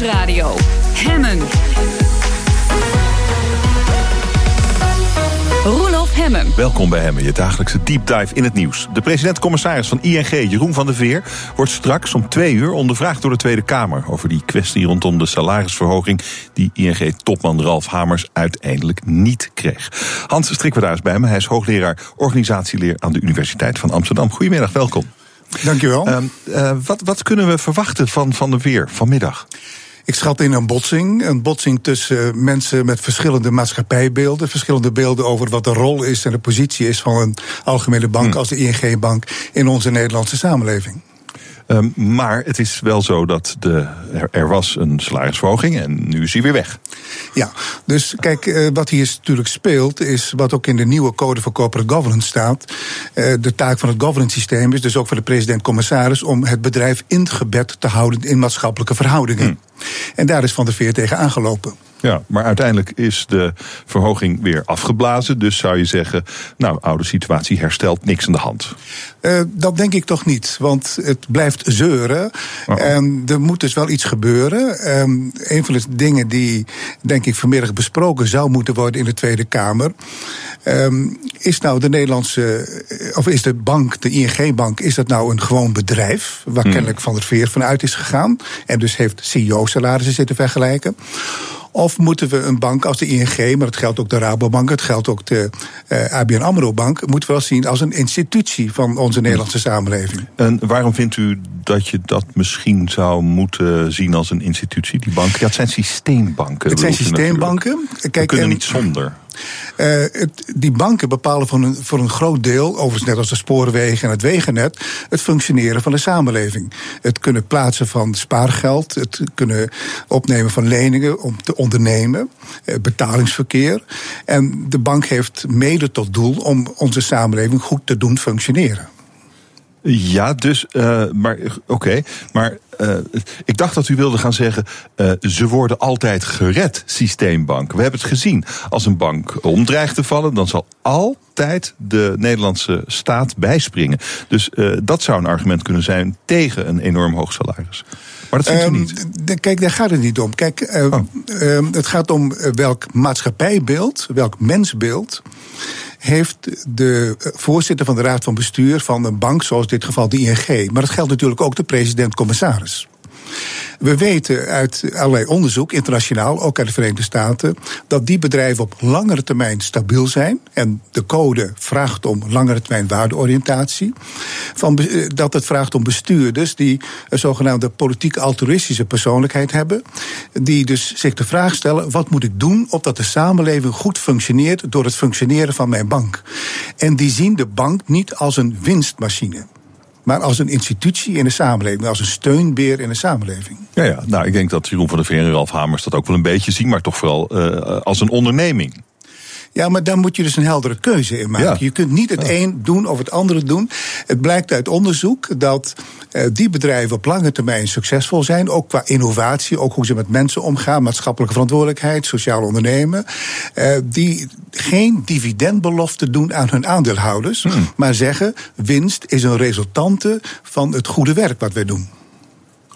Nieuwsradio. Hemmen. Roelof Hemmen. Welkom bij Hemmen, je dagelijkse deep dive in het nieuws. De president-commissaris van ING, Jeroen van der Veer, wordt straks om twee uur ondervraagd door de Tweede Kamer over die kwestie rondom de salarisverhoging die ING-topman Ralf Hamers uiteindelijk niet kreeg. Hans Strikwerda is bij me, hij is hoogleraar organisatieleer aan de Universiteit van Amsterdam. Goedemiddag, welkom. Dankjewel. Uh, uh, wat, wat kunnen we verwachten van Van der Veer vanmiddag? Ik schat in een botsing. Een botsing tussen mensen met verschillende maatschappijbeelden. Verschillende beelden over wat de rol is en de positie is van een algemene bank Hmm. als de ING-bank in onze Nederlandse samenleving. Um, maar het is wel zo dat de, er, er, was een salarisverhoging en nu is hij weer weg. Ja, dus kijk, uh, wat hier natuurlijk speelt, is wat ook in de nieuwe Code voor Corporate Governance staat. Uh, de taak van het governance systeem is dus ook voor de president-commissaris om het bedrijf ingebed te houden in maatschappelijke verhoudingen. Hmm. En daar is Van der Veer tegen aangelopen. Ja, maar uiteindelijk is de verhoging weer afgeblazen. Dus zou je zeggen, nou, oude situatie herstelt, niks aan de hand. Uh, dat denk ik toch niet, want het blijft zeuren. Oh. En er moet dus wel iets gebeuren. Um, een van de dingen die, denk ik, vanmiddag besproken zou moeten worden in de Tweede Kamer. Um, is nou de Nederlandse, of is de bank, de ING-bank, is dat nou een gewoon bedrijf? Waar hmm. kennelijk Van der Veer vanuit is gegaan. En dus heeft CEO-salarissen zitten vergelijken. Of moeten we een bank als de ING, maar het geldt ook de Rabobank, het geldt ook de uh, ABN Amro Bank, moeten we wel zien als een institutie van onze Nederlandse samenleving. En waarom vindt u dat je dat misschien zou moeten zien als een institutie, die banken? Ja, het zijn systeembanken. Het zijn systeembanken. Kijk, we kunnen en, niet zonder. Het, die banken bepalen voor een, voor een groot deel, overigens net als de spoorwegen en het wegennet, het functioneren van de samenleving. Het kunnen plaatsen van spaargeld, het kunnen opnemen van leningen om te ondernemen, uh, betalingsverkeer. En de bank heeft mede tot doel om onze samenleving goed te doen functioneren. Ja, dus, uh, maar oké. Maar uh, ik dacht dat u wilde gaan zeggen, uh, ze worden altijd gered, systeembanken. We hebben het gezien. Als een bank omdreigt te vallen, dan zal altijd de Nederlandse staat bijspringen. Dus uh, dat zou een argument kunnen zijn tegen een enorm hoog salaris. Maar dat vindt u niet? De, kijk, daar gaat het niet om. Kijk, uh, oh. uh, het gaat om welk maatschappijbeeld, welk mensbeeld heeft de voorzitter van de raad van bestuur van een bank, zoals in dit geval de ING. Maar dat geldt natuurlijk ook de president-commissaris. We weten uit allerlei onderzoek, internationaal, ook uit de Verenigde Staten, dat die bedrijven op langere termijn stabiel zijn. En de code vraagt om langere termijn waardeoriëntatie. Van, dat het vraagt om bestuurders die een zogenaamde politiek altruïstische persoonlijkheid hebben. Die dus zich de vraag stellen: wat moet ik doen opdat de samenleving goed functioneert door het functioneren van mijn bank? En die zien de bank niet als een winstmachine maar als een institutie in de samenleving, als een steunbeer in de samenleving. Ja, ja. nou, ik denk dat Jeroen van der Veer en Ralf Hamers dat ook wel een beetje zien, maar toch vooral uh, als een onderneming. Ja, maar daar moet je dus een heldere keuze in maken. Ja. Je kunt niet het ja. een doen of het andere doen. Het blijkt uit onderzoek dat uh, die bedrijven op lange termijn succesvol zijn. Ook qua innovatie, ook hoe ze met mensen omgaan, maatschappelijke verantwoordelijkheid, sociaal ondernemen. Uh, die geen dividendbelofte doen aan hun aandeelhouders, hmm. maar zeggen: winst is een resultante van het goede werk wat wij doen.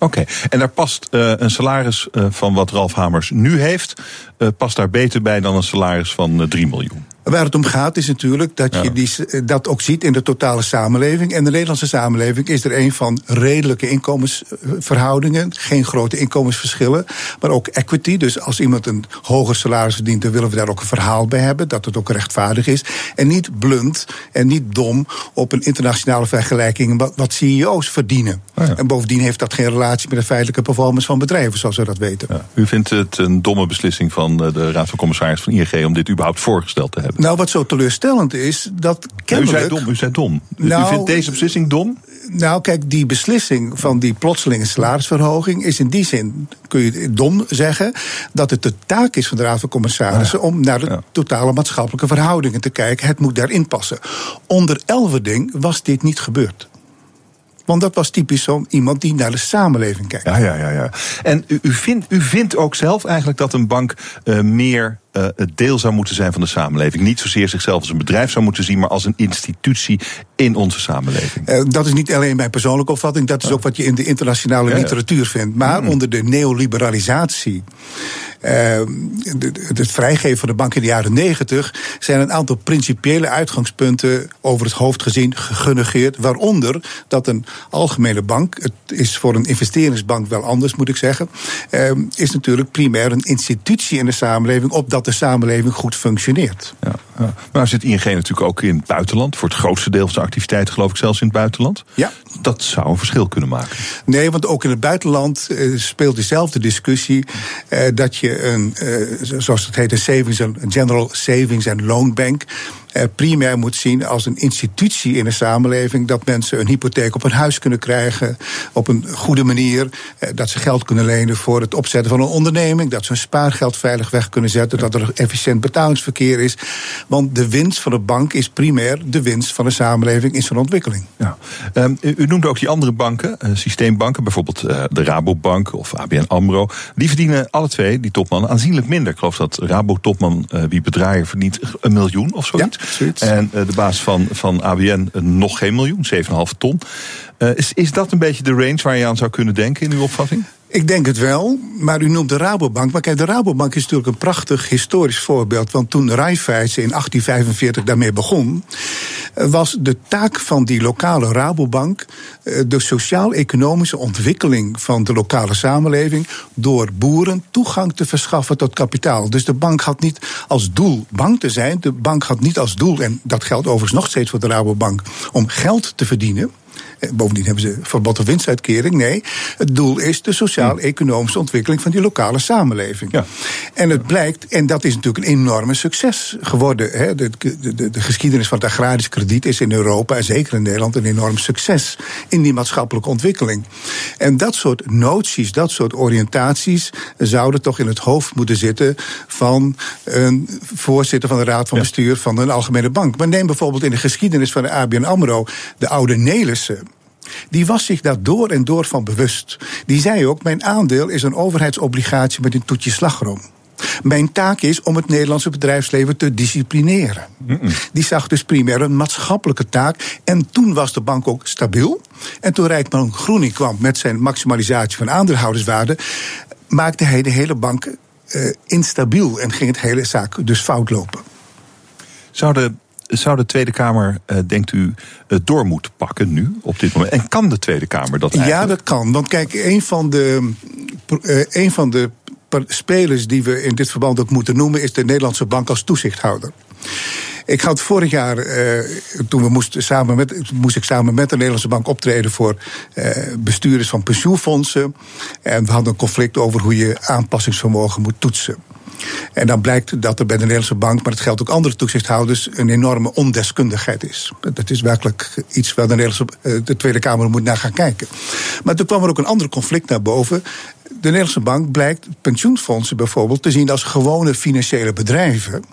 Oké, en daar past uh, een salaris uh, van wat Ralf Hamers nu heeft, uh, past daar beter bij dan een salaris van 3 miljoen. Waar het om gaat is natuurlijk dat ja. je die, dat ook ziet in de totale samenleving. En de Nederlandse samenleving is er een van redelijke inkomensverhoudingen. Geen grote inkomensverschillen. Maar ook equity. Dus als iemand een hoger salaris verdient, dan willen we daar ook een verhaal bij hebben. Dat het ook rechtvaardig is. En niet blunt en niet dom op een internationale vergelijking wat, wat CEO's verdienen. Oh ja. En bovendien heeft dat geen relatie met de feitelijke performance van bedrijven, zoals we dat weten. Ja. U vindt het een domme beslissing van de Raad van Commissaris van ING om dit überhaupt voorgesteld te hebben? Nou, wat zo teleurstellend is, dat kennelijk... U zei dom, u zei dom. Nou, u vindt deze beslissing dom? Nou, kijk, die beslissing van die plotselinge salarisverhoging is in die zin, kun je dom zeggen, dat het de taak is van de Raad van Commissarissen ja. om naar de ja. totale maatschappelijke verhoudingen te kijken. Het moet daarin passen. Onder Elverding was dit niet gebeurd. Want dat was typisch zo'n iemand die naar de samenleving kijkt. Ja, ja, ja. ja. En u, u, vindt, u vindt ook zelf eigenlijk dat een bank uh, meer uh, het deel zou moeten zijn van de samenleving. Niet zozeer zichzelf als een bedrijf zou moeten zien, maar als een institutie in onze samenleving. Uh, dat is niet alleen mijn persoonlijke opvatting, dat is ook wat je in de internationale ja, literatuur vindt. Maar mm. onder de neoliberalisatie uh, het vrijgeven van de bank in de jaren negentig zijn een aantal principiële uitgangspunten over het hoofd gezien genegeerd. Waaronder dat een algemene bank, het is voor een investeringsbank wel anders moet ik zeggen, uh, is natuurlijk primair een institutie in de samenleving opdat de samenleving goed functioneert. Ja, ja. Maar zit ING natuurlijk ook in het buitenland, voor het grootste deel van zijn activiteiten geloof ik zelfs in het buitenland. Ja. Dat zou een verschil kunnen maken. Nee, want ook in het buitenland uh, speelt dezelfde discussie uh, dat je een, uh, zoals het heet, een savings een general savings en loan bank primair moet zien als een institutie in de samenleving. Dat mensen een hypotheek op een huis kunnen krijgen op een goede manier. Uh, dat ze geld kunnen lenen voor het opzetten van een onderneming. Dat ze hun spaargeld veilig weg kunnen zetten. Dat er efficiënt betalingsverkeer is. Want de winst van de bank is primair de winst van de samenleving in zijn ontwikkeling. Ja. Um, u noemde ook die andere banken, uh, systeembanken, bijvoorbeeld de Rabobank of ABN Amro. Die verdienen alle twee, die topmannen, aanzienlijk minder. Ik geloof dat Rabo-topman wie bedraaier verdient een miljoen of zoiets. En uh, de baas van, van ABN uh, nog geen miljoen, 7,5 ton. Uh, is, is dat een beetje de range waar je aan zou kunnen denken in uw opvatting? Ik denk het wel, maar u noemt de Rabobank. Maar kijk, de Rabobank is natuurlijk een prachtig historisch voorbeeld. Want toen Raiffeisen in 1845 daarmee begon, was de taak van die lokale Rabobank de sociaal-economische ontwikkeling van de lokale samenleving door boeren toegang te verschaffen tot kapitaal. Dus de bank had niet als doel bank te zijn. De bank had niet als doel, en dat geldt overigens nog steeds voor de Rabobank, om geld te verdienen. Bovendien hebben ze verbod op winstuitkering. Nee, het doel is de sociaal-economische ontwikkeling van die lokale samenleving. Ja. En het blijkt, en dat is natuurlijk een enorme succes geworden. Hè. De, de, de, geschiedenis van het agrarisch krediet is in Europa en zeker in Nederland een enorm succes in die maatschappelijke ontwikkeling. En dat soort noties, dat soort oriëntaties zouden toch in het hoofd moeten zitten van een voorzitter van de Raad van Bestuur van een algemene bank. Maar neem bijvoorbeeld in de geschiedenis van de ABN Amro de oude Nelissen die was zich daar door en door van bewust. Die zei ook: Mijn aandeel is een overheidsobligatie met een toetje slagroom. Mijn taak is om het Nederlandse bedrijfsleven te disciplineren. Mm -mm. Die zag dus primair een maatschappelijke taak. En toen was de bank ook stabiel. En toen Rijkman Groening kwam met zijn maximalisatie van aandeelhouderswaarde, maakte hij de hele bank uh, instabiel en ging het hele zaak dus fout lopen. Zou de zou de Tweede Kamer, uh, denkt u, het door moeten pakken nu, op dit moment? En kan de Tweede Kamer dat eigenlijk? Ja, dat kan. Want kijk, een van de, een van de spelers die we in dit verband ook moeten noemen, is de Nederlandse Bank als toezichthouder. Ik had vorig jaar, toen we moesten samen met, moest ik samen met de Nederlandse Bank optreden voor uh, bestuurders van pensioenfondsen. En we hadden een conflict over hoe je aanpassingsvermogen moet toetsen. En dan blijkt dat er bij de Nederlandse bank, maar het geldt ook andere toezichthouders, een enorme ondeskundigheid is. Dat is werkelijk iets waar de, Nederlandse, de Tweede Kamer moet naar gaan kijken. Maar toen kwam er ook een ander conflict naar boven. De Nederlandse bank blijkt pensioenfondsen bijvoorbeeld te zien als gewone financiële bedrijven.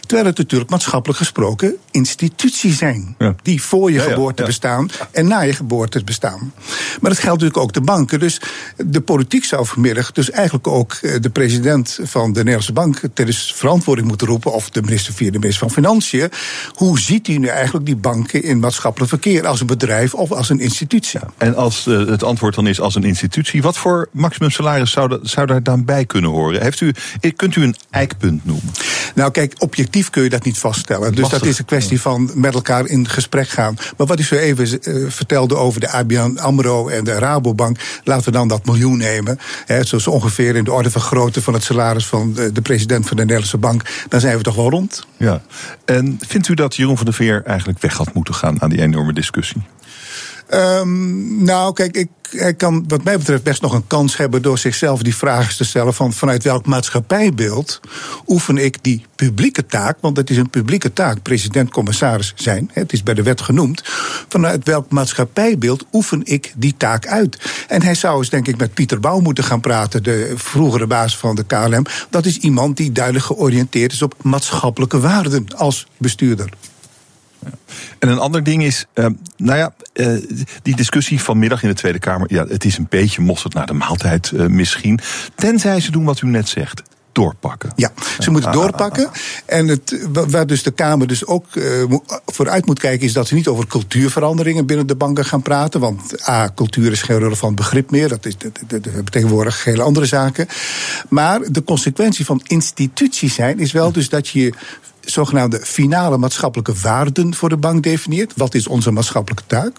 Terwijl het natuurlijk maatschappelijk gesproken instituties zijn. Ja. Die voor je ja, geboorte ja, bestaan en na je geboorte bestaan. Maar dat geldt natuurlijk ook de banken. Dus de politiek zou vanmiddag dus eigenlijk ook eh, de president van de Nederlandse Bank ter verantwoording moeten roepen. Of de minister via de minister van Financiën. Hoe ziet hij nu eigenlijk die banken in maatschappelijk verkeer? Als een bedrijf of als een institutie? En als uh, het antwoord dan is als een institutie. Wat voor maximum salaris zou, dat, zou daar dan bij kunnen horen? Heeft u, kunt u een eikpunt noemen? Nou kijk, objectief kun je dat niet vaststellen. Dus dat is een kwestie van met elkaar in gesprek gaan. Maar wat ik zo even uh, vertelde over de ABN AMRO en de Rabobank... laten we dan dat miljoen nemen. Hè, zo ongeveer in de orde van grootte van het salaris... van de, de president van de Nederlandse Bank. Dan zijn we toch wel rond. Ja. En vindt u dat Jeroen van der Veer eigenlijk weg had moeten gaan... aan die enorme discussie? Um, nou, kijk, ik, hij kan wat mij betreft best nog een kans hebben door zichzelf die vragen te stellen van vanuit welk maatschappijbeeld oefen ik die publieke taak, want het is een publieke taak, president-commissaris zijn, het is bij de wet genoemd, vanuit welk maatschappijbeeld oefen ik die taak uit. En hij zou eens denk ik met Pieter Bouw moeten gaan praten, de vroegere baas van de KLM. Dat is iemand die duidelijk georiënteerd is op maatschappelijke waarden als bestuurder. En een ander ding is, uh, nou ja, uh, die discussie vanmiddag in de Tweede Kamer, ja, het is een beetje mosterd naar de maaltijd uh, misschien. Tenzij ze doen wat u net zegt. doorpakken. Ja, ze moeten doorpakken. En het, waar dus de Kamer dus ook uh, vooruit moet kijken, is dat ze niet over cultuurveranderingen binnen de banken gaan praten. Want A, cultuur is geen relevant begrip meer. Dat, is, dat, dat, dat tegenwoordig hele andere zaken. Maar de consequentie van instituties zijn, is wel dus dat je zogenaamde finale maatschappelijke waarden voor de bank definieert. Wat is onze maatschappelijke taak?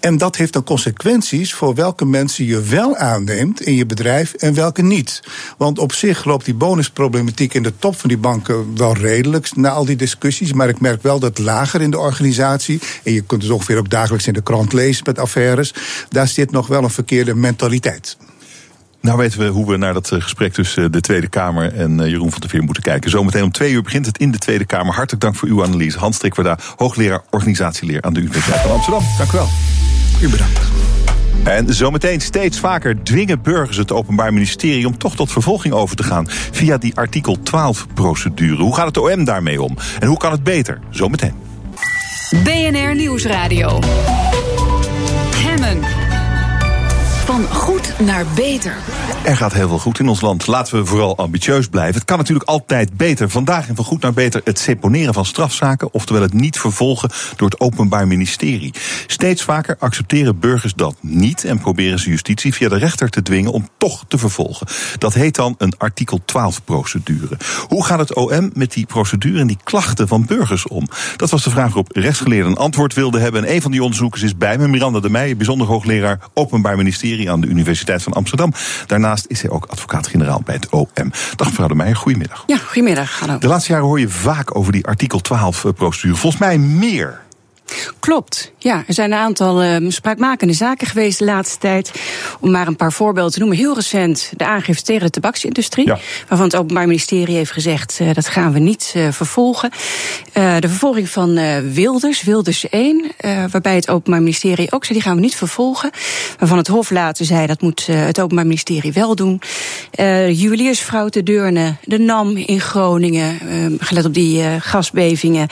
En dat heeft dan consequenties voor welke mensen je wel aanneemt in je bedrijf en welke niet. Want op zich loopt die bonusproblematiek in de top van die banken wel redelijk na al die discussies. Maar ik merk wel dat lager in de organisatie, en je kunt het ongeveer ook dagelijks in de krant lezen met affaires, daar zit nog wel een verkeerde mentaliteit. Nou weten we hoe we naar dat eh, gesprek tussen eh, de Tweede Kamer en eh, Jeroen van der Veer moeten kijken. Zometeen om twee uur begint het in de Tweede Kamer. Hartelijk dank voor uw analyse. Hans Strikwerda, hoogleraar organisatieleer aan de Universiteit van Amsterdam. Dank u wel. U bedankt. En zometeen steeds vaker dwingen burgers het Openbaar Ministerie om toch tot vervolging over te gaan via die artikel 12-procedure. Hoe gaat het OM daarmee om? En hoe kan het beter? Zometeen. BNR Nieuwsradio. Van goed naar beter. Er gaat heel veel goed in ons land. Laten we vooral ambitieus blijven. Het kan natuurlijk altijd beter. Vandaag in Van Goed naar Beter het seponeren van strafzaken, oftewel het niet vervolgen door het Openbaar Ministerie. Steeds vaker accepteren burgers dat niet en proberen ze justitie via de rechter te dwingen om toch te vervolgen. Dat heet dan een artikel 12-procedure. Hoe gaat het OM met die procedure en die klachten van burgers om? Dat was de vraag waarop rechtsgeleerden een antwoord wilden hebben. En een van die onderzoekers is bij me, Miranda de Meijer, bijzonder hoogleraar Openbaar Ministerie aan de Universiteit van Amsterdam. Daarnaast is hij ook advocaat-generaal bij het OM. Dag mevrouw de Meijer, goedemiddag. Ja, goedemiddag. Hallo. De laatste jaren hoor je vaak over die artikel 12-procedure. Volgens mij meer. Klopt. Ja, er zijn een aantal uh, spraakmakende zaken geweest de laatste tijd. Om maar een paar voorbeelden te noemen. Heel recent de aangifte tegen de tabaksindustrie. Ja. Waarvan het Openbaar Ministerie heeft gezegd: uh, dat gaan we niet uh, vervolgen. de vervolging van Wilders, Wilders 1. waarbij het Openbaar Ministerie ook zei: die gaan we niet vervolgen. Waarvan het Hof later zei: dat moet het Openbaar Ministerie wel doen. juweliersvrouw te Deurne, de NAM in Groningen. gelet op die gasbevingen.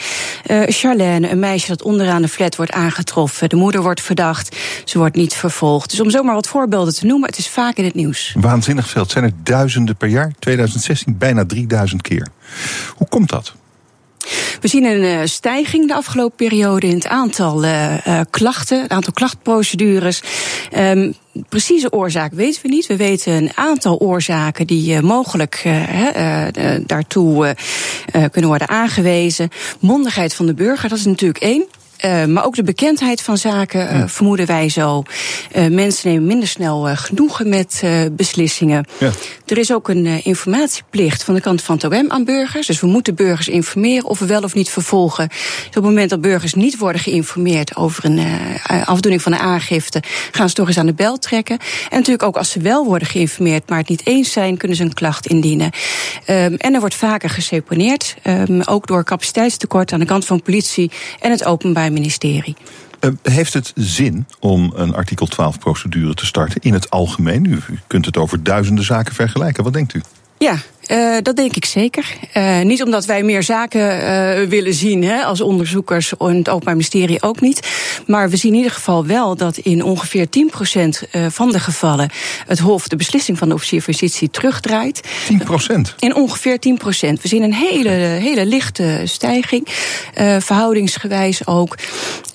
Charlène, een meisje dat onderaan de flat wordt aangetroffen. De moeder wordt verdacht. Ze wordt niet vervolgd. Dus om zomaar wat voorbeelden te noemen, het is vaak in het nieuws. Waanzinnig veel. Het zijn er duizenden per jaar. 2016 bijna 3000 keer. Hoe komt dat? We zien een uh, stijging de afgelopen periode in het aantal uh, uh, klachten, het aantal klachtprocedures. Um, precieze oorzaak weten we niet. We weten een aantal oorzaken die mogelijk daartoe kunnen worden aangewezen. Mondigheid van de burger, dat is natuurlijk één. Uh, maar ook de bekendheid van zaken uh, vermoeden wij zo. Uh, mensen nemen minder snel genoegen met beslissingen. Ja. Er is ook een informatieplicht van de kant van het OM aan burgers. Dus we moeten burgers informeren of we wel of niet vervolgen. Dus op het moment dat burgers niet worden geïnformeerd over een afdoening van een aangifte, gaan ze toch eens aan de bel trekken. En natuurlijk ook als ze wel worden geïnformeerd, maar het niet eens zijn, kunnen ze een klacht indienen. Um, en er wordt vaker geseponeerd, um, ook door capaciteitstekort aan de kant van politie en het openbaar ministerie. Uh, heeft het zin om een artikel 12-procedure te starten in het algemeen? U kunt het over duizenden zaken vergelijken. Wat denkt u? Ja, uh, dat denk ik zeker. Uh, niet omdat wij meer zaken uh, willen zien hè, als onderzoekers en het Openbaar Ministerie ook niet. Maar we zien in ieder geval wel dat in ongeveer 10% van de gevallen het Hof de beslissing van de officier van justitie terugdraait. 10%? In ongeveer 10%. We zien een hele, hele lichte stijging, verhoudingsgewijs ook.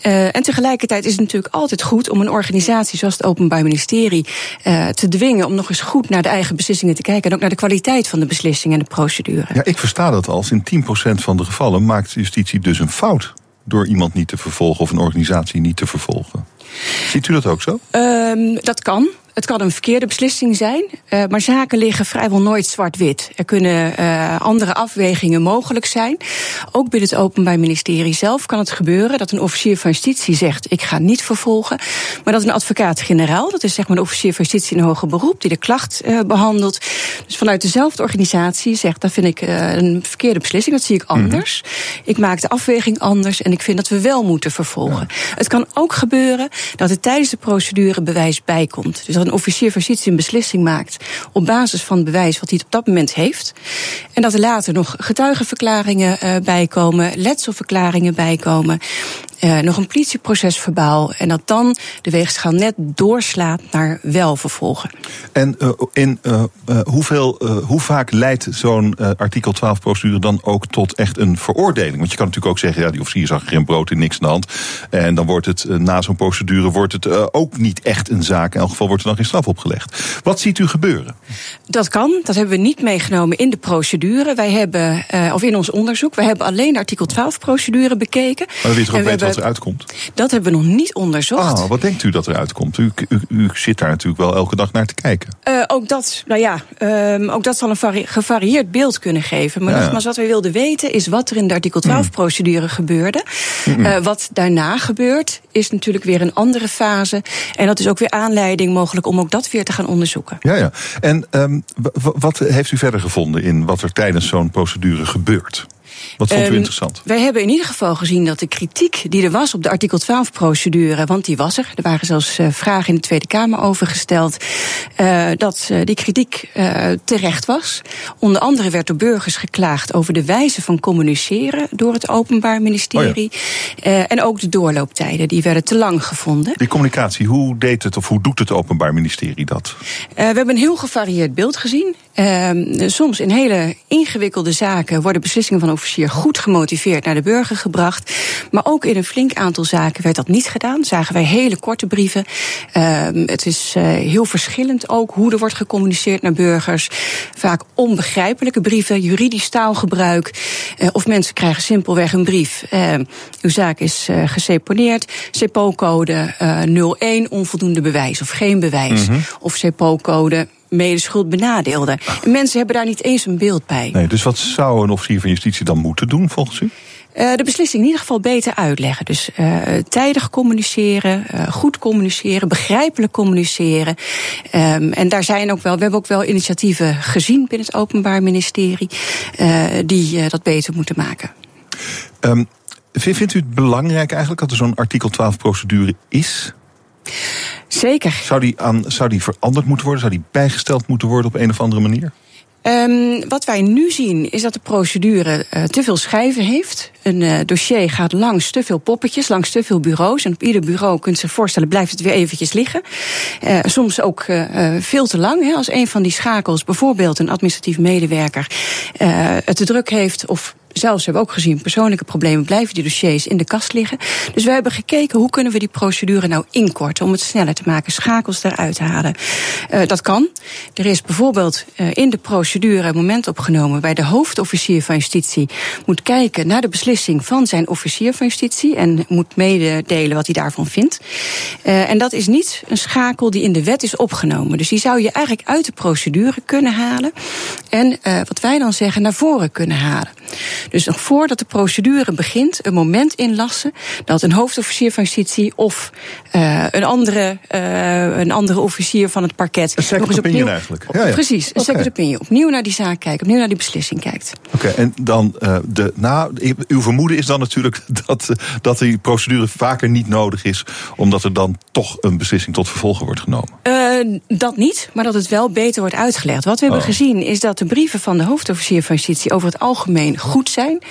en tegelijkertijd is het natuurlijk altijd goed om een organisatie zoals het Openbaar Ministerie te dwingen om nog eens goed naar de eigen beslissingen te kijken en ook naar de kwaliteit van de beslissingen beslissing en de procedure. Ja, ik versta dat als in 10% van de gevallen maakt justitie dus een fout door iemand niet te vervolgen of een organisatie niet te vervolgen. Ziet u dat ook zo? Um, dat kan. Het kan een verkeerde beslissing zijn, uh, maar zaken liggen vrijwel nooit zwart-wit. Er kunnen uh, andere afwegingen mogelijk zijn. Ook binnen het Openbaar Ministerie zelf kan het gebeuren dat een officier van justitie zegt: ik ga niet vervolgen. Maar dat een advocaat-generaal, dat is zeg maar een officier van justitie in hoger beroep, die de klacht uh, behandelt, dus vanuit dezelfde organisatie zegt: dat vind ik een verkeerde beslissing, dat zie ik anders. Mm -hmm. Ik maak de afweging anders en ik vind dat we wel moeten vervolgen. Ja. Het kan ook gebeuren dat er tijdens de procedure bewijs bijkomt. Dus een officier van justitie een beslissing maakt op basis van het bewijs wat hij op dat moment heeft. En dat er later nog getuigenverklaringen uh, bijkomen, letselverklaringen bijkomen. Uh, nog een politieproces verbaal. En dat dan de weegschaal net doorslaat naar wel vervolgen. En uh, in uh, hoeveel, hoe vaak leidt zo'n artikel 12 procedure dan ook tot echt een veroordeling? Want je kan natuurlijk ook zeggen, ja, die officier zag geen brood in niks aan de hand. En dan wordt het na zo'n procedure wordt het ook niet echt een zaak. In elk geval wordt er dan geen straf opgelegd. Wat ziet u gebeuren? Dat kan. Dat hebben we niet meegenomen in de procedure. Wij hebben, of in ons onderzoek, we hebben alleen artikel 12 procedure bekeken. Maar dan weet je ook wat? Dat hebben we nog niet onderzocht. Ah, wat denkt u dat eruit komt? U, u, u zit daar natuurlijk wel elke dag naar te kijken. Uh, ook dat, nou ja, um, ook dat zal een gevarieerd beeld kunnen geven. Maar ja. nogmaals, wat wij wilden weten is wat er in de artikel 12-procedure mm. gebeurde. -mm. Uh, wat daarna gebeurt, is natuurlijk weer een andere fase. En dat is ook weer aanleiding mogelijk om ook dat weer te gaan onderzoeken. Ja, ja. En um, wat heeft u verder gevonden in wat er tijdens zo'n procedure gebeurt? Wat vond u um, interessant? Wij hebben in ieder geval gezien dat de kritiek die er was op de artikel 12-procedure, want die was er, er waren zelfs uh, vragen in de Tweede Kamer over gesteld, uh, dat uh, die kritiek terecht was. Onder andere werd door burgers geklaagd over de wijze van communiceren door het Openbaar Ministerie. Oh ja. en ook de doorlooptijden, die werden te lang gevonden. Die communicatie, hoe deed het of hoe doet het Openbaar Ministerie dat? we hebben een heel gevarieerd beeld gezien. Ehm, soms in hele ingewikkelde zaken worden beslissingen van officier goed gemotiveerd naar de burger gebracht. Maar ook in een flink aantal zaken werd dat niet gedaan. Zagen wij hele korte brieven. Ehm, het is uh, heel verschillend ook hoe er wordt gecommuniceerd naar burgers. Vaak onbegrijpelijke brieven, juridisch taalgebruik. Uh, of mensen krijgen simpelweg een brief. Uh, uw zaak is uh, geseponeerd. CEPO-code 01, onvoldoende bewijs of geen bewijs. Mm -hmm. Of CEPO-code medeschuld benadeelden. En mensen hebben daar niet eens een beeld bij. Nee, dus wat zou een officier van justitie dan moeten doen volgens u? Uh, de beslissing in ieder geval beter uitleggen. Dus uh, tijdig communiceren, uh, goed communiceren, begrijpelijk communiceren. Um, en daar zijn ook wel, we hebben ook wel initiatieven gezien binnen het Openbaar Ministerie die dat beter moeten maken. Um, vindt u het belangrijk eigenlijk dat er zo'n artikel 12 procedure is? Zeker. Zou die, aan, zou die veranderd moeten worden? Zou die bijgesteld moeten worden op een of andere manier? Um, wat wij nu zien is dat de procedure uh, te veel schijven heeft. Een uh, dossier gaat langs te veel poppetjes, langs te veel bureaus. En op ieder bureau kunt zich voorstellen, blijft het weer eventjes liggen. Uh, soms ook veel te lang. Hè, als een van die schakels, bijvoorbeeld een administratief medewerker, het te druk heeft of zelfs hebben we ook gezien, persoonlijke problemen blijven die dossiers in de kast liggen. Dus we hebben gekeken hoe kunnen we die procedure nou inkorten om het sneller te maken, schakels eruit te halen. Uh, dat kan. Er is bijvoorbeeld uh, in de procedure een moment opgenomen bij de hoofdofficier van justitie moet kijken naar de beslissing van zijn officier van justitie en moet mededelen wat hij daarvan vindt. Uh, en dat is niet een schakel die in de wet is opgenomen. Dus die zou je eigenlijk uit de procedure kunnen halen en wat wij dan zeggen naar voren kunnen halen. Dus nog voordat de procedure begint, een moment inlassen dat een hoofdofficier van justitie of uh, een, andere, uh, een andere officier van het parket. Een second nog eens opnieuw, eigenlijk. Ja, ja. Precies, een okay. second opinion. Opnieuw naar die zaak kijkt, opnieuw naar die beslissing kijkt. Oké, okay, en dan uh, de. Nou, uw vermoeden is dan natuurlijk dat, dat die procedure vaker niet nodig is, omdat er dan toch een beslissing tot vervolgen wordt genomen. dat niet, maar dat het wel beter wordt uitgelegd. Wat we hebben oh. gezien is dat de brieven van de hoofdofficier van justitie over het algemeen goed zijn.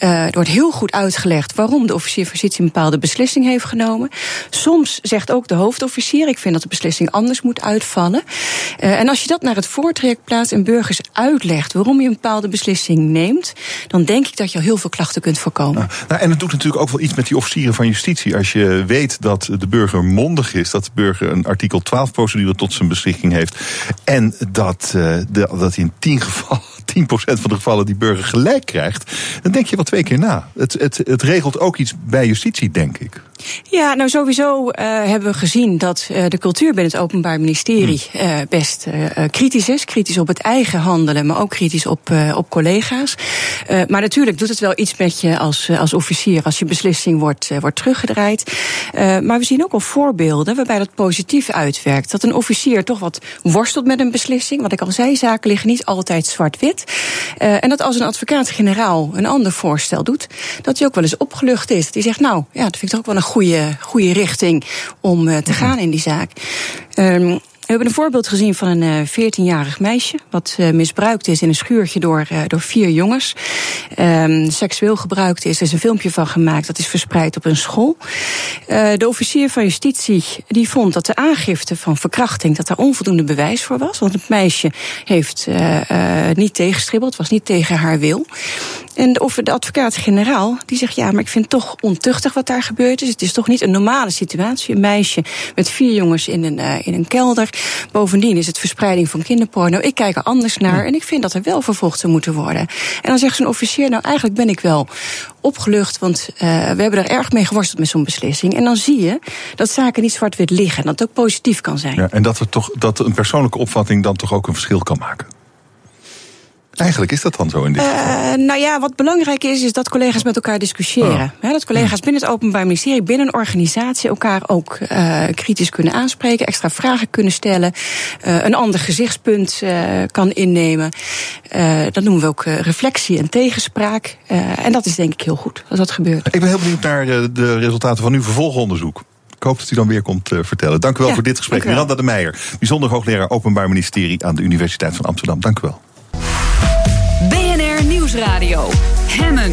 Uh, er wordt heel goed uitgelegd waarom de officier van justitie een bepaalde beslissing heeft genomen. Soms zegt ook de hoofdofficier: ik vind dat de beslissing anders moet uitvallen. Uh, en als je dat naar het voortraject plaatst en burgers uitlegt waarom je een bepaalde beslissing neemt, dan denk ik dat je al heel veel klachten kunt voorkomen. Nou, en het doet natuurlijk ook wel iets met die officieren van justitie. Als je weet dat de burger mondig is, dat de burger een artikel 12 procedure tot zijn beschikking heeft. En dat, uh, dat in tien gevallen 10% van de gevallen die burger gelijk krijgt, dan denk je wel twee keer na. Het, het, het regelt ook iets bij justitie, denk ik. Ja, nou sowieso uh, hebben we gezien dat uh, de cultuur binnen het Openbaar Ministerie uh, best kritisch is. Kritisch op het eigen handelen, maar ook kritisch op, op collega's. maar natuurlijk doet het wel iets met je als, als officier als je beslissing wordt, wordt teruggedraaid. maar we zien ook al voorbeelden waarbij dat positief uitwerkt. Dat een officier toch wat worstelt met een beslissing. Wat ik al zei, zaken liggen niet altijd zwart-wit. en dat als een advocaat-generaal een ander voorstel doet, dat hij ook wel eens opgelucht is. Dat hij zegt, nou ja, dat vind ik toch ook wel een goede, goede richting om uh, te gaan in die zaak. Um, hebben een voorbeeld gezien van een 14-jarig meisje. wat misbruikt is in een schuurtje door, door vier jongens. Um, seksueel gebruikt is. Er is een filmpje van gemaakt. Dat is verspreid op een school. de officier van justitie die vond dat de aangifte van verkrachting. dat daar onvoldoende bewijs voor was. Want het meisje heeft niet tegenstribbeld. was niet tegen haar wil. En de, de advocaat-generaal die zegt: ja, maar ik vind het toch ontuchtig wat daar gebeurd is. Het is toch niet een normale situatie. Een meisje met vier jongens in een, uh, in een kelder. Bovendien is het verspreiding van kinderporno. Ik kijk er anders naar en ik vind dat er wel vervolgd zou moeten worden. En dan zegt zo'n officier: nou, eigenlijk ben ik wel opgelucht, want uh, we hebben er erg mee geworsteld met zo'n beslissing. En dan zie je dat zaken niet zwart-wit liggen en dat het ook positief kan zijn. Ja, en dat, er toch, dat een persoonlijke opvatting dan toch ook een verschil kan maken. Eigenlijk is dat dan zo in dit geval? Uh, nou ja, wat belangrijk is, is dat collega's met elkaar discussiëren. Oh. dat collega's binnen het Openbaar Ministerie, binnen een organisatie elkaar ook uh, kritisch kunnen aanspreken, extra vragen kunnen stellen, uh, een ander gezichtspunt kan innemen. dat noemen we ook reflectie en tegenspraak. en dat is denk ik heel goed als dat gebeurt. Ik ben heel benieuwd naar de resultaten van uw vervolgonderzoek. Ik hoop dat u dan weer komt vertellen. Dank u wel ja, voor dit gesprek. Miranda de Meijer, bijzonder hoogleraar Openbaar Ministerie aan de Universiteit van Amsterdam. Dank u wel. Nieuwsradio. Hemmen.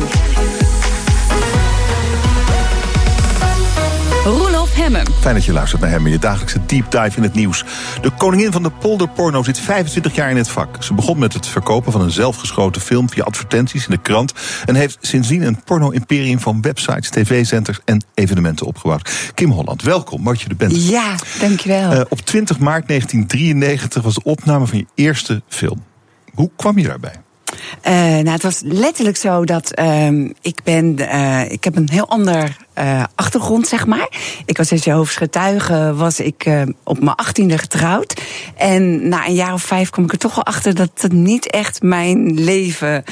Roelof Hemmen. Fijn dat je luistert naar Hemmen, je dagelijkse deep dive in het nieuws. De koningin van de polderporno zit 25 jaar in het vak. Ze begon met het verkopen van een zelfgeschoten film via advertenties in de krant... en heeft sindsdien een porno-imperium van websites, tv-centers en evenementen opgebouwd. Kim Holland, welkom, wat je er bent. Ja, dankjewel. Uh, op 20 maart 1993 was de opname van je eerste film. Hoe kwam je daarbij? Uh, nou, het was letterlijk zo dat uh, ik ben. Uh, ik heb een heel ander uh, achtergrond, zeg maar. Ik was als Jehovens getuige, was ik op mijn achttiende getrouwd. En na een jaar of vijf kwam ik er toch wel achter dat het niet echt mijn leven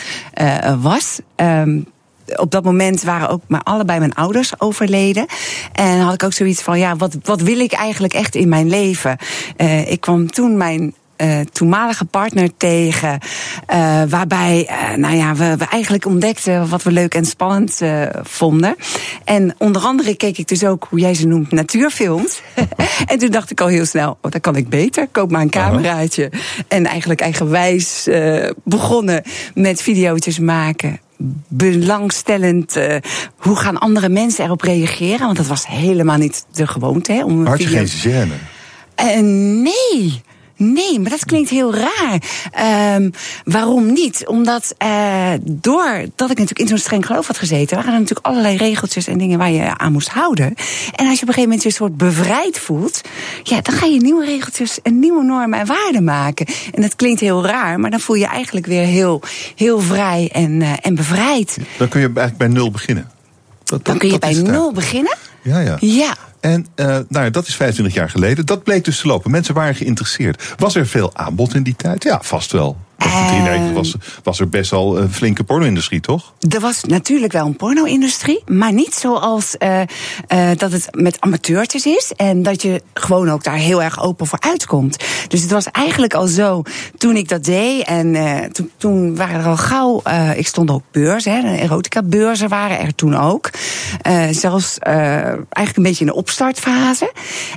was. Um, op dat moment waren ook maar allebei mijn ouders overleden. En had ik ook zoiets van, ja, wat, wat wil ik eigenlijk echt in mijn leven? Uh, ik kwam toen mijn uh, toenmalige partner tegen. Uh, waarbij uh, nou ja, we, we eigenlijk ontdekten wat we leuk en spannend vonden. En onder andere keek ik dus ook, hoe jij ze noemt, natuurfilms. en toen dacht ik al heel snel, oh, dat kan ik beter. Koop maar een cameraatje. En eigenlijk eigenwijs begonnen met video's maken belangstellend. Uh, hoe gaan andere mensen erop reageren? Want dat was helemaal niet de gewoonte. Hè, om Had je video... geen? Uh, nee. Nee, maar dat klinkt heel raar. Um, waarom niet? Omdat uh, doordat ik natuurlijk in zo'n streng geloof had gezeten, waren er natuurlijk allerlei regeltjes en dingen waar je aan moest houden. En als je op een gegeven moment je een soort bevrijd voelt, ja, dan ga je nieuwe regeltjes en nieuwe normen en waarden maken. En dat klinkt heel raar, maar dan voel je eigenlijk weer heel, heel vrij en, uh, en bevrijd. Dan kun je eigenlijk bij nul beginnen. Dat, dat, dan kun je bij nul beginnen? Ja, ja. Ja. En uh, nou ja, dat is 25 jaar geleden. Dat bleek dus te lopen. Mensen waren geïnteresseerd. Was er veel aanbod in die tijd? Ja, vast wel. In was, was er best wel een flinke porno-industrie, toch? Er was natuurlijk wel een porno-industrie, maar niet zoals uh, uh, dat het met amateurtjes is. En dat je gewoon ook daar heel erg open voor uitkomt. Dus het was eigenlijk al zo toen ik dat deed. En uh, toen, toen waren er al gauw. ik stond ook beurzen, hè, erotica-beurzen waren er toen ook. zelfs eigenlijk een beetje in de opstartfase.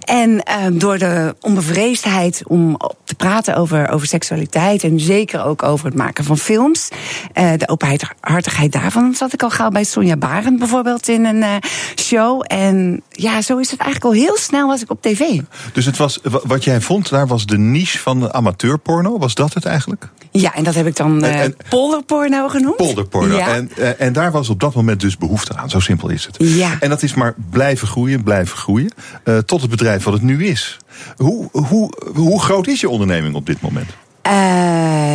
En door de onbevreesdheid om te praten over, over seksualiteit en zeker ook over het maken van films. Uh, de openhartigheid daarvan zat ik al gauw bij Sonja Barend bijvoorbeeld in een uh, show. En ja, zo is het eigenlijk al heel snel was ik op tv. Dus het was, wat jij vond, daar was de niche van de amateurporno. Was dat het eigenlijk? Ja, en dat heb ik dan uh, polderporno genoemd. Polderporno. Ja. En, en daar was op dat moment dus behoefte aan. Zo simpel is het. Ja. En dat is maar blijven groeien, blijven groeien. tot het bedrijf wat het nu is. Hoe, hoe, hoe groot is je onderneming op dit moment? Uh,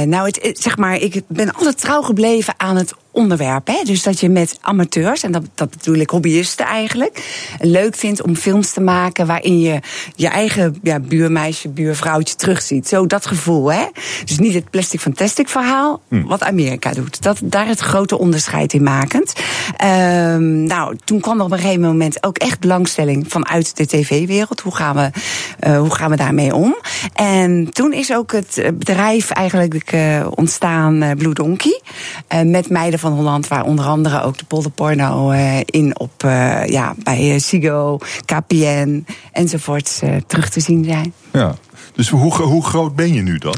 nou, het, zeg maar, ik ben altijd trouw gebleven aan het onderwerp. Hè? Dus dat je met amateurs, en dat, dat bedoel ik hobbyisten eigenlijk, leuk vindt om films te maken waarin je je eigen ja, buurmeisje, buurvrouwtje terugziet. Zo dat gevoel. Hè? Dus niet het plastic fantastic verhaal, hm. wat Amerika doet. Dat, daar het grote onderscheid in makend. Um, nou, toen kwam er op een gegeven moment ook echt belangstelling vanuit de tv-wereld. Hoe, gaan we, uh, hoe gaan we daarmee om? En toen is ook het bedrijf eigenlijk uh, ontstaan, uh, Blue Donkey. met meiden van Holland, waar onder andere ook de polderporno uh, in op uh, ja, bij Sigo, KPN enzovoorts terug te zien zijn. Ja. Dus hoe, hoe groot ben je nu dan?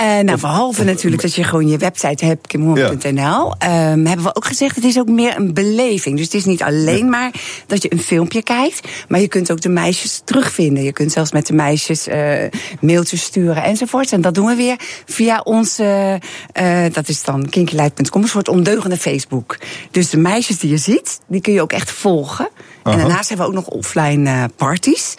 Uh, nou, behalve natuurlijk dat je gewoon je website hebt, kimhoorn.nl, ja. um, hebben we ook gezegd, het is ook meer een beleving. Dus het is niet alleen ja. maar dat je een filmpje kijkt, maar je kunt ook de meisjes terugvinden. Je kunt zelfs met de meisjes uh, mailtjes sturen enzovoort. En dat doen we weer via onze, uh, dat is dan kinkylife.com, een soort ondeugende Facebook. Dus de meisjes die je ziet, die kun je ook echt volgen. En daarnaast hebben we ook nog offline parties.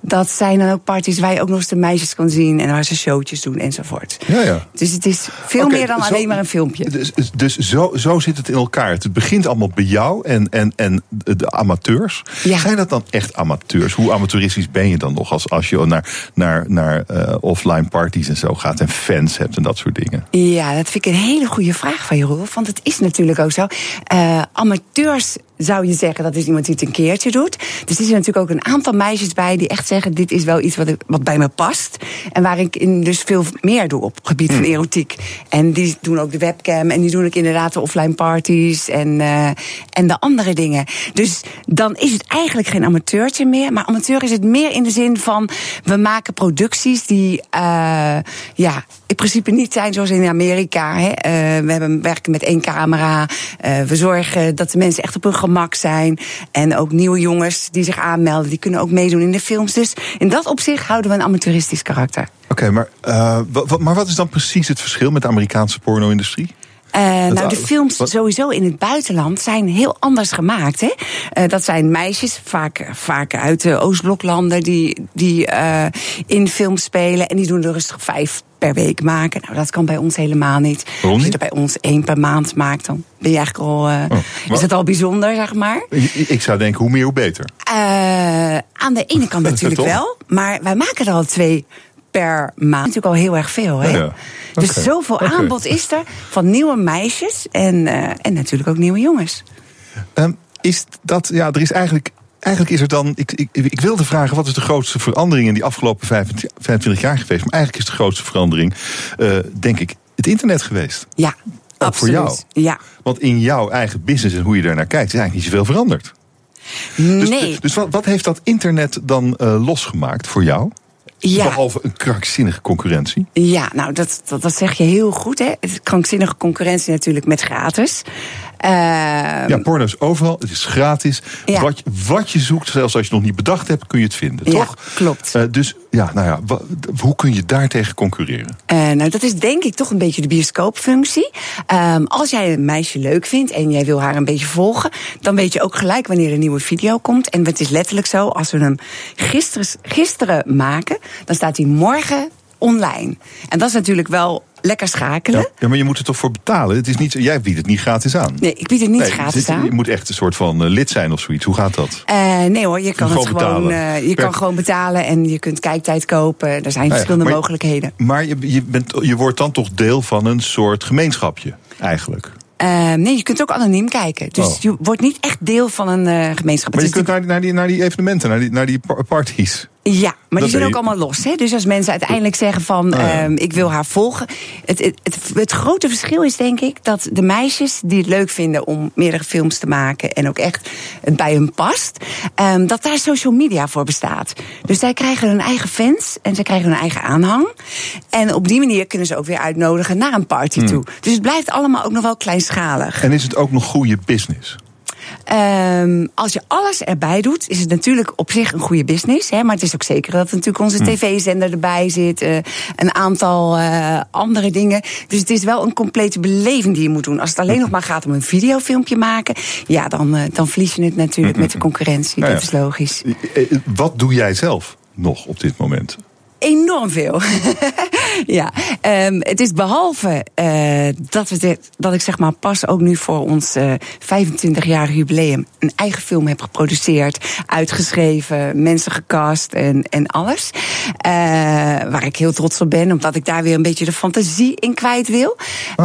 Dat zijn dan ook parties waar je ook nog eens de meisjes kan zien en waar ze showtjes doen enzovoort. Ja, ja. Dus het is veel meer dan zo- alleen maar een filmpje. Dus, dus zo, zo zit het in elkaar. Het begint allemaal bij jou en, en, en de amateurs. Ja. Zijn dat dan echt amateurs? Hoe amateuristisch ben je dan nog als, als je naar, naar, naar eh, offline parties en zo gaat en fans hebt en dat soort dingen? Ja, dat vind ik een hele goede vraag van je, Rolf. Want het is natuurlijk ook zo. Eh, amateurs zou je zeggen, dat is iemand die het een keertje doet. Dus er zitten natuurlijk ook een aantal meisjes bij die echt zeggen: dit is wel iets wat, ik- wat bij me past. En waar ik in dus veel meer doe op het gebied van erotiek. En die doen ook de webcam en die doen ook inderdaad de offline parties en, eh, en de andere dingen. Dus dan is het eigenlijk geen amateurtje meer. Maar amateur is het meer in de zin van: we maken producties die eh, ja, in principe niet zijn zoals in Amerika. Hè. Eh, we hebben werken met één camera. We zorgen dat de mensen echt op hun gemak zijn. En ook nieuwe jongens die zich aanmelden, die kunnen ook meedoen in de films. Dus in dat opzicht houden we een amateuristisch karakter. Oké, maar, eh, maar wat is dan precies het verschil met de Amerikaanse porno-industrie? Eh, nou, de films sowieso in het buitenland zijn heel anders gemaakt. Hè? Eh, dat zijn meisjes, vaak, vaak uit de Oostbloklanden, die, die eh, in films spelen. En die doen er rustig vijf per week maken. Nou, dat kan bij ons helemaal niet. Waarom Als je niet? er bij ons één per maand maakt, dan ben je eigenlijk al. eh, maar- is het al bijzonder, zeg maar. Ik ik zou denken, hoe meer, hoe beter. Eh, aan de ene kant natuurlijk wel. Maar wij maken er al twee per maand. Natuurlijk al heel erg veel. Hè? Ja. Dus zoveel aanbod is er van nieuwe meisjes en, eh, en natuurlijk ook nieuwe jongens. Ehm, is dat, ja, er is eigenlijk. Eigenlijk is er dan. Ik, ik, ik wilde vragen, wat is de grootste verandering in die afgelopen 25 25 jaar geweest? Maar eigenlijk is de grootste verandering, eh, denk ik, het internet geweest. Ja, Ook voor absoluut. jou. Ja. Want in jouw eigen business en hoe je daar naar kijkt, is eigenlijk niet zoveel veranderd. Dus, nee. dus wat, wat heeft dat internet dan eh, losgemaakt voor jou? ja. Behalve een krankzinnige concurrentie. Ja, nou, dat, dat, dat zeg je heel goed. Hè? Krankzinnige concurrentie natuurlijk met gratis. Ehm, Ja, porno is overal, het is gratis. Ja. Wat, je- wat je zoekt, zelfs als je het nog niet bedacht hebt, kun je het vinden, Ja, toch? klopt. Eh, dus ja, nou ja, hoe kun je daartegen concurreren? Eh, nou, dat is denk ik toch een beetje de bioscoopfunctie. Ehm, als jij een meisje leuk vindt en jij wil haar een beetje volgen, dan weet je ook gelijk wanneer een nieuwe video komt. En het is letterlijk zo, als we hem gisteren, gisteren maken, dan staat hij morgen online. En dat is natuurlijk wel lekker schakelen. Ja. ja, maar je moet er toch voor betalen? Het is niet, jij biedt het niet gratis aan. Nee, ik bied het niet Nee, gratis dit- aan. Je moet echt een soort van eh, lid zijn of zoiets. Hoe gaat dat? Eh, nee hoor, je kan Gewoon het gewoon, betalen. eh, je Per- kan gewoon betalen en je kunt kijktijd kopen. Er zijn ja, verschillende maar- mogelijkheden. Maar je, je, bent, je wordt dan toch deel van een soort gemeenschapje, eigenlijk. Nee, je kunt ook anoniem kijken. Dus Oh. je wordt niet echt deel van een gemeenschap. Maar je kunt naar, die- naar, die, naar die evenementen, naar die, naar die par- parties. Ja, maar die zijn ook allemaal los. Hè? Dus als mensen uiteindelijk zeggen van Oh ja. ehm, ik wil haar volgen. Het, het, het, het grote verschil is denk ik dat de meisjes die het leuk vinden om meerdere films te maken en ook echt het bij hun past, ehm, dat daar social media voor bestaat. Dus zij krijgen hun eigen fans en zij krijgen hun eigen aanhang. En op die manier kunnen ze ook weer uitnodigen naar een party toe. Dus het blijft allemaal ook nog wel kleinschalig. En is het ook nog goede business? Ehm, als je alles erbij doet, is het natuurlijk op zich een goede business. Hè, maar het is ook zeker dat natuurlijk onze tv-zender erbij zit. eh, een aantal eh, andere dingen. Dus het is wel een complete beleving die je moet doen. Als het alleen nog maar gaat om een videofilmpje maken. Ja, dan, eh, dan verlies je het natuurlijk met de concurrentie. Nou ja. Dat is logisch. Wat doe jij zelf nog op dit moment? Enorm veel. ja, ehm, het is behalve eh, dat, we dit, dat ik zeg maar pas ook nu voor ons eh 25-jarig jubileum een eigen film heb geproduceerd, uitgeschreven, mensen gecast en, en alles. Eh, waar ik heel trots op ben, omdat ik daar weer een beetje de fantasie in kwijt wil.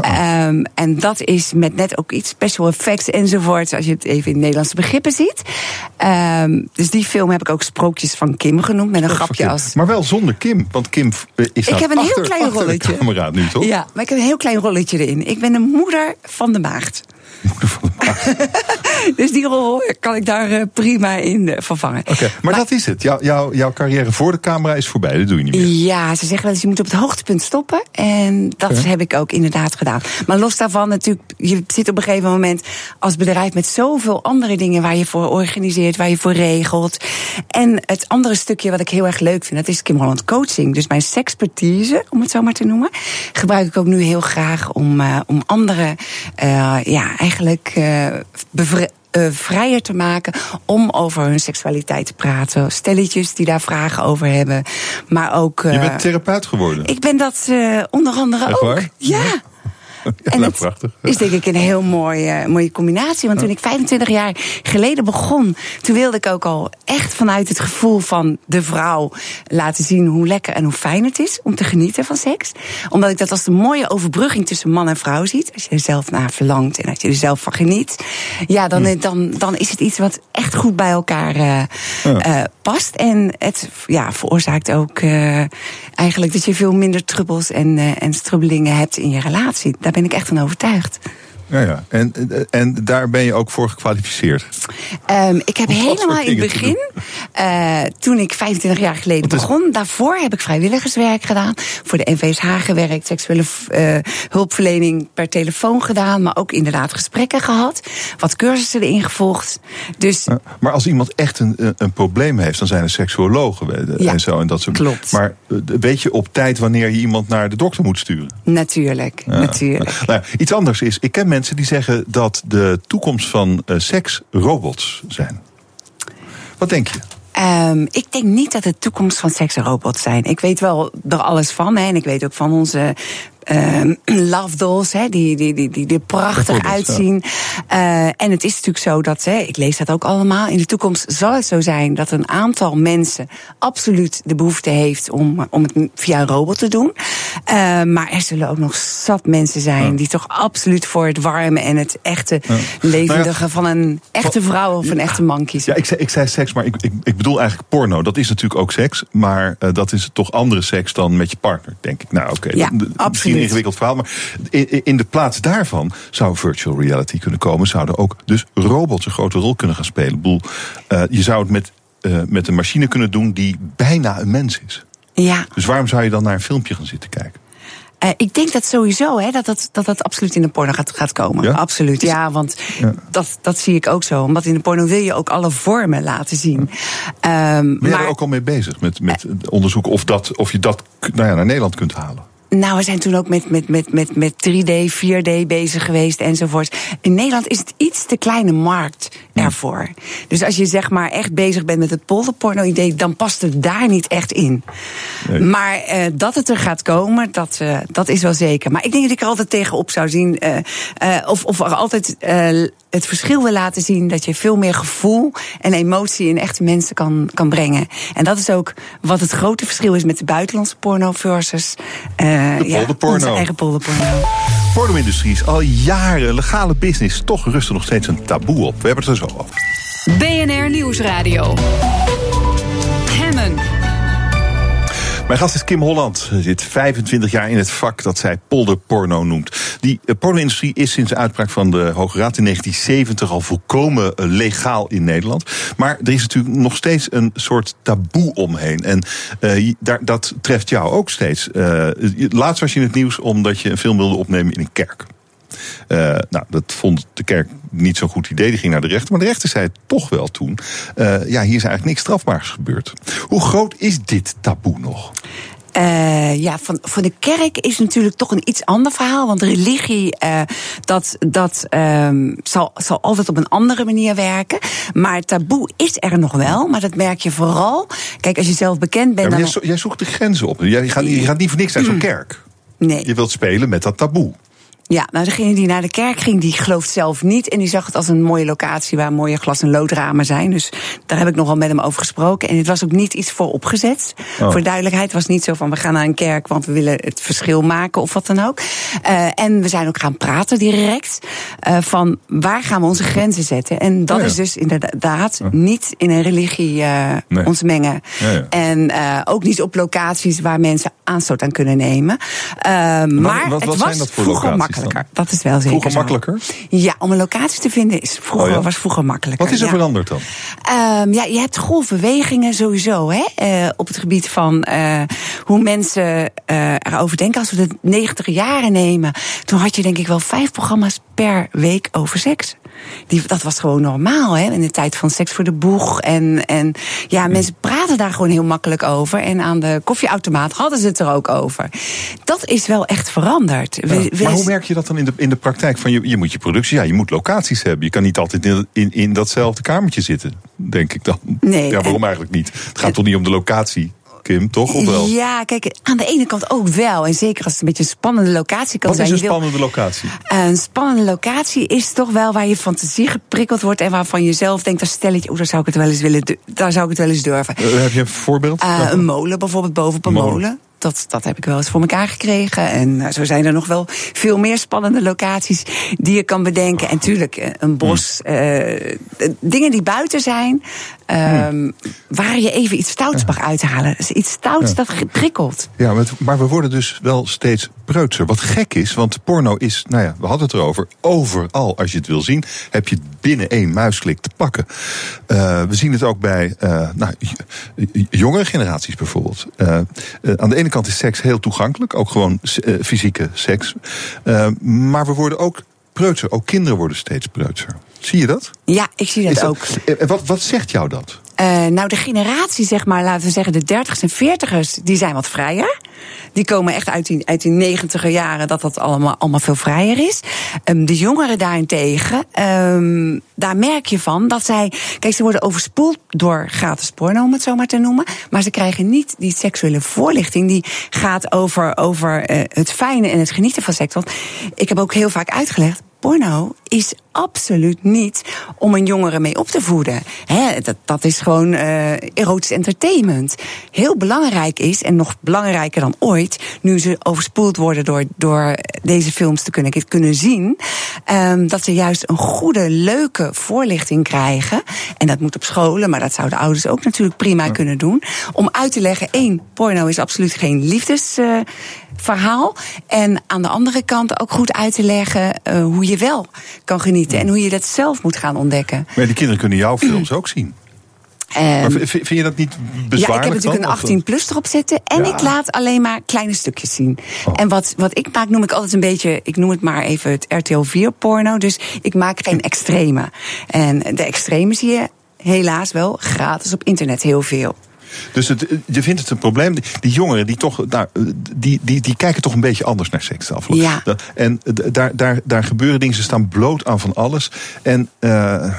Ehm, en dat is met net ook iets special effects enzovoort, als je het even in Nederlandse begrippen ziet. Ehm, dus die film heb ik ook Sprookjes van Kim genoemd, met een grapje als Maar wel zonder Kim, want Kim eh, is Ik heb een heel klein rolletje. nu, toch? Ja, maar ik heb een heel klein rolletje erin. Ik ben de moeder van de maagd. Moeder van de. Dus die rol kan ik daar eh, prima in eh, vervangen. Oké, maar, dat is het. Jouw, jouw, jouw carrière voor de camera is voorbij. Dat doe je niet meer. Ja, ze zeggen wel eens, je moet op het hoogtepunt stoppen. En dat heb ik ook inderdaad gedaan. Maar los daarvan natuurlijk, je zit op een gegeven moment als bedrijf met zoveel andere dingen waar je voor organiseert, waar je voor regelt. En het andere stukje wat ik heel erg leuk vind, dat is Kim Holland coaching. Dus mijn sexpertise, om het zo maar te noemen, gebruik ik ook nu heel graag om, uh, om anderen, uh, ja, eigenlijk uh, bevre uh, vrijer te maken om over hun seksualiteit te praten. Stelletjes die daar vragen over hebben. Maar ook. Uh, je bent therapeut geworden. Ik ben dat uh, onder andere Echt ook. Waar? Ja. Ja, en nou, het prachtig. is denk ik een heel mooie, mooie combinatie. Want toen ik 25 jaar geleden begon, toen wilde ik ook al echt vanuit het gevoel van de vrouw laten zien hoe lekker en hoe fijn het is om te genieten van seks. Omdat ik dat als een mooie overbrugging tussen man en vrouw ziet. Als je er zelf naar verlangt en als je er zelf van geniet. Ja, dan, dan, dan is het iets wat echt goed bij elkaar uh, ja. uh, past. En het ja, veroorzaakt ook uh, eigenlijk dat je veel minder trubbels en, en strubbelingen hebt in je relatie. Daar ben ik echt van overtuigd. Ja, ja. En, en daar ben je ook voor gekwalificeerd? Um, ik heb helemaal in het begin, uh, toen ik 25 jaar geleden is... begon, daarvoor heb ik vrijwilligerswerk gedaan. Voor de NVSH gewerkt, seksuele uh, hulpverlening per telefoon gedaan. Maar ook inderdaad gesprekken gehad. Wat cursussen erin gevolgd. Dus, ja, maar als iemand echt een, een probleem heeft, dan zijn er seksuologen ja, en zo. En dat soort klopt. Maar weet je op tijd wanneer je iemand naar de dokter moet sturen? Natuurlijk, ja. natuurlijk. Nou, iets anders is, ik ken mensen die zeggen dat de toekomst van uh, seks robots zijn. Wat denk je? Um, ik denk niet dat de toekomst van seks robots zijn. Ik weet wel er alles van. En ik weet ook van onze um, love dolls, hè, die, die, die, die, die prachtig uitzien. Ja. Uh, en het is natuurlijk zo dat, hè, ik lees dat ook allemaal, in de toekomst zal het zo zijn dat een aantal mensen absoluut de behoefte heeft om, om het via een robot te doen. Uh, maar er zullen ook nog zat mensen zijn ja. die toch absoluut voor het warme en het echte ja. levendige van een echte vrouw of een echte man kiezen. Ja, ik zei, ik zei seks, maar ik, ik, ik bedoel eigenlijk porno. Dat is natuurlijk ook seks, maar uh, dat is toch andere seks dan met je partner, denk ik. Nou, oké. Okay. Ja, absoluut een ingewikkeld verhaal. Maar in, in, de plaats daarvan zou virtual reality kunnen komen. Zouden ook dus robots een grote rol kunnen gaan spelen. Ik bedoel, uh, je zou het met, uh, met een machine kunnen doen die bijna een mens is. Ja. Dus waarom zou je dan naar een filmpje gaan zitten kijken? Uh, ik denk dat sowieso, hè, dat, dat, dat dat absoluut in de porno gaat, gaat komen. Ja? Absoluut, ja, want ja. Dat, dat zie ik ook zo. Omdat in de porno wil je ook alle vormen laten zien. Um, ben je maar, er ook al mee bezig met, met onderzoeken of, dat, of je dat nou ja, naar Nederland kunt halen? Nou, we zijn toen ook met, met, met, met, met 3D, 4D bezig geweest enzovoort. In Nederland is het iets te kleine markt ervoor. Ja. Dus als je zeg maar echt bezig bent met het polderporno-idee, dan past het daar niet echt in. Nee. Maar uh, dat het er gaat komen, dat, uh, dat is wel zeker. Maar ik denk dat ik er altijd tegenop zou zien, uh, of, of er altijd het verschil wil laten zien dat je veel meer gevoel en emotie in echte mensen kan, kan brengen. En dat is ook wat het grote verschil is met de buitenlandse porno versus uh, de ja, onze eigen polderporno. Porno-industrie is al jaren legale business. Toch rust er nog steeds een taboe op. We hebben het er zo over. BNR Nieuwsradio. Mijn gast is Kim Holland. Zit 25 jaar in het vak dat zij polderporno noemt. Die porno-industrie is sinds de uitspraak van de Hoge Raad in 1970 al volkomen legaal in Nederland. Maar er is natuurlijk nog steeds een soort taboe omheen. En uh, daar, dat treft jou ook steeds. Laatst was je in het nieuws omdat je een film wilde opnemen in een kerk. Uh, nou, dat vond de kerk niet zo'n goed idee. Die ging naar de rechter. Maar de rechter zei toch wel toen: uh, ja, hier is eigenlijk niks strafbaars gebeurd. Hoe groot is dit taboe nog? Uh, ja, van, voor de kerk is natuurlijk toch een iets ander verhaal. Want religie, uh, dat, dat um, zal, zal altijd op een andere manier werken. Maar taboe is er nog wel. Maar dat merk je vooral. Kijk, als je zelf bekend bent. Ja, dan... jij, jij zoekt de grenzen op. Jij gaat, je gaat niet voor niks naar zo'n kerk. Nee. Je wilt spelen met dat taboe. Ja, nou degene die naar de kerk ging, die gelooft zelf niet. En die zag het als een mooie locatie waar mooie glas- en loodramen zijn. Dus daar heb ik nogal met hem over gesproken. En het was ook niet iets voor opgezet. Oh. Voor duidelijkheid was niet zo van we gaan naar een kerk, want we willen het verschil maken of wat dan ook. Uh, en we zijn ook gaan praten direct uh, van waar gaan we onze grenzen zetten. En dat Oh ja. is dus inderdaad niet in een religie uh, Nee. ons mengen. Ja, ja. En ook niet op locaties waar mensen aanstoot aan kunnen nemen. Maar wat- wat het zijn was dat voor vroeger locaties makkelijker. Dat is wel zeker Vroeger zo. makkelijker? Ja, om een locatie te vinden is vroeger, Oh ja? was vroeger makkelijker. Wat is er ja. veranderd dan? Ehm, ja, je hebt golfbewegingen sowieso hè, eh, op het gebied van eh, hoe mensen eh, erover denken. Als we de 90 jaren nemen, toen had je denk ik wel vijf programma's per week over seks. Die, dat was gewoon normaal, hè? In de tijd van seks voor de boeg. En, en ja, mensen praten daar gewoon heel makkelijk over. En aan de koffieautomaat hadden ze het er ook over. Dat is wel echt veranderd. We- Ja, we- maar hoe merk je dat dan in de, in de praktijk? Van je, je moet je productie, ja, je moet locaties hebben. Je kan niet altijd in, in, in datzelfde kamertje zitten, denk ik dan. Nee, ja, waarom en- eigenlijk niet? Het gaat toch niet om de locatie, Kim, toch? Of wel? Ja, kijk, aan de ene kant ook wel. En zeker als het een beetje een spannende locatie kan Wat is zijn. een Je wil- spannende locatie? Een spannende locatie is toch wel waar je fantasie geprikkeld wordt en waarvan je zelf denkt, dat stelletje, oh, daar zou ik het wel eens willen, daar zou ik het wel eens durven. Eh, heb je een voorbeeld? Daarvan? een molen bijvoorbeeld boven op een Molen. molen. Dat, dat heb ik wel eens voor elkaar gekregen. En eh, zo zijn er nog wel veel meer spannende locaties die je kan bedenken. En tuurlijk, eh, een bos. Hmm. eh, dingen die buiten zijn, ehm, waar je even iets stouts mag uithalen. Dus iets stouts Ja. dat prikkelt. Ja, maar, we worden dus wel steeds preutser. Wat gek is, want porno is, nou ja, we hadden het erover. Overal, als je het wil zien, heb je het binnen één muisklik te pakken. We zien het ook bij nou, jongere generaties bijvoorbeeld. Aan de ene kant is seks heel toegankelijk, ook gewoon eh, fysieke seks. Eh, maar we worden ook preutser. Ook kinderen worden steeds preutser. Zie je dat? Ja, ik zie dat, ook. eh, wat, wat zegt jou dat? Eh, nou, de generatie, zeg maar, laten we zeggen, de dertigers en veertigers, die zijn wat vrijer. Die komen echt uit die, uit die negentiger jaren, dat dat allemaal, allemaal veel vrijer is. Ehm, de jongeren daarentegen, ehm, daar merk je van dat zij. Kijk, ze worden overspoeld door gratis porno, om het zo maar te noemen. Maar ze krijgen niet die seksuele voorlichting die gaat over, over eh, het fijne en het genieten van seks. Want ik heb ook heel vaak uitgelegd. Porno is absoluut niet om een jongere mee op te voeden. Dat, dat is gewoon eh, erotisch entertainment. Heel belangrijk is, en nog belangrijker dan ooit, nu ze overspoeld worden door, door deze films te kunnen, kunnen zien, ehm, dat ze juist een goede, leuke voorlichting krijgen. En dat moet op scholen, maar dat zouden ouders ook natuurlijk prima kunnen doen. Om uit te leggen: één, porno is absoluut geen liefdesverhaal. en aan de andere kant ook goed uit te leggen eh, hoe je wel kan genieten en hoe je dat zelf moet gaan ontdekken. Maar die kinderen kunnen jouw films ook zien. Ehm, Maar vind je dat niet bezwaarlijk ja, ik heb natuurlijk dan? een Of- 18 plus erop zitten. En Ja. ik laat alleen maar kleine stukjes zien. Oh. En wat, wat ik maak, noem ik altijd een beetje, ik noem het maar even het RTL 4 porno. Dus ik maak geen extreme. En de extreme zie je helaas wel gratis op internet heel veel. Dus het, je vindt het een probleem. Die, jongeren die toch, nou, die, die, die kijken toch een beetje anders naar seks Ja. En daar, daar, daar gebeuren dingen, ze staan bloot aan van alles. En eh,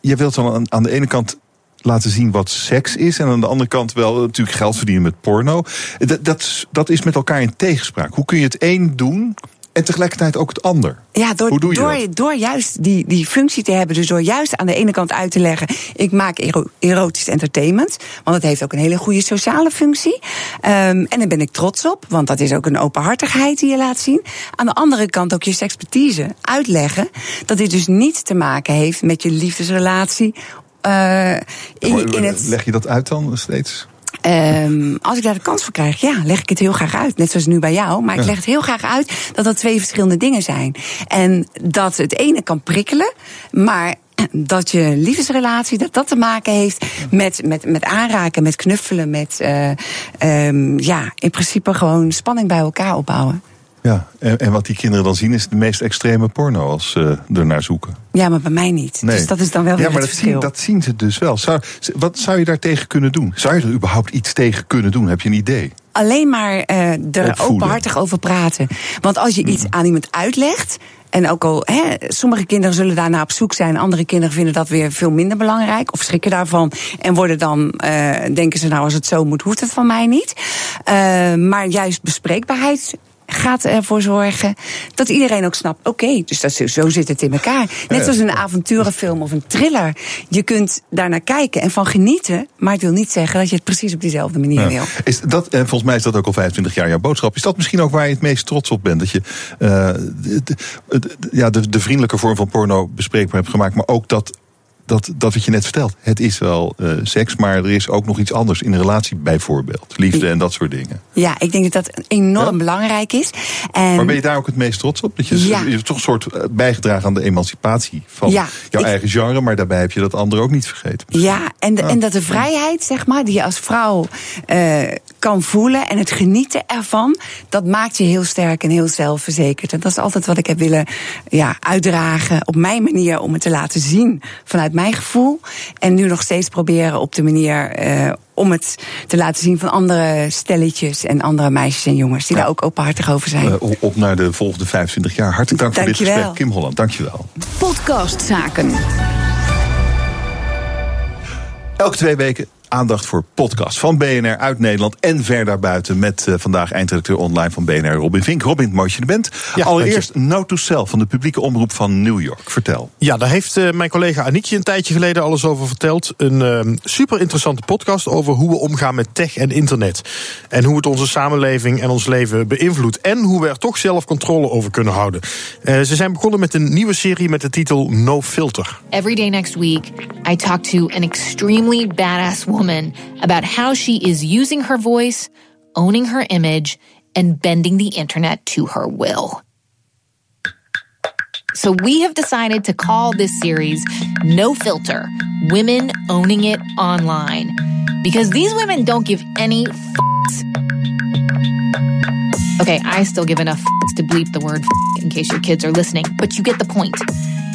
je wilt dan aan, aan de ene kant laten zien wat seks is. En aan de andere kant wel natuurlijk geld verdienen met porno. Dat, dat, is- dat is met elkaar in tegenspraak. Hoe kun je het een doen en tegelijkertijd ook het ander? Ja, door, Hoe doe je door, dat? door juist die, die functie te hebben. Dus door juist aan de ene kant uit te leggen. Ik maak ero- erotisch entertainment. Want het heeft ook een hele goede sociale functie. Ehm, en daar ben ik trots op. Want dat is ook een openhartigheid die je laat zien. Aan de andere kant ook je expertise uitleggen. Dat dit dus niet te maken heeft met je liefdesrelatie. eh, in, in het, Leg je dat uit dan steeds? Ehm, als ik daar de kans voor krijg, ja, leg ik het heel graag uit. Net zoals nu bij jou. Maar ik leg het heel graag uit dat dat twee verschillende dingen zijn. En dat het ene kan prikkelen, maar dat je liefdesrelatie, dat dat te maken heeft met, met, met aanraken, met knuffelen, met eh, ehm, ja, in principe gewoon spanning bij elkaar opbouwen. Ja, en, en wat die kinderen dan zien is de meest extreme porno als ze er naar zoeken. Ja, maar bij mij niet. Nee. Dus dat is dan wel weer ja, maar het dat verschil. zien, dat zien ze dus wel. Zou, wat zou je daar tegen kunnen doen? Zou je er überhaupt iets tegen kunnen doen? Heb je een idee? alleen maar eh er Opvoeden. openhartig over praten. Want als je iets aan iemand uitlegt. En ook al, hè, sommige kinderen zullen daarna op zoek zijn. Andere kinderen vinden dat weer veel minder belangrijk. Of schrikken daarvan. En worden dan, eh, denken ze nou, als het zo moet, hoeft het van mij niet. Eh, maar juist bespreekbaarheid gaat ervoor zorgen dat iedereen ook snapt: oké, dus dat, zo zit het in elkaar. Net zoals een avonturenfilm of een thriller. Je kunt daarnaar kijken en van genieten, maar het wil niet zeggen dat je het precies op diezelfde manier wil. Is dat, en volgens mij is dat ook al 25 jaar jouw boodschap. Is dat misschien ook waar je het meest trots op bent? Dat je uh, de, de, ja, de, de vriendelijke vorm van porno bespreekbaar hebt gemaakt, maar ook dat dat, dat wat je net vertelt. Het is wel uh, seks, maar er is ook nog iets anders in een relatie, bijvoorbeeld. Liefde en dat soort dingen. Ja, ik denk dat dat enorm ja? belangrijk is. En maar ben je daar ook het meest trots op? Dat je, Ja. je hebt toch een soort eh, bijgedragen aan de emancipatie van Ja, jouw ik- eigen genre, maar daarbij heb je dat andere ook niet vergeten. Ja, en, de, Ja. en dat de vrijheid, zeg maar, die je als vrouw eh, kan voelen en het genieten ervan, dat maakt je heel sterk en heel zelfverzekerd. En dat is altijd wat ik heb willen ja, uitdragen op mijn manier om het te laten zien vanuit mijn gevoel. En nu nog steeds proberen op de manier eh, om het te laten zien van andere stelletjes en andere meisjes en jongens die Ja. daar ook openhartig over zijn. Eh, op naar de volgende 25 jaar. Hartelijk dank voor dit Dankjewel. gesprek, Kim Holland. Dankjewel. Podcastzaken. Elke twee weken aandacht voor podcast van BNR uit Nederland en ver daarbuiten. Met eh, vandaag eindredacteur online van BNR Robin Vink. Robin, mooi dat je er bent. Ja, Allereerst Note to Self van de publieke omroep van New York. Vertel. Ja, daar heeft eh, mijn collega Aniekje een tijdje geleden alles over verteld. Een eh, super interessante podcast over hoe we omgaan met tech en internet. En hoe het onze samenleving en ons leven beïnvloedt. En hoe we er toch zelf controle over kunnen houden. Eh, ze zijn begonnen met een nieuwe serie met de titel No Filter. Every day next week, I talk to an extremely badass woman about how she is using her voice, owning her image, and bending the internet to her will. So we have decided to call this series No Filter Women Owning It Online. Because these women don't give any f***s. Okay, I still give enough f***s to bleep the word f- in case your kids are listening, but you get the point.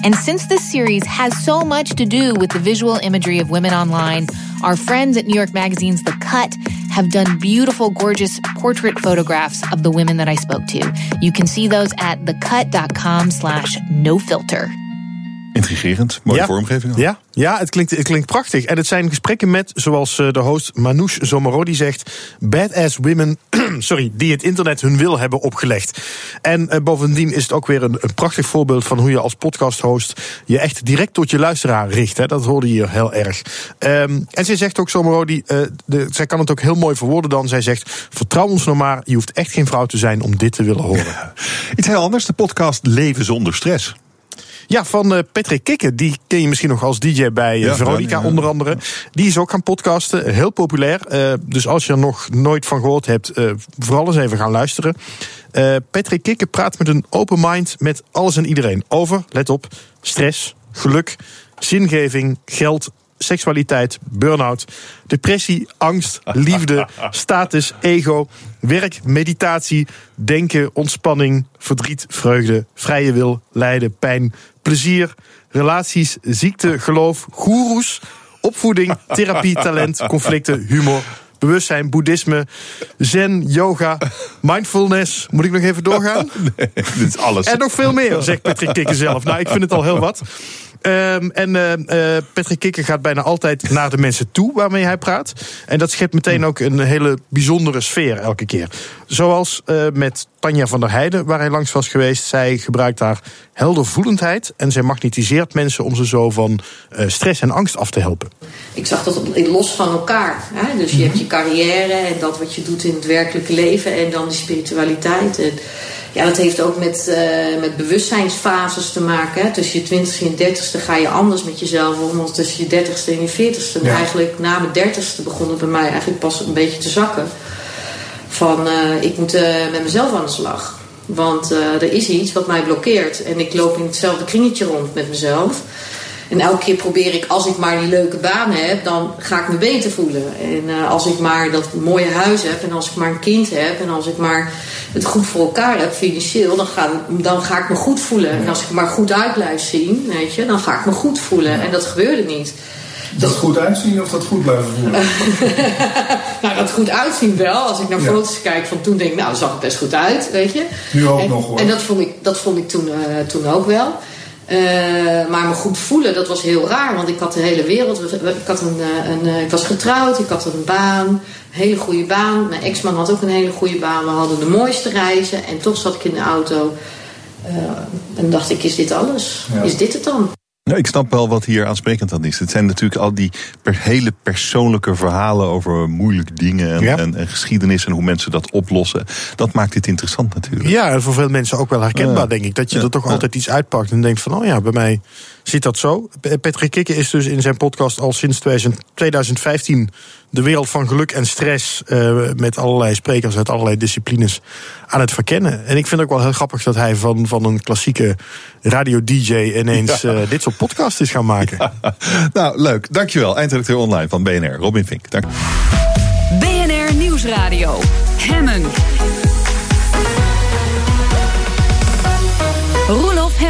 And since this series has so much to do with the visual imagery of women online, our friends at New York Magazine's The Cut have done beautiful, gorgeous portrait photographs of the women that I spoke to. You can see those at thecut.com slash no filter. Intrigerend. Mooie Ja. vormgeving. ook. Ja, ja het, klinkt, het klinkt prachtig. En het zijn gesprekken met, zoals eh, de host Manouche Zomarodi zegt, badass women sorry, die het internet hun wil hebben opgelegd. En eh, bovendien is het ook weer een, een prachtig voorbeeld van hoe je als podcasthost je echt direct tot je luisteraar richt. Hè. Dat hoorde je hier heel erg. Ehm, en zij zegt ook, Zomarodi, eh de, zij kan het ook heel mooi verwoorden dan. Zij zegt, vertrouw ons nou maar, je hoeft echt geen vrouw te zijn om dit te willen horen. Iets heel anders. De podcast Leven zonder stress. Ja, van eh, Patrick Kikken. Die ken je misschien nog als DJ bij eh, Ja, Veronica ja, onder andere. Die is ook gaan podcasten. Heel populair. Eh, dus als je er nog nooit van gehoord hebt, vooral eens even gaan luisteren. Patrick Kikken praat met een open mind met alles en iedereen. Over, let op, stress, geluk, zingeving, geld, seksualiteit, burn-out, depressie, angst, liefde, status, ego, werk, meditatie, denken, ontspanning, verdriet, vreugde, vrije wil, lijden, pijn, plezier, relaties, ziekte, geloof, goeroes, opvoeding, therapie, talent, conflicten, humor. Bewustzijn, boeddhisme, zen, yoga, mindfulness. Moet ik nog even doorgaan? Dit is alles. En nog veel meer, zegt Patrick Kikker zelf. Nou, ik vind het al heel wat. Ehm, en eh, Patrick Kikker gaat bijna altijd naar de mensen toe waarmee hij praat. En dat schept meteen ook een hele bijzondere sfeer elke keer. Zoals eh, met Tanja van der Heijden, waar hij langs was geweest. Zij gebruikt daar heldervoelendheid. En zij magnetiseert mensen om ze zo van eh, stress en angst af te helpen. Ik zag dat los van elkaar. Hè? Dus je hebt je carrière en dat wat je doet in het werkelijke leven en dan die spiritualiteit. En ja, dat heeft ook met, eh, met bewustzijnsfases te maken. Hè? Tussen je twintigste en je dertigste ga je anders met jezelf om dan tussen je dertigste en je veertigste. Ja. eigenlijk na mijn dertigste begon het bij mij eigenlijk pas een beetje te zakken. Van eh, ik moet eh, met mezelf aan de slag. Want eh, er is iets wat mij blokkeert. En ik loop in hetzelfde kringetje rond met mezelf. En elke keer probeer ik, als ik maar die leuke baan heb, dan ga ik me beter voelen. En als ik maar dat mooie huis heb, en als ik maar een kind heb, en als ik maar het goed voor elkaar heb financieel, dan ga, dan ga ik me goed voelen. En als ik maar goed uit blijf zien, weet je, dan ga ik me goed voelen. En dat gebeurde niet. Dat goed uitzien of dat goed blijven voelen? Nou, dat goed uitzien wel. Als ik naar Ja. foto's kijk van toen denk ik, nou, dat zag er best goed uit, weet je. Nu ook en, nog, hoor. En dat vond ik, dat vond ik toen, eh, toen ook wel. Eh, maar me goed voelen, dat was heel raar. Want ik had de hele wereld. Ik, had een, eh, een, ik was getrouwd, ik had een baan. Een hele goede baan. Mijn ex-man had ook een hele goede baan. We hadden de mooiste reizen. En toch zat ik in de auto. Uh, en dacht ik, is dit alles? Ja. Is dit het dan? Ja, ik snap wel wat hier aansprekend aan is. Het zijn natuurlijk al die per hele persoonlijke verhalen over moeilijke dingen en, ja. en, en, geschiedenis en hoe mensen dat oplossen. Dat maakt dit interessant natuurlijk. Ja, en voor veel mensen ook wel herkenbaar, denk ik. Dat je er toch altijd iets uitpakt en denkt van, oh ja, bij mij zit dat zo. Patrick Kikke is dus in zijn podcast al sinds 2015 de wereld van geluk en stress uh, met allerlei sprekers uit allerlei disciplines aan het verkennen. En ik vind ook wel heel grappig dat hij van, van een klassieke radio-dj ineens ja. uh, dit soort podcast is gaan maken. Ja. Nou, leuk. Dankjewel. Eindredacteur online van BNR, Robin Vink. Dank. BNR Nieuwsradio. Hemmen.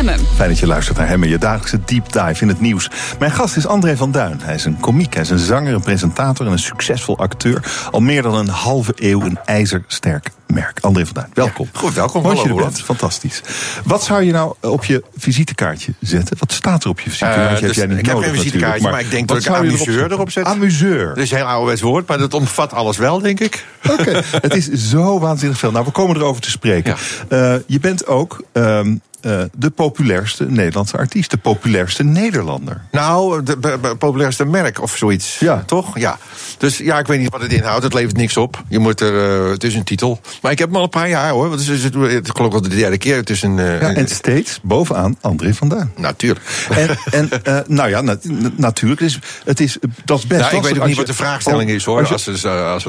Hemmen. Fijn dat je luistert naar Hemmen, je dagelijkse deep dive in het nieuws. Mijn gast is André van Duin. Hij is een komiek, hij is een zanger, een presentator en een succesvol acteur. Al meer dan een halve eeuw een ijzersterk merk. André van Duin, welkom. Ja, goed, welkom. Mooi je er bent. Fantastisch. Wat zou je nou op je visitekaartje zetten? Wat staat er op je visitekaartje? Uh, dus, heb jij niet ik nodig, heb geen visitekaartje, maar, maar, ik denk dat ik amuseur erop zet. Amuseur. Dat is een heel ouderwets woord, maar dat omvat alles wel, denk ik. Oké, okay. het is zo waanzinnig veel. Nou, we komen erover te spreken. Ja. Uh, je bent ook... Um, uh, de populairste Nederlandse artiest, de populairste Nederlander. Nou, de populairste merk of zoiets. Ja. Toch? Ja. Dus ja, ik weet niet wat het inhoudt. Het levert niks op. Je moet er, uh, het is een titel. Maar ik heb hem al een paar jaar hoor. Want het is, het, het, geloof ik al de derde keer. Het is een, uh, ja, en steeds bovenaan André van Duin. Natuurlijk. En, en nou ja, na, natuurlijk. Het is, het is, dat is best nou, Ik weet ook niet wat de vraagstelling is hoor. Als je, als, als,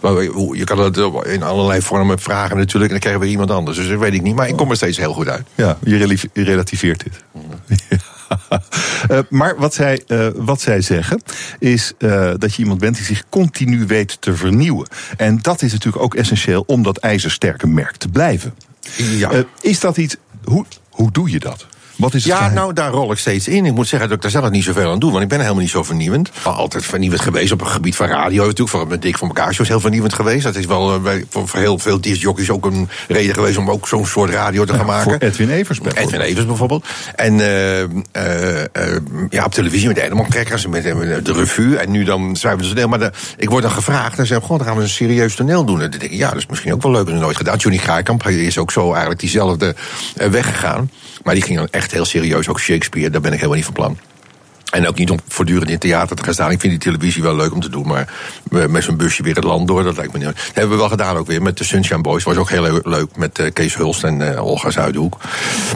als, je kan het in allerlei vormen vragen natuurlijk. En dan krijgen we iemand anders. Dus dat weet ik niet. Maar ik kom er steeds heel goed uit. Ja, je relativeert dit. uh, maar wat zij, uh, wat zij zeggen is uh, dat je iemand bent die zich continu weet te vernieuwen. En dat is natuurlijk ook essentieel om dat ijzersterke merk te blijven. Ja. is dat iets. Hoe, hoe doe je dat? Wat is het ja, geheim? nou, daar rol ik steeds in. Ik moet zeggen dat ik daar zelf niet zoveel aan doe, want ik ben helemaal niet zo vernieuwend. Altijd vernieuwend geweest op het gebied van radio natuurlijk. Voor met Dick van elkaar is heel vernieuwend geweest. Dat is wel uh, voor, voor heel veel discjockeys ook een reden geweest om ook zo'n soort radio te gaan maken. Voor Edwin Evers bijvoorbeeld. Edwin Evers bijvoorbeeld. En uh, uh, ja, op televisie met de Animal Crackers en met, de revue. En nu dan schrijven we toneel. Maar de, ik word dan gevraagd en zeg gewoon, dan gaan we een serieus toneel doen. En dan denk ik, ja, dat is misschien ook wel leuk. Dat nooit gedaan. Johnny Gaarkamp is ook zo eigenlijk diezelfde weg gegaan. Maar die ging dan echt heel serieus, ook Shakespeare, daar ben ik helemaal niet van plan. En ook niet om voortdurend in theater te gaan staan. Ik vind die televisie wel leuk om te doen. Maar met zo'n busje weer het land door, dat lijkt me niet. Dat hebben we wel gedaan ook weer met de Sunshine Boys. Was ook heel leuk met uh, Kees Hulst en uh, Olga Zuidhoek.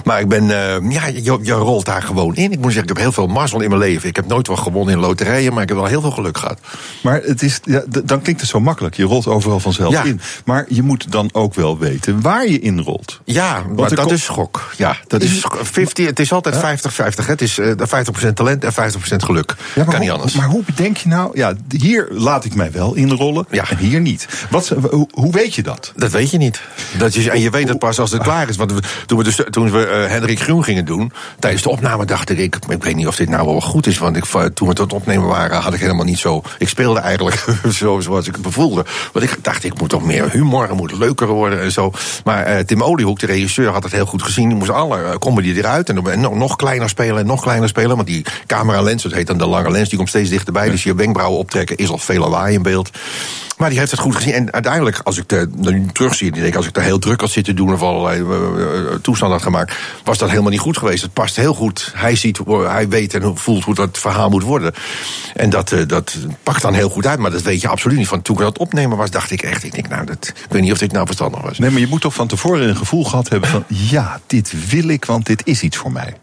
Maar ik ben, uh, ja, je, je, rolt daar gewoon in. Ik moet zeggen, ik heb heel veel mazzel in mijn leven. Ik heb nooit wel gewonnen in loterijen, maar ik heb wel heel veel geluk gehad. Maar het is, ja, dan klinkt het zo makkelijk. Je rolt overal vanzelf ja. in. Maar je moet dan ook wel weten waar je in rolt. Ja, maar dat is schok. Ja, dat is, is 50, het is altijd 50-50. Het is 50% talent en 50% geluk. Ja, kan hoe, niet anders. Maar hoe bedenk je nou, ja, hier laat ik mij wel inrollen ja. en hier niet. Wat, hoe, hoe, weet je dat? Dat weet je niet. Dat is, en je weet het pas als het klaar is. Want we, toen we, dus, toen we uh, Hendrik Groen gingen doen, tijdens de opname dacht ik, ik, ik weet niet of dit nou wel goed is. Want ik, toen we tot opnemen waren, had ik helemaal niet zo. Ik speelde eigenlijk zo, zoals ik het bevoelde. Want ik dacht, ik moet toch meer humor, het moet leuker worden en zo. Maar uh, Tim Oliehoek, de regisseur, had het heel goed gezien. Die moest alle uh, comedy eruit en, en nog, nog kleiner spelen en nog kleiner spelen. Want die camera lens, dat heet dan de lange lens, die komt steeds dichterbij. Dus je wenkbrauwen optrekken is al veel lawaai in beeld. Maar die heeft het goed gezien. En uiteindelijk, als ik de, nu terugzie, denk ik, als ik daar heel druk had zitten doen of allerlei uh, toestanden had gemaakt, was dat helemaal niet goed geweest. Het past heel goed. Hij ziet, hij weet en voelt hoe dat verhaal moet worden. En dat, dat pakt dan heel goed uit. Maar dat weet je absoluut niet. Van toen ik dat opnemen was, dacht ik echt, ik denk, nou, dat, ik weet niet of dit nou verstandig was. Nee, maar je moet toch van tevoren een gevoel gehad hebben van, ja, dit wil ik, want dit is iets voor mij.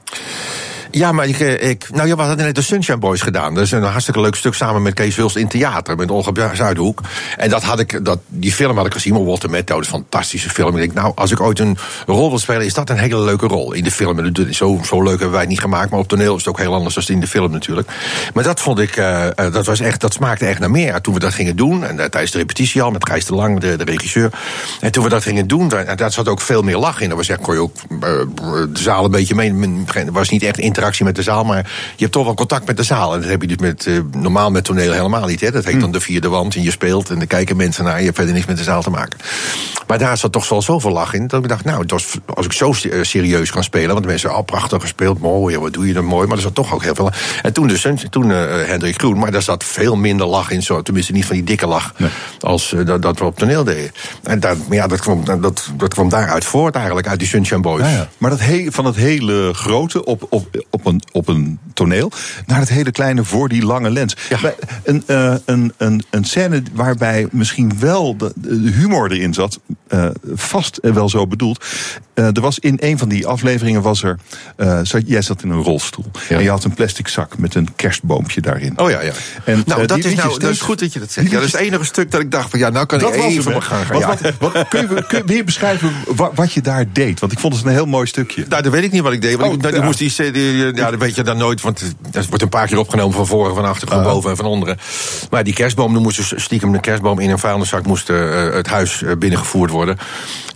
Ja, maar ik, ik, nou ja, we hadden net de Sunshine Boys gedaan. Dat is een hartstikke leuk stuk samen met Kees Hulst in theater. Met Olga Zuidhoek. En dat had ik, dat, die film had ik gezien met Walter Matthau. Dat is een fantastische film. Ik denk, nou, als ik ooit een rol wil spelen, is dat een hele leuke rol. In de film. Zo, zo leuk hebben wij het niet gemaakt. Maar op toneel is het ook heel anders dan in de film natuurlijk. Maar dat vond ik, uh, dat was echt, dat smaakte echt naar meer. Toen we dat gingen doen, en tijdens de repetitie al, met Gijs de Lang, de, de regisseur. En toen we dat gingen doen, daar, daar zat ook veel meer lach in. Dat was echt, kon je ook de zaal een beetje mee. was niet echt interactief interactie met de zaal, maar je hebt toch wel contact met de zaal. En dat heb je dus met, eh, normaal met toneel helemaal niet. Hè. Dat heet dan de vierde wand en je speelt en dan kijken mensen naar. Je hebt verder niks met de zaal te maken. Maar daar zat toch wel zoveel lach in. Dat ik dacht, nou, was, als ik zo eh, serieus kan spelen. Want de mensen, oh, prachtig gespeeld, mooi, wat doe je dan mooi. Maar er zat toch ook heel veel. En toen dus, toen eh, Hendrik Groen. Maar daar zat veel minder lach in. Zo, tenminste, niet van die dikke lach. Als dat, dat we op toneel deden. En maar ja, dat kwam, dat, dat kwam daaruit voort eigenlijk, uit die Sunshine Boys. Ja, ja. Maar dat he- van het hele grote op, op, op, een, op een toneel naar het hele kleine voor die lange lens. Een, eh, een, een, een scène waarbij misschien wel de, de humor erin zat, eh, vast wel zo bedoeld. Eh, er was in een van die afleveringen was er. zat, jij zat in een rolstoel. En je had een plastic zak met een kerstboompje daarin. Oh ja, ja. En, nou, eh, dat is, nou, dat is goed dat je dat zegt. Ja, dat is het enige stuk dat ik dacht van ja, nou kan ik even gaan. Wat, Ja. wat, wat- kun, je, kun je weer beschrijven wat, wat je daar deed? Want ik vond het een heel mooi stukje. Nou, dat weet ik niet wat ik deed. Want Oh, ik, nou, die moest die, die, ja, dat weet je dan nooit. Want het wordt een paar keer opgenomen van voren, van achter, van boven en van onderen. Maar die kerstboom, dan moest dus stiekem de kerstboom in een vuilniszak moest eh, het huis eh, binnengevoerd worden.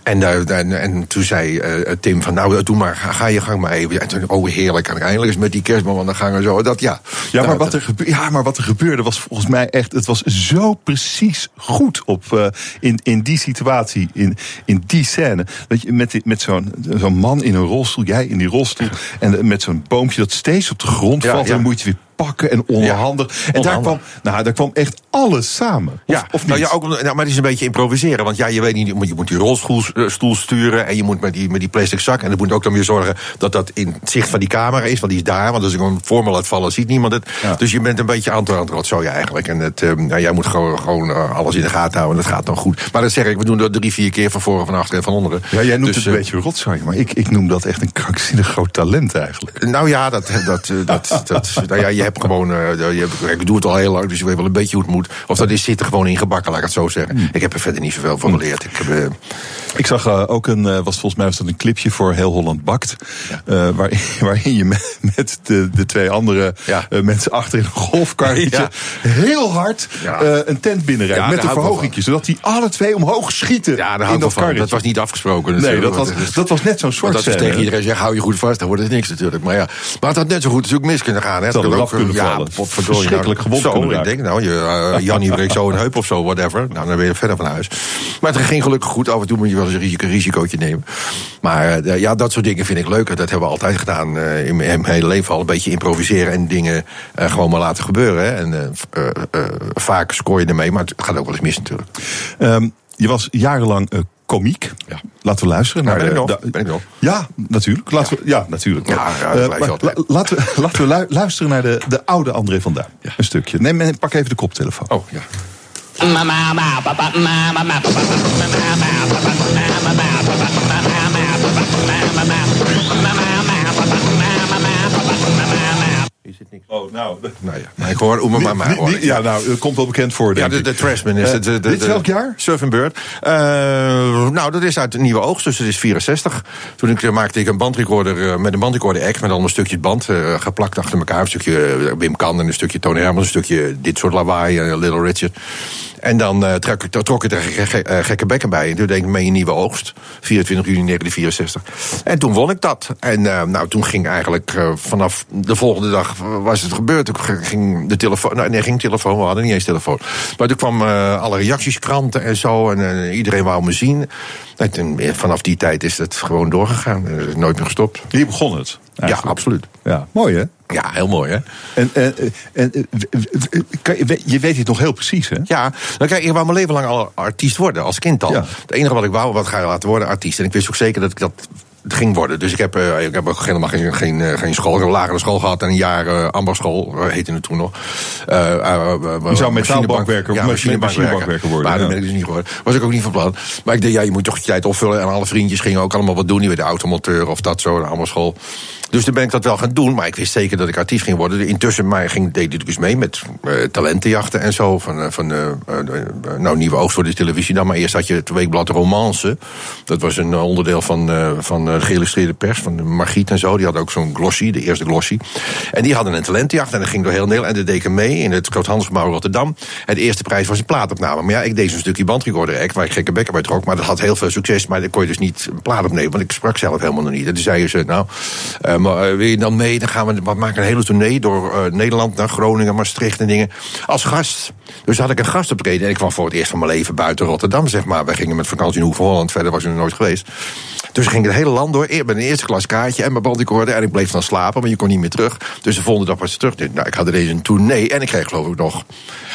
En, daar- en toen zei eh, Tim van, nou, doe maar, ga, ga je gang maar even. En toen, oh, heerlijk. En eindelijk eens met die kerstboom aan de gang en zo. Dat, ja. Ja, maar Nou, wat er, gebe- ja, maar wat er gebeurde was volgens mij echt... het was zo precies goed op, eh, in, in die situatie, in, in die scène. Dat je met, die- met zo'n zo'n man in een rolstoel, jij in die rolstoel... en met zo'n boompje dat steeds op de grond valt... ja. en dan moet je weer pakken en onhandig. En daar kwam, nou, daar kwam echt alles samen. Of, Ja, of nou niet? ja, ook, nou, maar het is een beetje improviseren. Want ja, je weet niet, je moet- die rolstoel eh, stoel sturen. En je moet met die, met die plastic zak. En dan moet ook dan weer zorgen dat dat in het zicht van die camera is. Want die is daar. Want als ik een voor me laat vallen, ziet niemand het. Ja. Dus je bent een beetje aan het rotzooien eigenlijk. En het, eh, nou, jij moet gewoon, gewoon eh, alles in de gaten houden. En dat gaat dan goed. Maar dat zeg ik, we doen dat drie, vier keer van voren, van achter en van onderen. ja, jij noemt Dus, het een eh, beetje rotzooi, maar ik, ik noem dat echt een krankzinnig groot talent eigenlijk. Nou ja, dat, dat, eh, dat, dat, nou ja, je hebt gewoon. eh, je ik doe het al heel lang, dus je weet wel een beetje hoe het moet. Of dat is zit er gewoon ingebakken, laat ik het zo zeggen. Ik heb er verder niet zoveel van geleerd. Ik heb, eh, Ik zag eh, ook een, was volgens mij was dat een clipje voor Heel Holland Bakt. waarin, waarin je met, met de, de twee andere Ja. mensen achter in een golfkarretje Ja. heel hard een tent binnenrijdt. Met een verhogingje. Zodat die alle twee omhoog schieten ja, daar in dat karretje. Dat was niet afgesproken. nee, natuurlijk. dat was, is- dat was net zo'n soort je scène. tegen iedereen zegt, hou je goed vast, dan wordt het niks natuurlijk. Maar ja, maar het had net zo goed natuurlijk mis kunnen gaan. Hè. Ook, kunnen ja, vallen. potverdorie, Verschrikkelijk gewond zo, kunnen ik raken. denk, nou, je, uh, Jannie breekt zo een heup of zo, whatever. Nou, dan ben je verder van huis. Maar het ging gelukkig goed. Af en toe moet je wel eens een risico, risicootje nemen. Maar eh, ja, dat soort dingen vind ik leuk. Dat hebben we altijd gedaan eh, in mijn hele leven al. Een beetje improviseren en dingen eh, gewoon maar laten gebeuren. Hè. En eh, eh, eh, vaak scoor je ermee, maar het gaat ook wel eens mis natuurlijk. Ehm, je was jarenlang eh, komiek. Ja. Laten we luisteren Nou, naar ben de, ik nog, de- ben ik nog. Ja, natuurlijk. Laten we, ja, natuurlijk. Ja, ja, Eh, maar la- laten we, laten we lu- luisteren naar de, de oude André van Duin. Een stukje. Neem, neem- pak even de koptelefoon. Oh, ja. Hier zit niks. Oh, nou. Nou ja, maar ik hoor Oema Mama. Niet- hoor ja, nou, dat komt wel bekend voor. Ja, de, Trashman is Eh, het. De, de, dit is welk jaar? Surf and Bird. Eh, nou, dat is uit de Nieuwe Oogst, dus dat is 64. Toen ik, eh, maakte ik een bandrecorder eh, met een bandrecorder act... met allemaal een stukje band eh, geplakt achter elkaar. Een stukje Wim Kan en een stukje Tony Hermans... een stukje dit soort lawaai, Little Richard. En dan eh, trok, ik, trok er eh, gekke bekken bij. En toen deed ik mee in Nieuwe Oogst, 24 juni 1964. En toen won ik dat. En eh, nou, toen ging eigenlijk vanaf de volgende dag was het gebeurd. Toen ging de telefoon, nou, nee, ging telefoon, we hadden niet eens telefoon. Maar toen kwam alle reacties, kranten en zo. En iedereen wou me zien. En toen, vanaf die tijd is het gewoon doorgegaan. Is nooit meer gestopt. Hier begon het. Ja, absoluut. Ja, mooi hè? Ja, heel mooi, hè? En, en, en, je, je weet het nog heel precies, hè? Ja, nou kijk, ik wou mijn leven lang al artiest worden, als kind al. Ja. Het enige wat ik wou, wat ga je laten worden, artiest. En ik wist ook zeker dat ik dat ging worden. Dus ik heb, eh, ik heb ook helemaal geen, geen, eh, geen school. Ik heb een lagere school gehad en een jaar ambachtsschool, eh, heette het toen nog. Je zou metaalbankwerker ja, machinebankwerker worden, Maar dat ja. ben ik dus niet geworden. Was ik ook niet van plan. Maar ik dacht, ja, je moet toch je tijd opvullen. En alle vriendjes gingen ook allemaal wat doen. Die werden automonteur of dat zo, de ambachtsschool. Dus toen ben ik dat wel gaan doen. Maar ik wist zeker dat ik artiest ging worden. Intussen maar ging, deed ik dus mee met talentenjachten en zo. Van, van nou, Nieuwe Oogst voor de televisie dan. Maar eerst had je het weekblad Romance. Dat was een onderdeel van, van de geïllustreerde pers, van de Margriet en zo. Die hadden ook zo'n glossy, de eerste glossy. En die hadden een talentenjacht en dat ging door heel Nederland. En deed ik mee in het Groothandelsgebouw Rotterdam. De eerste prijs was een plaatopname. Maar ja, ik deed zo'n stukje bandrecorder act, waar ik gekke bekken bij trok. Maar dat had heel veel succes, maar daar kon je dus niet een plaat opnemen. Want ik sprak zelf helemaal nog niet. En toen zeiden ze, nou, uh, maar, uh, wil je dan mee? Dan gaan we, we maken een hele tournee door Nederland naar Groningen, Maastricht en dingen. Als gast. Dus had ik een gastoptreden. En ik kwam voor het eerst van mijn leven buiten Rotterdam, zeg maar. Wij gingen met vakantie in Hoeve Holland. Verder was ik nog nooit geweest. Dus ging het hele land door. Met een eerste klas kaartje en mijn bandrecorder. En ik bleef dan slapen, maar je kon niet meer terug. Dus de volgende dag was ik terug. Nou, ik had ineens een tournee. En ik kreeg geloof ik nog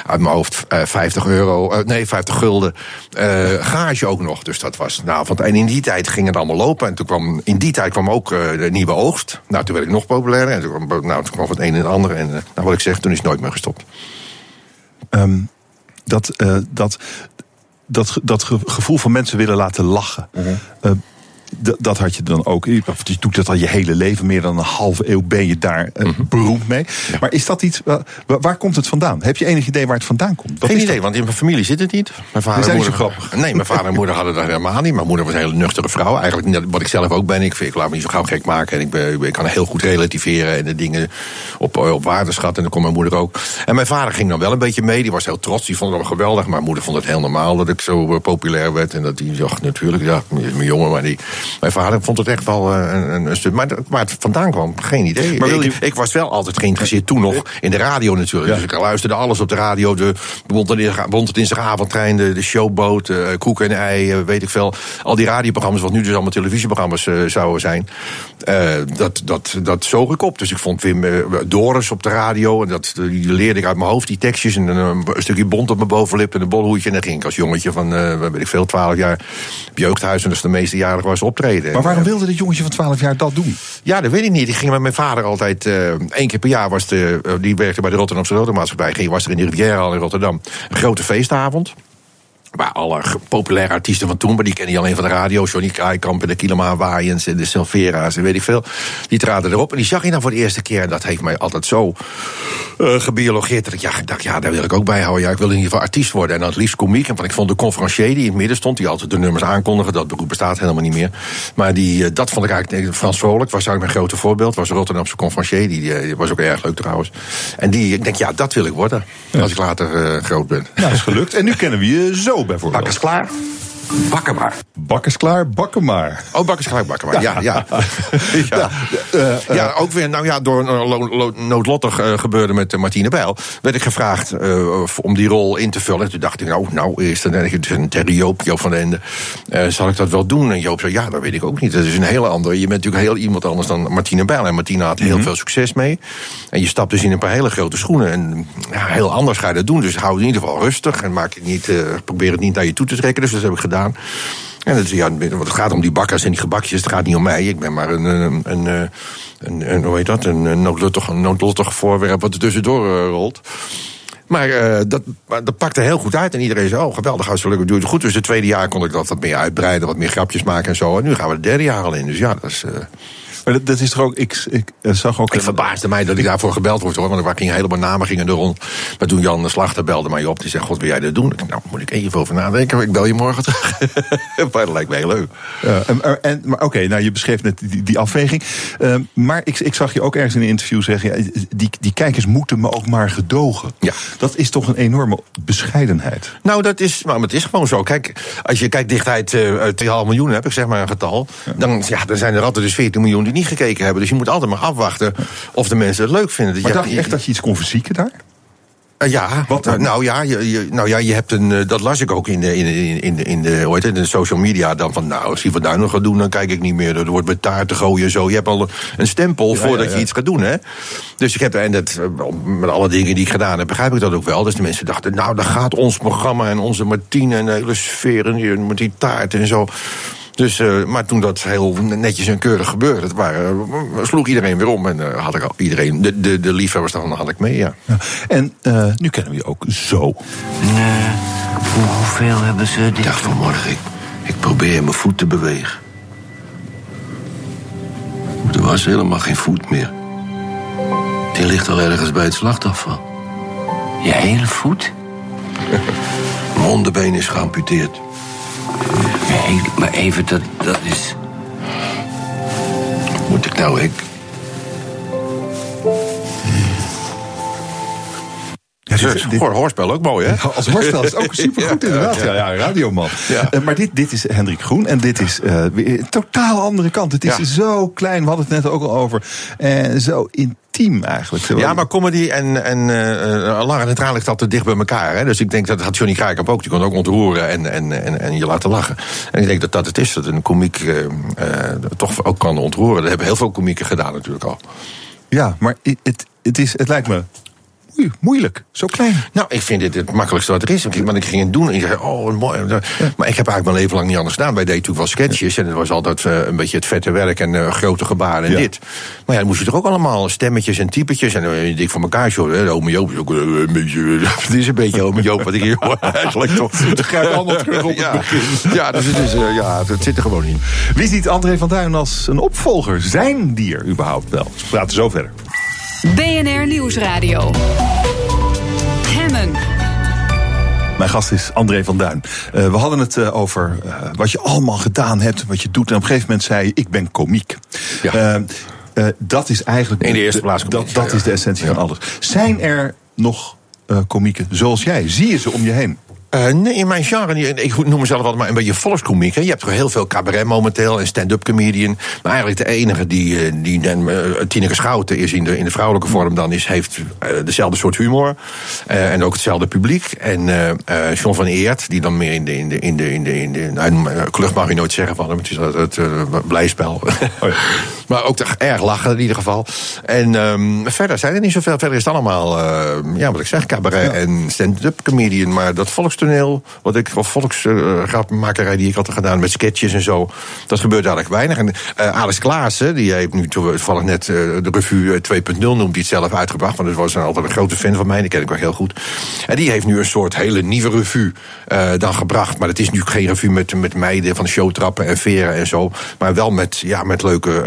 uit mijn hoofd uh, 50 euro. Uh, nee, 50 gulden. Uh, gage ook nog. Dus dat was nou, want En in die tijd ging het allemaal lopen. En toen kwam, in die tijd kwam ook de nieuwe oogst. Nou, toen werd ik nog populairder. En toen kwam, nou, toen kwam het een en het ander. En nou, wat ik zeg, toen is het nooit meer gestopt. Um, dat, dat, dat, dat gevoel van mensen willen laten lachen. -huh. Dat had je dan ook. Je doet dat al je hele leven. Meer dan een halve eeuw ben je daar uh, mm -hmm. beroemd mee. Ja. Maar is dat iets. Uh, waar komt het vandaan? Heb je enig idee waar het vandaan komt? Wat Geen idee, dat? want in mijn familie zit het niet. Mijn vader zijn moeder, grappig. Nee, mijn vader en moeder hadden dat helemaal niet. Mijn moeder was een hele nuchtere vrouw. Eigenlijk net wat ik zelf ook ben. Ik, ik laat me niet zo gauw gek maken. En ik, ben, ik kan heel goed relativeren. En de dingen op, op waarde schatten. En dat kon mijn moeder ook. En mijn vader ging dan wel een beetje mee. Die was heel trots. Die vond het wel geweldig. Mijn moeder vond het heel normaal dat ik zo populair werd. En dat die zag natuurlijk, ja, mijn jongen. Maar die, mijn vader vond het echt wel een, een, een stuk. Maar waar het vandaan kwam, geen idee. Maar ik, je... ik, was wel altijd geïnteresseerd toen nog in de radio natuurlijk. Ja. Dus ik luisterde alles op de radio. De Bond het dinsdagavondtrein, de, de showboot, uh, Koek en Ei, uh, weet ik veel. Al die radioprogramma's, wat nu dus allemaal televisieprogramma's zouden zijn. Dat, dat, dat zoog ik op. Dus ik vond Wim Doris op de radio. En dat die leerde ik uit mijn hoofd, die tekstjes. En een, stukje bont op mijn bovenlip en een bolhoedje. En dan ging ik als jongetje van, weet ik veel, 12 jaar op jeugdhuis. En dat is de meeste jaren was optreden. Maar waarom wilde dit jongetje van 12 jaar dat doen? Ja, dat weet ik niet. Ik ging met mijn vader altijd. Uh, één keer per jaar was de. Uh, die werkte bij de Rotterdamse Rotermaatschappij. Ging, was er in de Rivierenhal in Rotterdam. Een grote feestavond. Waar alle populaire artiesten van toen, maar die kennen je alleen van de radio. Johnny Kraaikamp en de Kilema Waaiens en de Silvera's en weet ik veel. Die traden erop. En die zag je dan voor de eerste keer. En dat heeft mij altijd zo uh, gebiologeerd. Dat ik, ja, ik dacht, ja, daar wil ik ook bij houden. Ja, ik wil in ieder geval artiest worden. En dan het liefst komiek. En want ik vond de conferencier die in het midden stond. Die altijd de nummers aankondigen. Dat beroep bestaat helemaal niet meer. Maar die, dat vond ik eigenlijk. Frans Vrolijk was eigenlijk mijn grote voorbeeld. Was Rotterdamse conferencier. Die, die, was ook erg leuk trouwens. En die, ik denk, ja, dat wil ik worden. Ja. Als ik later uh, groot ben. Nou, is gelukt. En nu kennen we je zo bijvoorbeeld. Bakkers klaar? Bakken maar. Bakkers klaar, bakken maar. Oh, bakkers klaar, bakken maar. Ja, ja. ja. ja. Uh, uh, ja ook weer, nou ja, door een noodlottig uh, gebeurde met Martine Bijl... werd ik gevraagd om die rol in te vullen. En toen dacht ik, nou, nou dat een Terry Joop, Joop van den Ende. zal ik dat wel doen? En Joop zei, ja, dat weet ik ook niet. Dat is een hele andere. Je bent natuurlijk heel iemand anders dan Martine Bijl. En Martine had heel mm -hmm. veel succes mee. En je stapt dus in een paar hele grote schoenen. En ja, heel anders ga je dat doen. Dus hou in ieder geval rustig. En maak het niet, probeer het niet naar je toe te trekken. Dus dat heb ik gedaan. En het, ja, het gaat om die bakkers en die gebakjes. Het gaat niet om mij. Ik ben maar een, een, een, een, een hoe heet dat? Een noodlottig, noodlottig voorwerp wat er tussendoor uh, rolt. Maar uh, dat, dat pakte heel goed uit. En iedereen zei, oh geweldig, hartstikke doe je het goed. Dus het tweede jaar kon ik dat wat meer uitbreiden. Wat meer grapjes maken en zo. En nu gaan we het derde jaar al in. Dus ja, dat is... maar dat, dat, is toch ook. Ik, ik zag ook. Het verbaasde mij dat ik daarvoor gebeld word hoor. Want er gingen helemaal namen gingen er rond. Maar toen Jan de Slachter belde mij op. Die zei: God, wil jij dat doen? Ik, nou, moet ik even over nadenken. Ik bel je morgen terug. maar dat lijkt mij heel leuk. Ja, en, en, maar oké, okay, nou je beschreef net die, die afweging. Uh, maar ik, ik zag je ook ergens in een interview zeggen. Ja, die, die kijkers moeten me ook maar gedogen. Ja. Dat is toch een enorme bescheidenheid. Nou, dat is. Maar het is gewoon zo. Kijk, als je kijkt dichtheid uh, 2,5 miljoen heb ik zeg maar een getal. Ja. Dan, ja, dan zijn er altijd dus 14 miljoen die niet gekeken hebben. Dus je moet altijd maar afwachten of de mensen het leuk vinden. Maar dacht je echt dat je iets kon verzieken daar? Uh, ja, Wat nou ja, je, je, nou ja, je hebt een, uh, dat las ik ook in de, in de, in de, in de, het, in de social media. Dan van, nou, als hij wat daar nog gaat doen, dan kijk ik niet meer. Er wordt met taarten gooien en zo. Je hebt al een stempel ja, voordat ja, ja. je iets gaat doen, hè. Dus ik heb, en dat, met alle dingen die ik gedaan heb, begrijp ik dat ook wel. Dus de mensen dachten, nou, dan gaat ons programma en onze Martine en de hele sfeer en met die taart en zo. Dus, uh, maar toen dat heel netjes en keurig gebeurde, het waren, uh, sloeg iedereen weer om. En uh, had ik al iedereen, de, de, de liefhebbers, dan had ik mee, ja. ja. En nu kennen we je ook zo. Nee, hoeveel hebben ze dit? Ik dacht vanmorgen, ik, ik probeer mijn voet te bewegen. Er was helemaal geen voet meer. Die ligt al ergens bij het slachtafval. Je hele voet? mijn onderbeen is geamputeerd. Nee, maar even, dat, dat is... Moet ik nou, ik... Dit- Dit, dit- hoor, hoorspel ook mooi, hè? Als hoorspel is het ook supergoed, inderdaad. Ja, ja, radioman. Eh, maar dit, dit is Hendrik Groen en dit is eh, weer een totaal andere kant. Het is zo klein, we hadden het net ook al over. En zo intiem eigenlijk. Ja, maar comedy en, en uh, lang en ligt altijd dicht bij elkaar. Hè? Dus ik denk dat had Johnny Kraaikamp ook. Die kon ook ontroeren en, en, en, en je laten lachen. En ik denk dat dat het is. Dat een komiek uh, uh, toch ook kan ontroeren. Dat hebben heel veel komieken gedaan natuurlijk al. Ja, maar het, het, is, het lijkt me moeilijk, zo klein. Nou, ik vind dit het makkelijkste wat er is. Want ik ging het doen en ik zei, oh, mooi. Ja. Maar ik heb eigenlijk mijn leven lang niet anders gedaan. Wij deden natuurlijk wel sketches en het was altijd uh, een beetje het vette werk en uh, grote gebaren en ja. dit. Maar ja, dan moest je er ook allemaal stemmetjes en typetjes en uh, dik voor elkaar. Ome Joop is ook een beetje, het is een beetje ome Joop wat ik hier hoor. Eigenlijk toch. Het grijpt allemaal terug op ja. het begin. Ja, dus het, is, ja, het zit er gewoon in. Wie ziet André van Duin als een opvolger? Zijn dier überhaupt wel? We praten zo verder. BNR Nieuwsradio. Hemmen. Mijn gast is André van Duin. Uh, we hadden het uh, over uh, wat je allemaal gedaan hebt, wat je doet. En op een gegeven moment zei je, ik ben komiek. Ja. dat is eigenlijk... In de eerste plaats Dat, dat ja, is de essentie ja. van alles. Zijn er nog komieken zoals jij? Zie je ze om je heen? Uh, nee, in mijn genre, ik noem mezelf altijd maar een beetje volkskomiek. Hè. Je hebt toch heel veel cabaret momenteel en stand-up comedian. Maar eigenlijk de enige die, die uh, Tineke Schouten is in de, in de vrouwelijke vorm dan is, heeft uh, dezelfde soort humor. Uh, en ook hetzelfde publiek. En John van Eert, die dan meer in de, in de, in de, in de, in de nou, klucht mag je nooit zeggen van hem. Het is het, blijspel. Oh ja. maar ook erg lachen in ieder geval. En um, verder zijn er niet zoveel. Verder is het allemaal, ja, wat ik zeg, cabaret ja. en stand-up comedian. Maar dat volks wat ik, of volksgrappenmakerij die ik had gedaan met sketches en zo, dat gebeurt eigenlijk weinig. En uh, Klaassen, die heeft nu toevallig net uh, de revue 2.0 noemt hij het zelf uitgebracht, want dat was altijd een grote fan van mij, die ken ik wel heel goed. En die heeft nu een soort hele nieuwe revue dan gebracht, maar het is nu geen revue met, met meiden van showtrappen en veren en zo, maar wel met, ja, met leuke,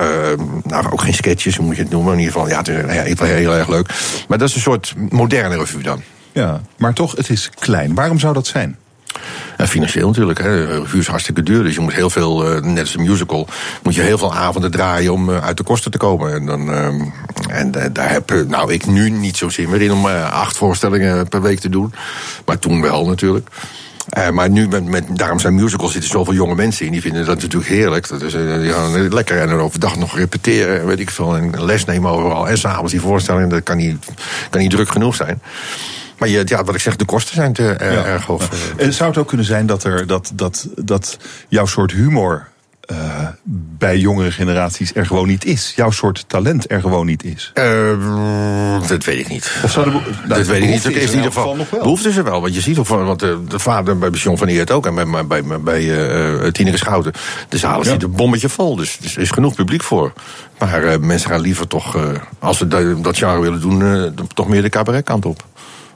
nou ook geen sketches, hoe moet je het noemen, in ieder geval, ja, het is heel, heel erg leuk. Maar dat is een soort moderne revue dan. Ja, maar toch, het is klein. Waarom zou dat zijn? Financieel natuurlijk. Hè. Revue is hartstikke duur. Dus je moet heel veel, uh, net als een musical, moet je heel veel avonden draaien om uh, uit de kosten te komen. En, dan, uh, en daar heb nou, ik nu niet zo zin meer in om acht voorstellingen per week te doen. Maar toen wel natuurlijk. Maar nu, met, met, daarom zijn musicals zitten zoveel jonge mensen in. Die vinden dat natuurlijk heerlijk. Dat is, die gaan lekker en overdag nog repeteren. Weet ik veel. En les nemen overal. En s'avonds die voorstellingen. Dat kan niet, kan niet druk genoeg zijn. Maar je, ja, wat ik zeg, de kosten zijn te ja. erg hoog. En zou het ook kunnen zijn dat, er, dat, dat, dat jouw soort humor uh, bij jongere generaties er gewoon niet is? Jouw soort talent er gewoon niet is? Uh, dat weet ik niet. Of zou de, nou, dat weet ik niet. Is in ieder geval nog wel. Behoefte is er wel. Want je ziet ook, want de, de vader bij John van Eert ook. En bij, bij, bij, bij uh, Tineke Schouten. De zaal is ja. een bommetje vol. Dus er is genoeg publiek voor. Maar mensen gaan liever toch, als ze dat, dat genre willen doen, toch meer de cabaretkant op.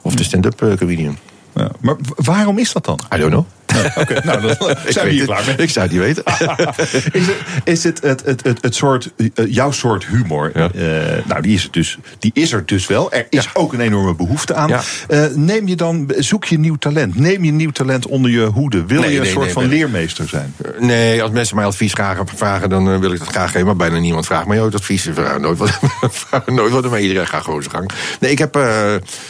Of de stand-up uh, comedian. Ja, maar waarom is dat dan? I don't know. Oké, okay, nou, dan zijn we hier klaar mee. Ik zou het niet weten. is het, is het, het, het, het, het soort, uh, jouw soort humor? Ja. Uh, nou, die is, het dus, die is er dus wel. Er is ja. ook een enorme behoefte aan. Ja. Uh, neem je dan, zoek je nieuw talent? Neem je nieuw talent onder je hoede? Wil nee, je een nee, soort nee, van leermeester zijn? Nee, als mensen mij advies vragen, vragen dan wil ik dat graag geven. Maar bijna niemand vraagt mij ooit advies. Nooit wat, nooit wat maar iedereen gaat gewoon zijn gang. Nee, ik, heb,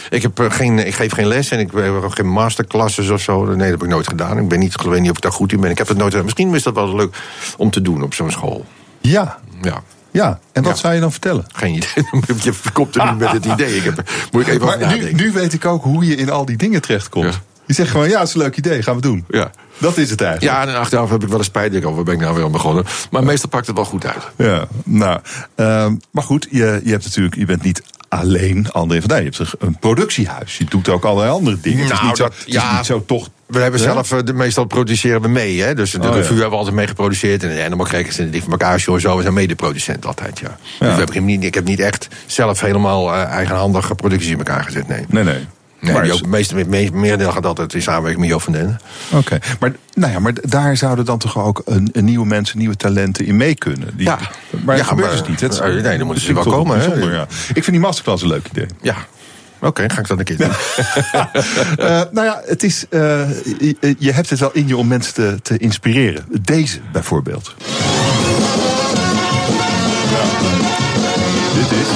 ik, heb geen, ik geef geen les en ik heb geen masterclasses of zo. Nee, dat heb ik nooit gedaan. Ik ben niet, ik weet niet of ik daar goed in ben. Ik heb het nooit. Misschien is dat wel leuk om te doen op zo'n school. Ja. Ja. Ja, en wat ja. zou je dan vertellen? Geen idee. Je komt er niet met het idee. Ik heb, moet ik even maar nu, nu, weet ik ook hoe je in al die dingen terechtkomt. Ja. Je zegt gewoon, ja, het is een leuk idee, gaan we doen. Ja. Dat is het eigenlijk. Ja, en achteraf heb ik wel eens spijt. Ik, waar ben ik nou weer aan begonnen? Maar meestal pakt het wel goed uit. Ja, nou, um, maar goed, je, je hebt natuurlijk, je bent niet alleen André van Dijk. Je hebt een productiehuis. Je doet ook allerlei andere dingen. Nou, het is niet zo, dat, het is ja, niet zo toch we hebben zelf, de, meestal produceren we mee. Hè? Dus de oh, revue ja. hebben we altijd mee geproduceerd. En de Animal Crackers en de Dik van elkaar show zo. We zijn medeproducent altijd, ja. ja. Dus we hebben niet, ik heb niet echt zelf helemaal uh, eigenhandig producties in elkaar gezet, nee. Nee, nee. Nee, maar ook, meeste, me, meerdeel gaat altijd in samenwerking met Jo van Den. Oké, okay. maar, nou ja, maar daar zouden dan toch ook een, een, nieuwe mensen, nieuwe talenten in mee kunnen? Die, ja, maar ja, dat gebeurt maar, dus niet. Het, nee, dan moeten ze wel komen. Hè? Ja. Ik vind die masterclass een leuk idee. Ja, Oké, okay, ga ik dan een keer doen. Eh, nou ja, het is, eh, je, hebt het wel in je om mensen te, te inspireren. Deze bijvoorbeeld. Ja. Dit is.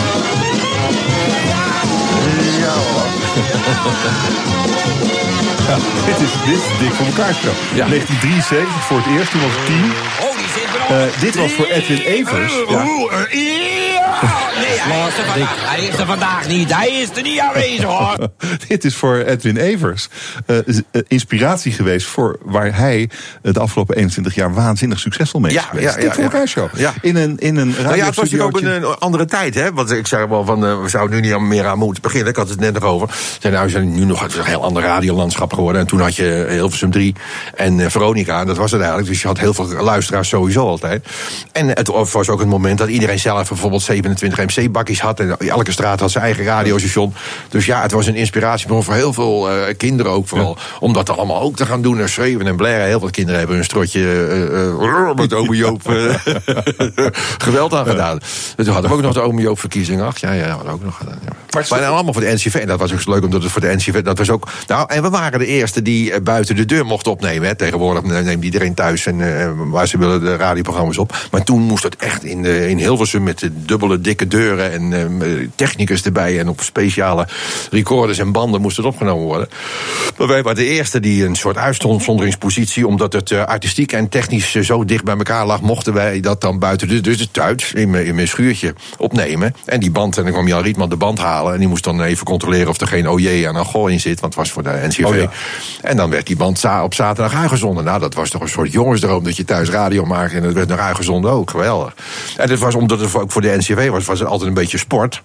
Ja, ja, dit is, dit dik voor elkaar. Ja. 1973 voor het eerst, toen was 10. Dit was voor Edwin Evers. Ja. Nee, hij is, er vandaag, hij is er vandaag niet. Hij is er niet aanwezig, hoor. Dit is voor Edwin Evers eh, eh, inspiratie geweest voor waar hij eh, de afgelopen 21 jaar waanzinnig succesvol mee is Ja, geweest. ja, ja, voor elkaar show. Ja. In een, in een Nou ja, het was ook een, eh, andere tijd, hè? Want ik zei wel van, we zouden nu niet meer aan moeten beginnen. Ik had het net nog over. Zei, nou, zijn nu nog het is een heel ander radiolandschap geworden. En toen had je Hilversum 3 en Veronica. En dat was het eigenlijk. Dus je had heel veel luisteraars sowieso altijd. En het was ook een moment dat iedereen zelf bijvoorbeeld 27 MC-bakjes had. En elke straat had zijn eigen radiostation. Dus ja, het was een inspiratiebron voor heel veel eh, kinderen ook vooral. Om dat allemaal ook te gaan doen. En schreeuwen en blaren. Heel veel kinderen hebben een strotje eh, eh, met ome Joop geweld aan gedaan. Toen hadden we ook nog de ome Joop verkiezing. Ach ja, ja, hadden we ook nog gedaan. Ja. Maar, dan allemaal voor de NCV. En dat was ook zo leuk omdat het voor de NCV. Dat was ook. Nou, en we waren de eerste die buiten de deur mochten opnemen. Hè. Tegenwoordig neemt iedereen thuis en waar ze willen de radioprogramma's op. Maar toen moest het echt in, de, in Hilversum met de dubbele dikke deuren en eh, technicus erbij. En op speciale recorders en banden moest het opgenomen worden. Maar wij waren de eerste die een soort uitzonderingspositie, omdat het eh, artistiek en technisch eh, zo dicht bij elkaar lag, mochten wij dat dan buiten de, dus thuis in mijn, in mijn schuurtje opnemen. En die band, en dan kwam Jan Rietman de band halen. En die moest dan even controleren of er geen OJ aan een gooi in zit, want het was voor de NCV. Oh ja. En dan werd die band za- op zaterdag uitgezonden. Nou, dat was toch een soort jongensdroom dat je thuis radio maakte en het werd nog uitgezonden ook. Geweldig. En dat was omdat het ook voor de NCV was, was altijd een beetje sport.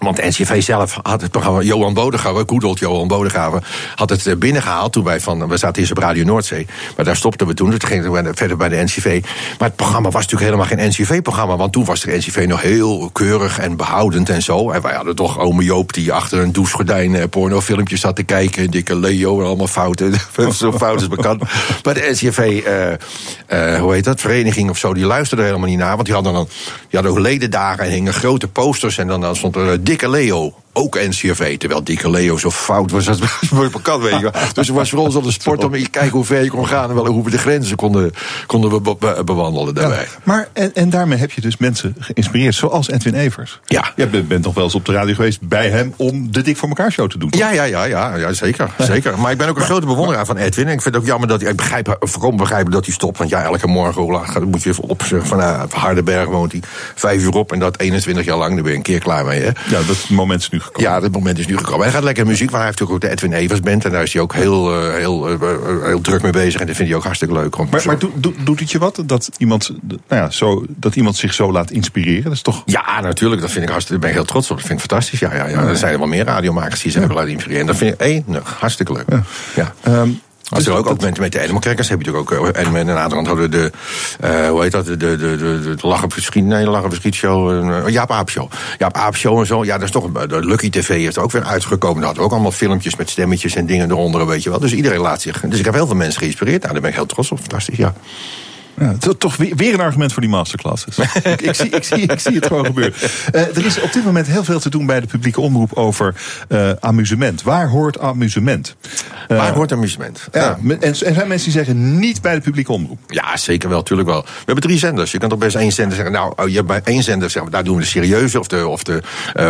Want de NCV zelf had het programma Johan Bodegraven, Goedelt Johan Bodegraven, had het eh, binnengehaald toen wij van, we zaten eerst op Radio Noordzee, maar daar stopten we toen, gingen we verder bij de NCV. Maar het programma was natuurlijk helemaal geen NCV-programma, want toen was de NCV nog heel keurig en behoudend en zo. En wij hadden toch ome Joop die achter een douchegordijn eh, pornofilmpjes zat te kijken, dikke Leo en allemaal fouten, zo fout is bekend. Maar de NCV, eh, hoe heet dat, vereniging of zo, die luisterde helemaal niet naar, want die hadden dan, die hadden ook ledendagen en hingen grote posters en dan, dan stond er Dikke Leo. Ook NCRV, terwijl Dikke Leo zo fout was als bekend, weet je wel. Dus het was voor ons al de sport om te kijken hoe ver je kon gaan... en wel hoe we de grenzen konden, konden we be- be- bewandelen daarbij. Maar, en, en daarmee heb je dus mensen geïnspireerd, zoals Edwin Evers. Ja. Je bent, bent nog wel eens op de radio geweest bij hem om de Dik voor elkaar show te doen. Ja, ja, ja, ja, ja zeker, zeker. Maar ik ben ook een grote bewonderaar van Edwin. En ik vind het ook jammer dat hij... Ik begrijp, voorkomen begrijpen dat hij stopt. Want ja, elke morgen hoe laat moet je even op. Vanuit Hardenberg woont hij. Vijf uur op en dat 21 jaar lang. Daar ben je een keer klaar mee, hè? Ja, dat moment is nu gekomen. Ja, dat moment is nu gekomen. Hij gaat lekker muziek, maar hij heeft natuurlijk ook de Edwin Evers Band. En daar is hij ook heel, eh, heel, eh, eh, heel druk mee bezig. En dat vindt hij ook hartstikke leuk. om Maar, maar doet- het je wat dat iemand, nou ja, zo, dat iemand zich zo laat inspireren? Dat is toch. Ja, natuurlijk. Dat vind ik hartstikke. Daar ben ik heel trots op. Dat vind ik fantastisch. Ja, ja, ja. Er zijn er wel meer radiomakers die zich hebben laten inspireren. En dat vind ik enig. Hartstikke leuk. Ja. Ehm, Als dus er ook, dat- ook met, met de Animalcrackers heb je natuurlijk ook. eh, En met een aantal hadden de. eh, hoe heet dat? De, de, de, de, de Lachen Verschiet. Nee, Lachen Verschiet Show. eh, Jaap Aap Show. Jaap Aap Show en zo. Ja, dat is toch. een- De Lucky TV heeft er ook weer uitgekomen. Daar hadden we ook allemaal filmpjes met stemmetjes en dingen eronder. Weet je wel. Dus iedereen laat zich. Dus ik heb heel veel mensen geïnspireerd. Nou, daar ben ik heel trots op. Fantastisch, ja. Ja, to- toch weer, een argument voor die masterclasses. ik, ik, zie, ik, zie, ik zie het gewoon gebeuren. Eh, er is op dit moment heel veel te doen bij de publieke omroep over eh, amusement. Waar hoort amusement? Eh, Waar hoort amusement? Ja, en zijn mensen die zeggen niet bij de publieke omroep. Ja, zeker wel, tuurlijk wel. We hebben drie zenders. Je kan toch best één zender zeggen. Nou, oh, je hebt bij één zender zeggen, daar doen we de serieuze of de, of de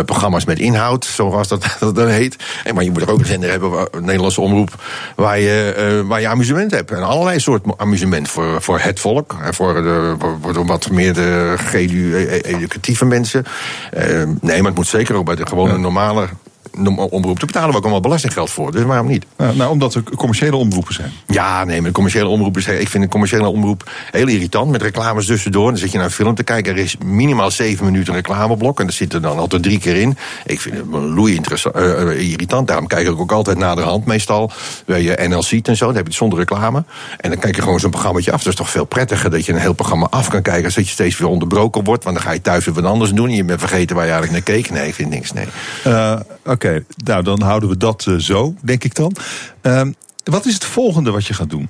programma's met inhoud, zoals dat, dat dan heet. En, maar je moet er ook een zender hebben, waar- een Nederlandse omroep, waar je, waar je amusement hebt. En allerlei soort amusement voor, voor het volk. En voor, de, voor, de wat meer de geëducatieve mensen. Eh, nee, maar het moet zeker ook bij de gewone normale omroep. Daar betalen we ook allemaal belastinggeld voor. Dus waarom niet? Nou, nou, omdat er commerciële omroepen zijn. Ja, nee, maar de commerciële omroep is. Ik vind een commerciële omroep heel irritant. Met reclames tussendoor. Dan zit je naar een film te kijken. Er is minimaal zeven minuten reclameblok. En er zit er dan altijd drie keer in. Ik vind het loei interessant, eh, eh, irritant. Daarom kijk ik ook altijd naar de hand. Meestal bij je NL ziet en zo. Dan heb je het zonder reclame. En dan kijk je gewoon zo'n programmaatje af. Dat is toch veel prettiger dat je een heel programma af kan kijken. Als dat je steeds weer onderbroken wordt. Want dan ga je thuis weer wat anders doen. En je bent vergeten waar je eigenlijk naar keek. Nee, ik vind niks. Nee. Eh, Oké, nou dan houden we dat eh, zo, denk ik dan. Ehm, wat is het volgende wat je gaat doen?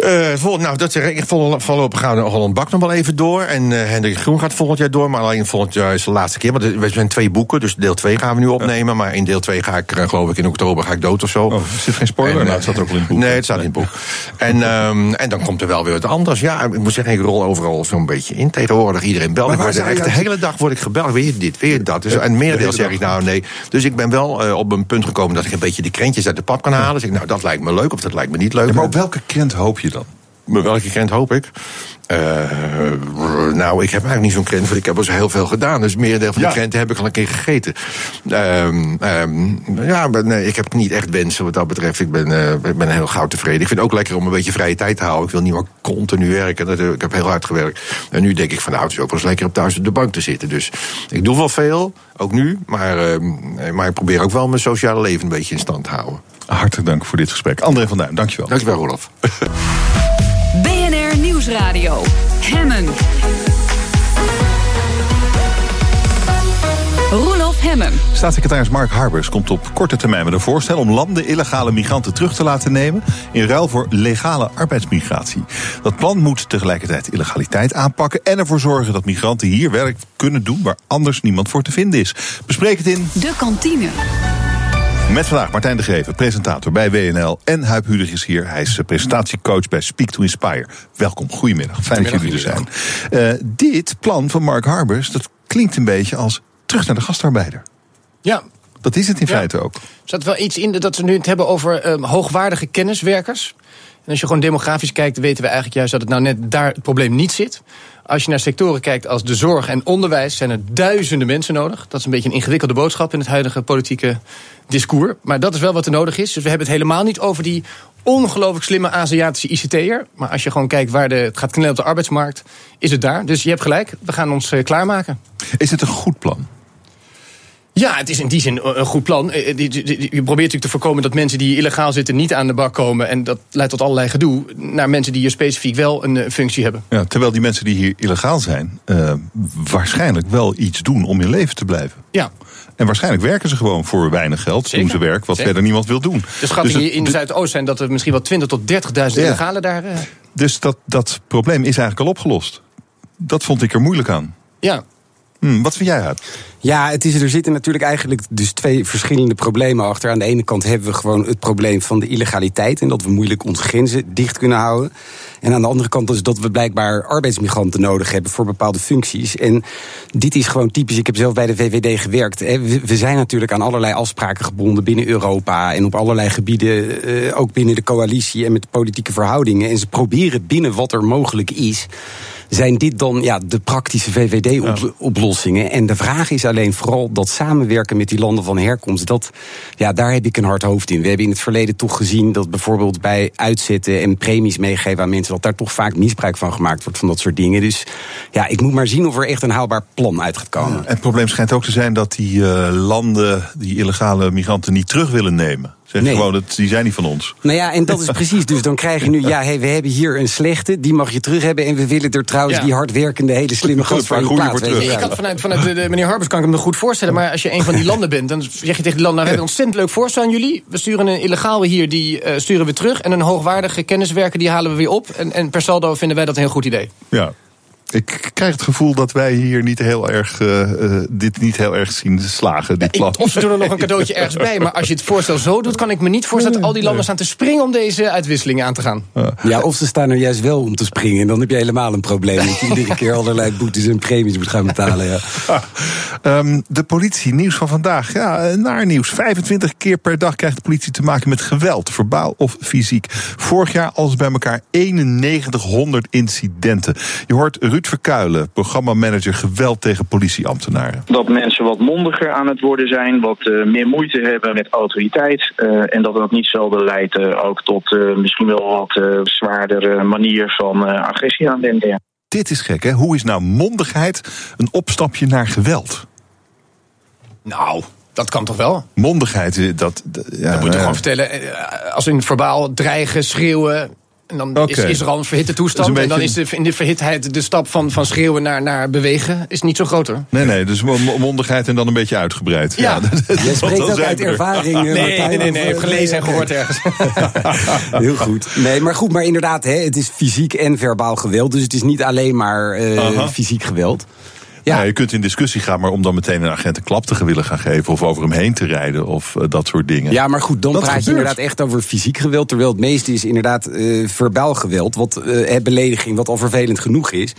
Eh, vol, nou, dat zeg ik. Voorlopig gaan we Holland Bak nog wel even door. En eh Hendrik Groen gaat volgend jaar door. Maar alleen volgend jaar is de laatste keer. Want er zijn twee boeken. Dus deel 2 gaan we nu opnemen. Maar in deel 2 ga ik, eh, geloof ik, in oktober ga ik dood of zo. Oh, er zit geen spoiler? En, nou, eh, het staat ook in het boek. Nee, het staat in het boek. En, ehm, en dan komt er wel weer wat anders. Ja, ik moet zeggen, ik rol overal zo'n beetje in. Tegenwoordig iedereen belt. Maar Ik word echt de hele dag word ik gebeld. Weer dit, weer dat. Dus, en de merendeel zeg ik nou nee. Dus ik ben wel eh, op een punt gekomen dat ik een beetje de krentjes uit de pap kan halen. Dus ik, nou, dat lijkt me leuk of dat lijkt me niet leuk. Ja, maar op welke krent hoop je dan? Welke krent hoop ik? Eh, nou, ik heb eigenlijk niet zo'n krent, want ik heb al zo heel veel gedaan. Dus merendeel van Ja. de krenten heb ik al een keer gegeten. Ehm, ehm, ja, maar nee, ik heb niet echt wensen wat dat betreft. Ik ben, eh, ben heel gauw tevreden. Ik vind het ook lekker om een beetje vrije tijd te houden. Ik wil niet meer continu werken. Dat, ik heb heel hard gewerkt. En nu denk ik van nou, het is ook wel eens lekker op thuis op de bank te zitten. Dus ik doe wel veel, ook nu. Maar, ehm, maar ik probeer ook wel mijn sociale leven een beetje in stand te houden. Hartelijk dank voor dit gesprek. André van Duin, dankjewel. Dankjewel, Rolf. Nieuwsradio. Hemmen. Roelof Hemmen. Staatssecretaris Mark Harbers komt op korte termijn met een voorstel om landen illegale migranten terug te laten nemen in ruil voor legale arbeidsmigratie. Dat plan moet tegelijkertijd illegaliteit aanpakken en ervoor zorgen dat migranten hier werk kunnen doen waar anders niemand voor te vinden is. Bespreek het in De kantine. Met vandaag Martijn de Greven, presentator bij WNL en Huip Hudig is hier. Hij is eh, presentatiecoach bij Speak to Inspire. Welkom, goedemiddag. Fijn dat jullie er zijn. Eh, dit plan van Mark Harbers, dat klinkt een beetje als terug naar de gastarbeider. Ja, Dat is het in Ja. feite ook. er zat wel iets in dat we nu het hebben over ehm, hoogwaardige kenniswerkers. En als je gewoon demografisch kijkt, weten we eigenlijk juist dat het nou net daar het probleem niet zit. Als je naar sectoren kijkt als de zorg en onderwijs, zijn er duizenden mensen nodig. Dat is een beetje een ingewikkelde boodschap in het huidige politieke discours. Maar dat is wel wat er nodig is. Dus we hebben het helemaal niet over die ongelooflijk slimme Aziatische ICT'er. Maar als je gewoon kijkt waar de, het gaat knellen op de arbeidsmarkt, is het daar. Dus je hebt gelijk, we gaan ons eh, klaarmaken. Is het een goed plan? Ja, het is in die zin een goed plan. Eh, die- Je probeert natuurlijk te voorkomen dat mensen die illegaal zitten niet aan de bak komen. En dat leidt tot allerlei gedoe. Naar mensen die hier specifiek wel een eh, functie hebben. Ja, terwijl die mensen die hier illegaal zijn, eh, waarschijnlijk wel iets doen om in leven te blijven. Ja. En waarschijnlijk werken ze gewoon voor weinig geld. Zeker. Doen ze werk wat Zeker. verder niemand wil doen. De schattingen Dus in de- Zuidoost zijn dat er misschien wel 20 tot 30.000 Ja. illegalen daar. eh, Dus dat, dat probleem is eigenlijk al opgelost. Dat vond ik er moeilijk aan. ja. Hm, wat vind jij uit? Ja, het is, er zitten natuurlijk eigenlijk dus twee verschillende problemen achter. Aan de ene kant hebben we gewoon het probleem van de illegaliteit... en dat we moeilijk onze grenzen dicht kunnen houden. En aan de andere kant is dat we blijkbaar arbeidsmigranten nodig hebben... voor bepaalde functies. En dit is gewoon typisch. Ik heb zelf bij de VVD gewerkt. we zijn natuurlijk aan allerlei afspraken gebonden binnen Europa... en op allerlei gebieden, eh, ook binnen de coalitie en met de politieke verhoudingen. En ze proberen binnen wat er mogelijk is zijn dit dan ja, de praktische VVD-oplossingen? En de vraag is alleen vooral dat samenwerken met die landen van herkomst. Dat, ja, daar heb ik een hard hoofd in. We hebben in het verleden toch gezien dat bijvoorbeeld bij uitzetten en premies meegeven aan mensen, dat daar toch vaak misbruik van gemaakt wordt van dat soort dingen. Dus ja, ik moet maar zien of er echt een haalbaar plan uit gaat komen. En het probleem schijnt ook te zijn dat die eh, landen die illegale migranten niet terug willen nemen. Nee. gewoon, dat, die zijn niet van ons. Nou ja, en dat is precies. Dus dan krijg je nu, ja, hey, we hebben hier een slechte, die mag je terug hebben. En we willen er trouwens Ja. die hardwerkende, hele slimme gast je plaats. weet je. Ik had vanuit, vanuit de, de- meneer Harbers kan ik me nog goed voorstellen. Maar als je een van die landen bent, dan zeg je tegen die landen... Nou, we hebben een ontzettend leuk voorstel aan jullie. We sturen een illegaal hier, die eh, sturen we terug. En een hoogwaardige kenniswerker, die halen we weer op. En, en per saldo vinden wij dat een heel goed idee. Ja. Ik krijg het gevoel dat wij hier niet heel erg, eh, eh, dit niet heel erg zien slagen, dit plan. Ik, of ze doen er nog een cadeautje ergens bij. Maar als je het voorstel zo doet, kan ik me niet voorstellen... dat al die landen staan te springen om deze uitwisselingen aan te gaan. Ja, of ze staan er juist wel om te springen. En dan heb je helemaal een probleem. Dat je iedere keer allerlei boetes en premies moet gaan betalen. Ja. Ehm, de politie, nieuws van vandaag. Ja, eh, naar nieuws. 25 keer per dag krijgt de politie te maken met geweld, verbaal of fysiek. Vorig jaar alles bij elkaar 9100 incidenten. Je hoort Ruud Verkuilen, programmamanager geweld tegen politieambtenaren. Dat mensen wat mondiger aan het worden zijn, wat eh, meer moeite hebben met autoriteit. eh, en dat dat niet zelden leidt eh, ook tot eh, misschien wel wat eh, zwaardere manier van eh, agressie aanwenden. ja. Dit is gek, hè? Hoe is nou mondigheid een opstapje naar geweld? Nou, dat kan toch wel? Mondigheid, dat... dat ja, Dat moet je nou gewoon vertellen. Als in verbaal dreigen, schreeuwen. En dan is Oké. Israël een verhitte toestand. Een en dan is de, in de verhitheid de stap van, van schreeuwen naar, naar bewegen is niet zo groot hoor. Nee, nee, dus mo- mo- mondigheid en dan een beetje uitgebreid. Ja. dat- dat- Jij spreekt dat uit er. ervaring, eh, Nee, nee, Martijn, nee, nee, eh, ik heb gelezen en nee, gehoord ergens. Heel goed. Nee, maar goed, maar inderdaad, hè, het is fysiek en verbaal geweld. Dus het is niet alleen maar eh, fysiek geweld. Ja. je kunt in discussie gaan, maar om dan meteen een agent een klap te willen gaan geven... of over hem heen te rijden of eh, dat soort dingen. Ja, maar goed, dan Dat praat je inderdaad echt over fysiek geweld. Terwijl het meeste is inderdaad eh verbaal geweld. Wat eh, belediging, wat al vervelend genoeg is.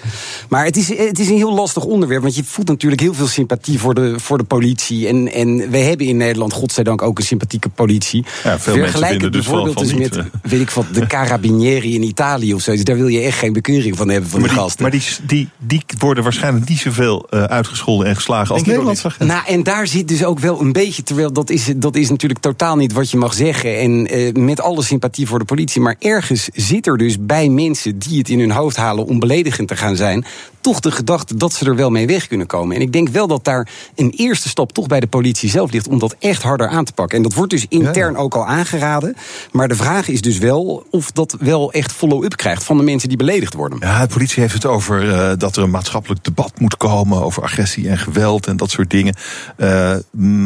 Maar het is, het is een heel lastig onderwerp. Want je voelt natuurlijk heel veel sympathie voor de, voor de politie. En, en wij hebben in Nederland, godzijdank, ook een sympathieke politie. Ja, veel mensen vinden dus van- bijvoorbeeld van eens met, weet ik wat, de Carabinieri in Italië of zo. Dus daar wil je echt geen bekeuring van hebben van maar de die, gasten. maar die, die, die worden waarschijnlijk niet zoveel eh, uitgescholden en geslagen als Nederlandse agenten. Nou, en daar zit dus ook wel een beetje, terwijl dat is, dat is natuurlijk totaal niet wat je mag zeggen. En eh, met alle sympathie voor de politie. Maar ergens zit er dus bij mensen die het in hun hoofd halen om beledigend te gaan zijn. Toch de gedachte dat ze er wel mee weg kunnen komen. En ik denk wel dat daar een eerste stap toch bij de politie zelf ligt om dat echt harder aan te pakken. En dat wordt dus intern ook al aangeraden. Maar de vraag is dus wel of dat wel echt follow-up krijgt van de mensen die beledigd worden. Ja, de politie heeft het over eh, dat er een maatschappelijk debat moet komen over agressie en geweld en dat soort dingen. Eh,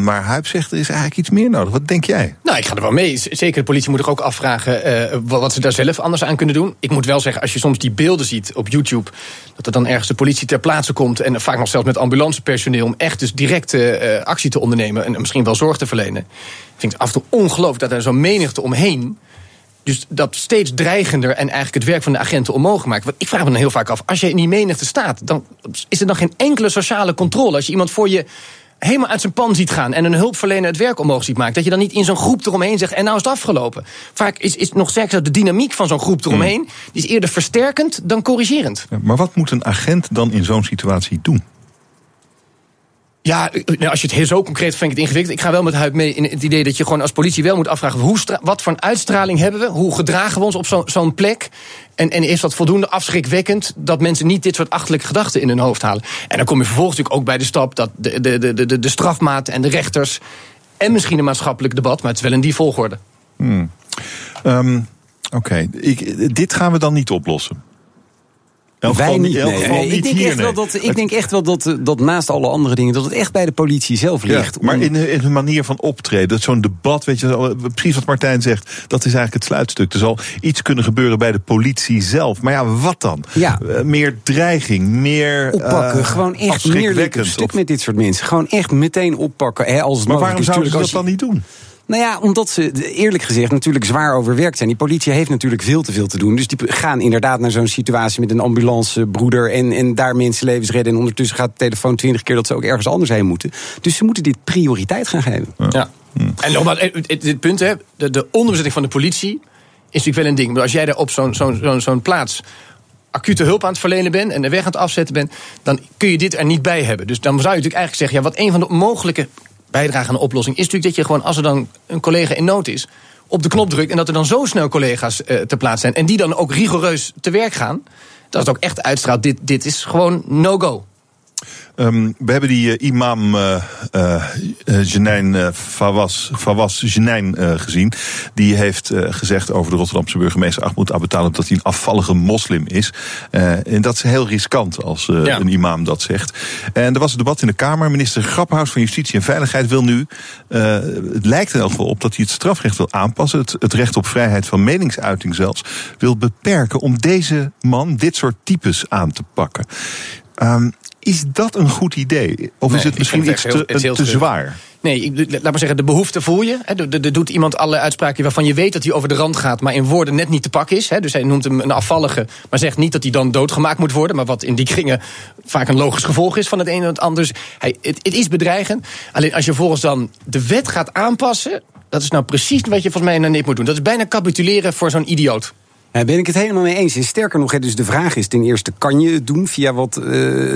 maar Huip zegt er is eigenlijk iets meer nodig. Wat denk jij? Nou, ik ga er wel mee. Zeker de politie moet zich ook afvragen eh, wat wat ze daar zelf anders aan kunnen doen. Ik moet wel zeggen, als je soms die beelden ziet op YouTube... dat er dan ergens de politie ter plaatse komt... en vaak nog zelfs met ambulancepersoneel... om echt dus direct eh, actie te ondernemen en misschien wel zorg te verlenen. Ik vind het af en toe ongelooflijk dat er zo'n menigte omheen... Dus dat steeds dreigender en eigenlijk het werk van de agenten onmogelijk maakt. Want ik vraag me dan heel vaak af, als je in die menigte staat... dan is er dan geen enkele sociale controle. Als je iemand voor je helemaal uit zijn pan ziet gaan... en een hulpverlener het werk omhoog ziet maken... dat je dan niet in zo'n groep eromheen zegt... en nou is het afgelopen. Vaak is, is nog sterker de dynamiek van zo'n groep eromheen... die is eerder versterkend dan corrigerend. Ja, maar wat moet een agent dan in zo'n situatie doen? Ja, nou, als je het heel zo concreet vind ik het ingewikkeld. Ik ga wel met Huid mee in het idee dat je gewoon als politie wel moet afvragen... Hoe wat voor uitstraling hebben we? Hoe gedragen we ons op zo- zo'n plek? En, en is dat voldoende afschrikwekkend dat mensen niet dit soort achterlijke gedachten in hun hoofd halen? En dan kom je vervolgens natuurlijk ook bij de stap dat de, de, de, de, de strafmaat en de rechters... en misschien een maatschappelijk debat, maar het is wel in die volgorde. Hmm. Ehm, Oké, dit gaan we dan niet oplossen. Elk Wij niet. nee. ik denk, hier, echt wel dat, ik denk echt wel dat, dat naast alle andere dingen... dat het echt bij de politie zelf Ja, ligt. maar om- in, in hun manier van optreden, dat zo'n debat, weet je, precies wat Martijn zegt, dat is eigenlijk het sluitstuk. Er zal iets kunnen gebeuren bij de politie zelf. Maar ja, wat dan? Ja. Eh, meer dreiging, meer. oppakken. eh, gewoon echt meer stuk of- met dit soort mensen. Gewoon echt meteen oppakken. Hè, als het Maar waarom zouden ze dat dan niet doen? Nou ja, omdat ze eerlijk gezegd natuurlijk zwaar overwerkt zijn. Die politie heeft natuurlijk veel te veel te doen. Dus die gaan inderdaad naar zo'n situatie met een ambulancebroeder... En, en daar mensenlevens redden. En ondertussen gaat de telefoon twintig keer dat ze ook ergens anders heen moeten. Dus ze moeten dit prioriteit gaan geven. Ja. En nogmaals, dit punt, hè, de, de onderbezetting van de politie is natuurlijk wel een ding. Maar als jij daar op zo'n zo'n zo'n zo'n plaats acute hulp aan het verlenen bent en de weg aan het afzetten bent, dan kun je dit er niet bij hebben. Dus dan zou je natuurlijk eigenlijk zeggen, ja, wat een van de mogelijke bijdragen aan de oplossing is natuurlijk dat je gewoon, als er dan een collega in nood is, op de knop drukt en dat er dan zo snel collega's eh, te plaats zijn en die dan ook rigoureus te werk gaan. Dat het ook echt uitstraalt, dit, dit is gewoon no-go. Ehm, we hebben die eh, imam eh eh, eh, Janijn eh, Fawaz, Fawaz Janijn gezien. Die heeft gezegd over de Rotterdamse burgemeester Ahmed Abu Talib dat hij een afvallige moslim is. En dat is heel riskant als Ja. een imam dat zegt. En er was een debat in de Kamer. Minister Grappenhuis van Justitie en Veiligheid wil nu, het lijkt er elk geval op dat hij het strafrecht wil aanpassen. Het, het recht op vrijheid van meningsuiting zelfs wil beperken om deze man, dit soort types aan te pakken. Ehm, is dat een goed idee? Of Nee, is het misschien iets heel- te, te zwaar? Nee, laat maar zeggen, de behoefte voel je. Er- doet iemand allerlei uitspraken waarvan je weet dat hij over de rand gaat, maar in woorden net niet te pakken is. Dus hij noemt hem een afvallige, maar zegt niet dat hij dan doodgemaakt moet worden. Maar wat in die kringen vaak een logisch gevolg is van het een en het ander. Dus hij, het, het is bedreigend. Alleen als je volgens dan de wet gaat aanpassen. Dat is nou precies wat je volgens mij naar NIP moet doen. Dat is bijna capituleren voor zo'n idioot. Daar ben ik het helemaal mee eens. En sterker nog, dus de vraag is ten eerste... kan je het doen via wat eh,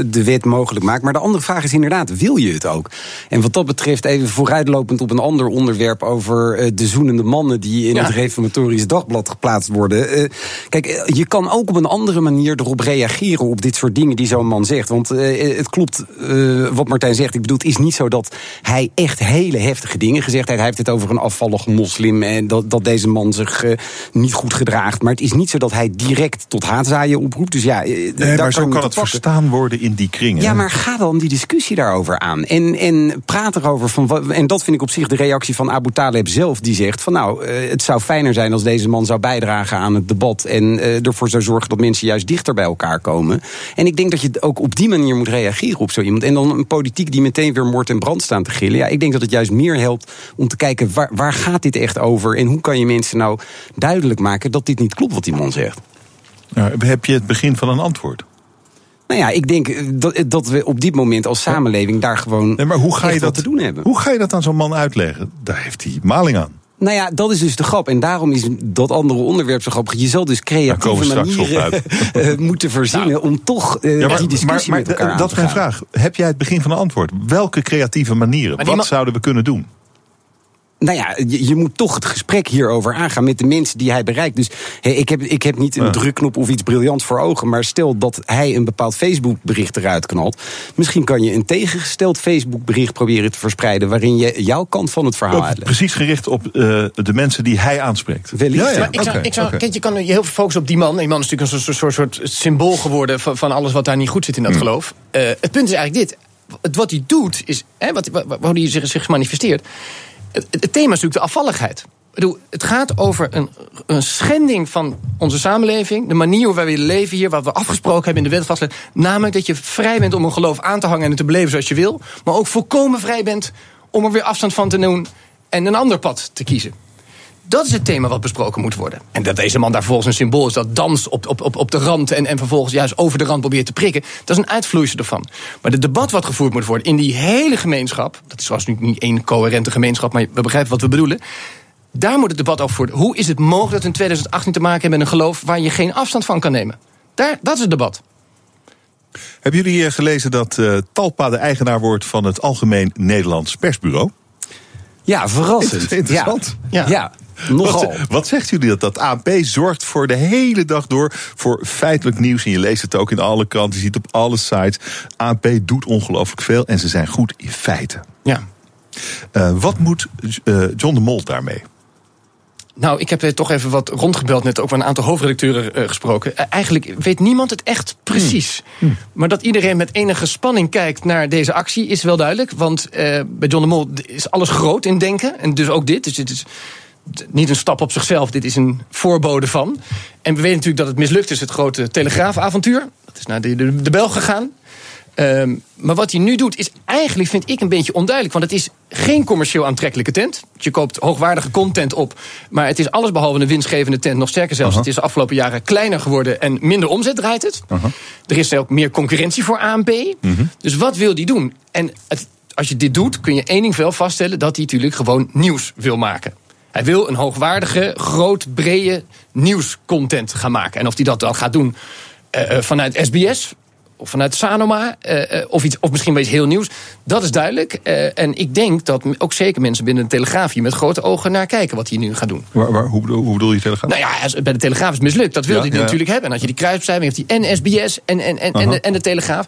de wet mogelijk maakt? Maar de andere vraag is inderdaad, wil je het ook? En wat dat betreft, even vooruitlopend op een ander onderwerp... over eh, de zoenende mannen die in Ja. het Reformatorisch Dagblad geplaatst worden. Eh, kijk, eh, je kan ook op een andere manier erop reageren... op dit soort dingen die zo'n man zegt. Want eh, het klopt eh, wat Martijn zegt. Ik bedoel, het is niet zo dat hij echt hele heftige dingen gezegd heeft. Hij heeft het over een afvallige moslim... en dat, dat deze man zich eh, niet goed gedraagt. Maar het is is niet zo dat hij direct tot haatzaaien oproept. Dus ja, eh, Nee, daar maar zo kan het pakken. verstaan worden in die kringen. Ja, maar ga dan die discussie daarover aan. En, en praat erover van. En dat vind ik op zich de reactie van Abu Taleb zelf. Die zegt van nou, eh, het zou fijner zijn als deze man zou bijdragen aan het debat. En eh, ervoor zou zorgen dat mensen juist dichter bij elkaar komen. En ik denk dat je ook op die manier moet reageren op zo iemand. En dan een politiek die meteen weer moord en brand staan te gillen. Ja, ik denk dat het juist meer helpt om te kijken waar, waar gaat dit echt over. En hoe kan je mensen nou duidelijk maken dat dit niet klopt wat die man zegt. Nou, heb je het begin van een antwoord? Nou ja, ik denk eh, dat, dat we op dit moment als samenleving daar gewoon Nee, maar hoe ga je echt wat dat te doen hebben. Hoe ga je dat aan zo'n man uitleggen? Daar heeft hij maling aan. Nou ja, dat is dus de grap. En daarom is dat andere onderwerp zo grappig. Je zal dus creatieve manieren eh, moeten verzinnen om toch eh, die discussie met elkaar aan dat te is mijn vraag. Heb jij het begin van een antwoord? Welke creatieve manieren? Wat zouden we kunnen doen? Nou ja, je, je moet toch het gesprek hierover aangaan met de mensen die hij bereikt. Dus hé, ik, heb, ik heb niet een drukknop of iets briljants voor ogen. Maar stel dat hij een bepaald Facebook-bericht eruit knalt. Misschien kan je een tegengesteld Facebook-bericht proberen te verspreiden. waarin je jouw kant van het verhaal uitlegt. precies gericht op eh, de mensen die hij aanspreekt. Wellicht. Ja, ja. Maar ik zou, ik zou, kijk, je kan je heel veel focussen op die man. Die man is natuurlijk een soort, soort, soort symbool geworden van, van alles wat daar niet goed zit in Hmm. dat geloof. Eh, het punt is eigenlijk dit. Het, wat hij doet, is, hè, wat, wat, hoe hij zich, zich manifesteert. Het, thema is natuurlijk de afvalligheid. Het gaat over een, een schending van onze samenleving. De manier hoe wij leven hier. Wat we afgesproken hebben in de wet vastleggen. Namelijk dat je vrij bent om een geloof aan te hangen en het te beleven zoals je wil. Maar ook volkomen vrij bent om er weer afstand van te doen. En een ander pad te kiezen. Dat is het thema wat besproken moet worden. En dat deze man daar vervolgens een symbool is dat dans op, op, op, op de rand en, en vervolgens juist over de rand probeert te prikken, dat is een uitvloeisel ervan. Maar het debat wat gevoerd moet worden in die hele gemeenschap, dat is zoals nu niet één coherente gemeenschap, maar we begrijpen wat we bedoelen. Daar moet het debat over voeren. Hoe is het mogelijk dat we in 2018 te maken hebben met een geloof waar je geen afstand van kan nemen? Daar, dat is het debat. Hebben jullie gelezen dat eh, Talpa de eigenaar wordt van het Algemeen Nederlands Persbureau? Ja, verrassend. Interessant. Ja, ja. Nogal. Wat, wat zegt jullie dat? Dat ANP zorgt voor de hele dag door voor feitelijk nieuws. En je leest het ook in alle kranten, je ziet het op alle sites. ANP doet ongelooflijk veel en ze zijn goed in feiten. Ja. Eh, wat moet eh, John de Mol daarmee? Nou, ik heb eh, toch even wat rondgebeld, net ook met een aantal hoofdredacteuren gesproken. Eigenlijk weet niemand het echt precies. Maar dat iedereen met enige spanning kijkt naar deze actie is wel duidelijk. Want bij John de Mol is alles groot in denken. En dus ook dit. Dus dit is niet een stap op zichzelf, dit is een voorbode van. En we weten natuurlijk dat het mislukt is, het grote telegraafavontuur. Dat is naar de, de, de Belg gegaan. Ehm, maar wat hij nu doet is eigenlijk, vind ik, een beetje onduidelijk. Want het is geen commercieel aantrekkelijke tent. Je koopt hoogwaardige content op. Maar het is allesbehalve een winstgevende tent. Nog sterker zelfs, het is de afgelopen jaren kleiner geworden... en minder omzet draait het. Er is ook meer concurrentie voor ANP. Dus wat wil die doen? En het, als je dit doet, kun je één ding wel vaststellen... dat hij natuurlijk gewoon nieuws wil maken. Hij wil een hoogwaardige, groot, brede nieuwscontent gaan maken. En of hij dat dan gaat doen eh, eh, vanuit SBS of vanuit Sanoma, eh, of, iets, of misschien wel iets heel nieuws. Dat is duidelijk. En ik denk dat ook zeker mensen binnen de Telegraaf hier met grote ogen naar kijken wat hij nu gaat doen. Waar, waar, hoe, bedoel, hoe bedoel je Telegraaf? Nou ja, als- bij de Telegraaf is het mislukt. Dat wilde Ja, hij ja. natuurlijk hebben. En had je die kruisbeschrijving, heeft hij en SBS en, en, en, en, Aha. de, en de Telegraaf.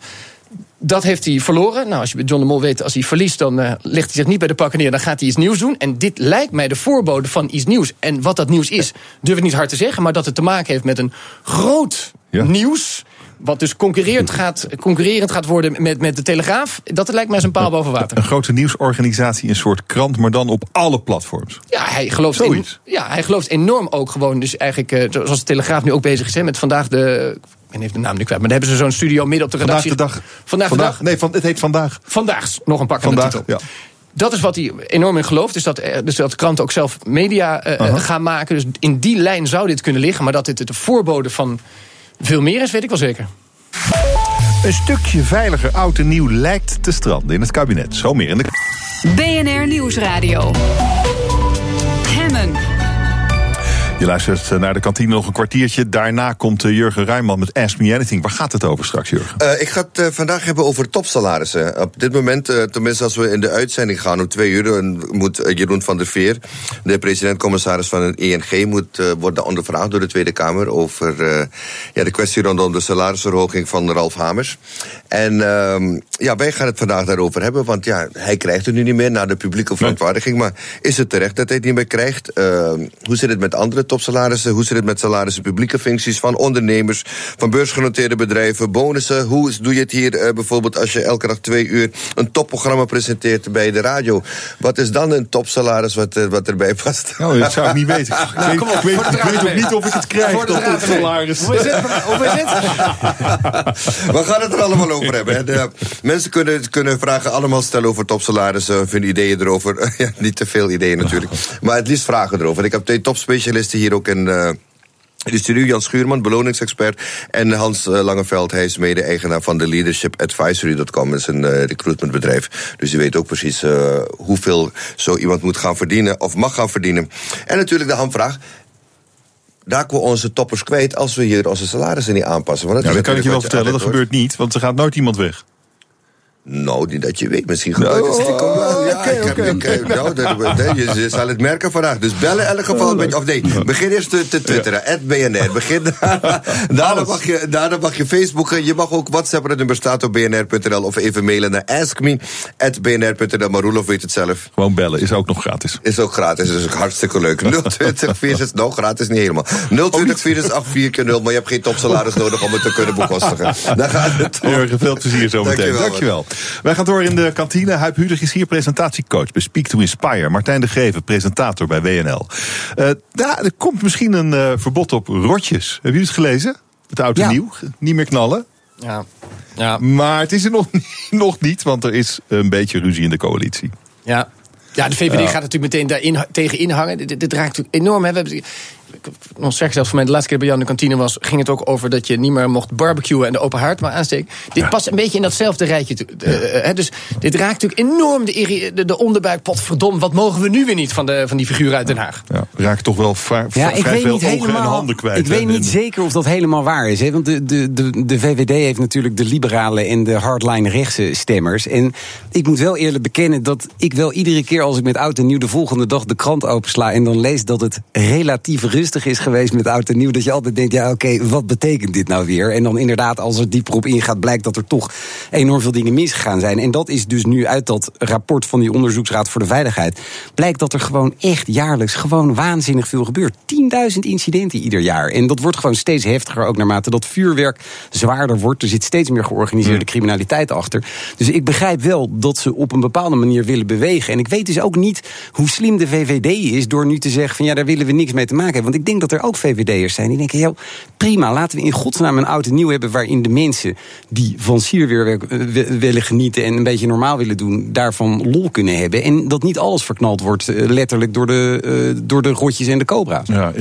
Dat heeft hij verloren. Nou, als je bij John de Mol weet, als hij verliest, dan eh, legt hij zich niet bij de pakken neer. Dan gaat hij iets nieuws doen. En dit lijkt mij de voorbode van iets nieuws. En wat dat nieuws is, durf ik niet hard te zeggen. Maar dat het te maken heeft met een groot nieuws. Wat dus concurrerend gaat, concurrerend gaat worden met, met de Telegraaf. Dat lijkt mij zijn paal boven water. Een grote nieuwsorganisatie, een soort krant, maar dan op alle platforms. Ja, hij gelooft, in, ja, hij gelooft enorm ook gewoon. Dus eigenlijk, eh, zoals de Telegraaf nu ook bezig is, hè, met vandaag de. Ben even de naam nu kwijt, maar daar hebben ze zo'n studio midden op de Vandaag redactie. de dag. Vandaag, de dag. Nee, van, het heet vandaag. Vandaag, nog een pak aan de Vandaag, titel. ja. Dat is wat hij enorm in gelooft. Dus dat, eh, dus dat kranten ook zelf media eh, Aha. gaan maken. Dus in die lijn zou dit kunnen liggen. Maar dat dit de voorbode van veel meer is, weet ik wel zeker. Een stukje veiliger oud en nieuw lijkt te stranden in het kabinet. Zo meer in de... BNR Nieuwsradio. Je luistert naar de kantine nog een kwartiertje. Daarna komt eh, Jurgen Ruijman met Ask Me Anything. Waar gaat het over straks, Jurgen? Eh, ik ga het eh, vandaag hebben over topsalarissen. Op dit moment, eh, tenminste als we in de uitzending gaan om twee uur... dan moet eh, Jeroen van der Veer, de president-commissaris van het ENG... moet eh, worden ondervraagd door de Tweede Kamer... over eh, ja, de kwestie rondom de salarisverhoging van Ralf Hamers. En ehm, ja, wij gaan het vandaag daarover hebben... want ja, hij krijgt het nu niet meer na de publieke verontwaardiging... maar is het terecht dat hij het niet meer krijgt? Eh, hoe zit het met andere topsalarissen? Hoe zit het met salarissen, publieke functies van ondernemers, van beursgenoteerde bedrijven, bonussen? Hoe doe je het hier eh, bijvoorbeeld als je elke dag twee uur een topprogramma presenteert bij de radio? Wat is dan een topsalaris wat, eh, wat erbij past? Nou, dat zou ik niet weten. Ik Nou, weet, kom op, ik weet, de ik weet ook niet of ik het krijg, Voor de dat draad mee. salaris. Hoe is het? Hoe is We gaan het er allemaal over hebben. En, eh, mensen kunnen, kunnen vragen allemaal stellen over topsalarissen, hun ideeën erover. ja, niet te veel ideeën natuurlijk. Maar het liefst vragen erover. Ik heb twee topspecialisten hier ook in. eh, in de studio Jan Schuurman, beloningsexpert. En Hans eh, Langeveld, hij is mede-eigenaar van de leadershipadvisory.com. Dat is een eh, recruitmentbedrijf. Dus die weet ook precies eh, hoeveel zo iemand moet gaan verdienen of mag gaan verdienen. En natuurlijk de hamvraag. Raken we onze toppers kwijt als we hier onze salarissen niet aanpassen? Want Ja, is dat kan ik je wel vertellen. Dat gebeurt niet, want er gaat nooit iemand weg. Nou, niet dat je weet. Misschien gebeurt het stiekem wel. Ja, ik heb, ik, nou, dat, je, je zal het merken vandaag. Dus bellen in elk geval. Met, of nee, begin eerst te, te twitteren. BNR. Begin daarna, daarna, mag je, daarna mag je Facebooken. Je mag ook WhatsAppen. Het nummer staat op bnr.nl. Of even mailen naar askme.bnr.nl. Maar Roelof weet het zelf. Gewoon bellen, is ook nog gratis. Is ook gratis, is ook hartstikke leuk. 020 46, nou gratis niet helemaal. 020 46 0 maar je hebt geen topsalaris nodig om het te kunnen bekostigen. Daar gaat het om. Veel plezier zo meteen. Dankjewel, Dankjewel. Wij gaan door in de kantine. Huip Hudig is hier presentatiecoach bij Speak to Inspire. Martijn de Greven, presentator bij WNL. Eh ja, er komt misschien een eh, verbod op rotjes. Hebben jullie het gelezen? Het oud en Ja. nieuw. Niet meer knallen. Ja. ja. Maar het is er nog, nog niet, want er is een beetje ruzie in de coalitie. Ja. Ja, de VVD gaat natuurlijk meteen daar tegen inhangen. Dit, dit raakt natuurlijk enorm. Hè. We hebben, ik nog zeg zelfs van mij, de laatste keer bij jou in de kantine was, ging het ook over dat je niet meer mocht barbecuen en de open haard maar aansteken. Dit past een beetje in datzelfde rijtje. toe. Eh, hè, dus dit raakt natuurlijk enorm de, de, de onderbuik. Wat mogen we nu weer niet van, de, van die figuur uit Den Haag? Ja, we raken toch wel Ja, vrij veel niet ogen en handen kwijt. ik weet niet zeker of dat helemaal waar is. Hè? Want de, de, de, de VVD heeft natuurlijk de liberale en de hardline rechtse stemmers. En ik moet wel eerlijk bekennen dat ik wel iedere keer als ik met oud en nieuw de volgende dag de krant opensla en dan lees dat het relatief rustig is geweest met oud en nieuw, dat je altijd denkt, ja oké, wat betekent dit nou weer? En dan inderdaad, als er dieper op ingaat, blijkt dat er toch enorm veel dingen misgegaan zijn. En dat is dus nu uit dat rapport van die Onderzoeksraad voor de Veiligheid, blijkt dat er gewoon echt jaarlijks gewoon waanzinnig veel gebeurt. 10.000 incidenten ieder jaar. En dat wordt gewoon steeds heftiger, ook naarmate dat vuurwerk zwaarder wordt. Er zit steeds meer georganiseerde criminaliteit achter. Dus ik begrijp wel dat ze op een bepaalde manier willen bewegen. En ik weet dus ook niet hoe slim de VVD is door nu te zeggen van ja, daar willen we niks mee te maken hebben. Want ik denk dat er ook VVD'ers zijn die denken, heel prima, laten we in godsnaam een oud en nieuw hebben waarin de mensen die van sierwerk eh, wi- willen genieten en een beetje normaal willen doen, daarvan lol kunnen hebben. En dat niet alles verknald wordt, eh, letterlijk door de, eh, door de rotjes en de cobra's. Ja,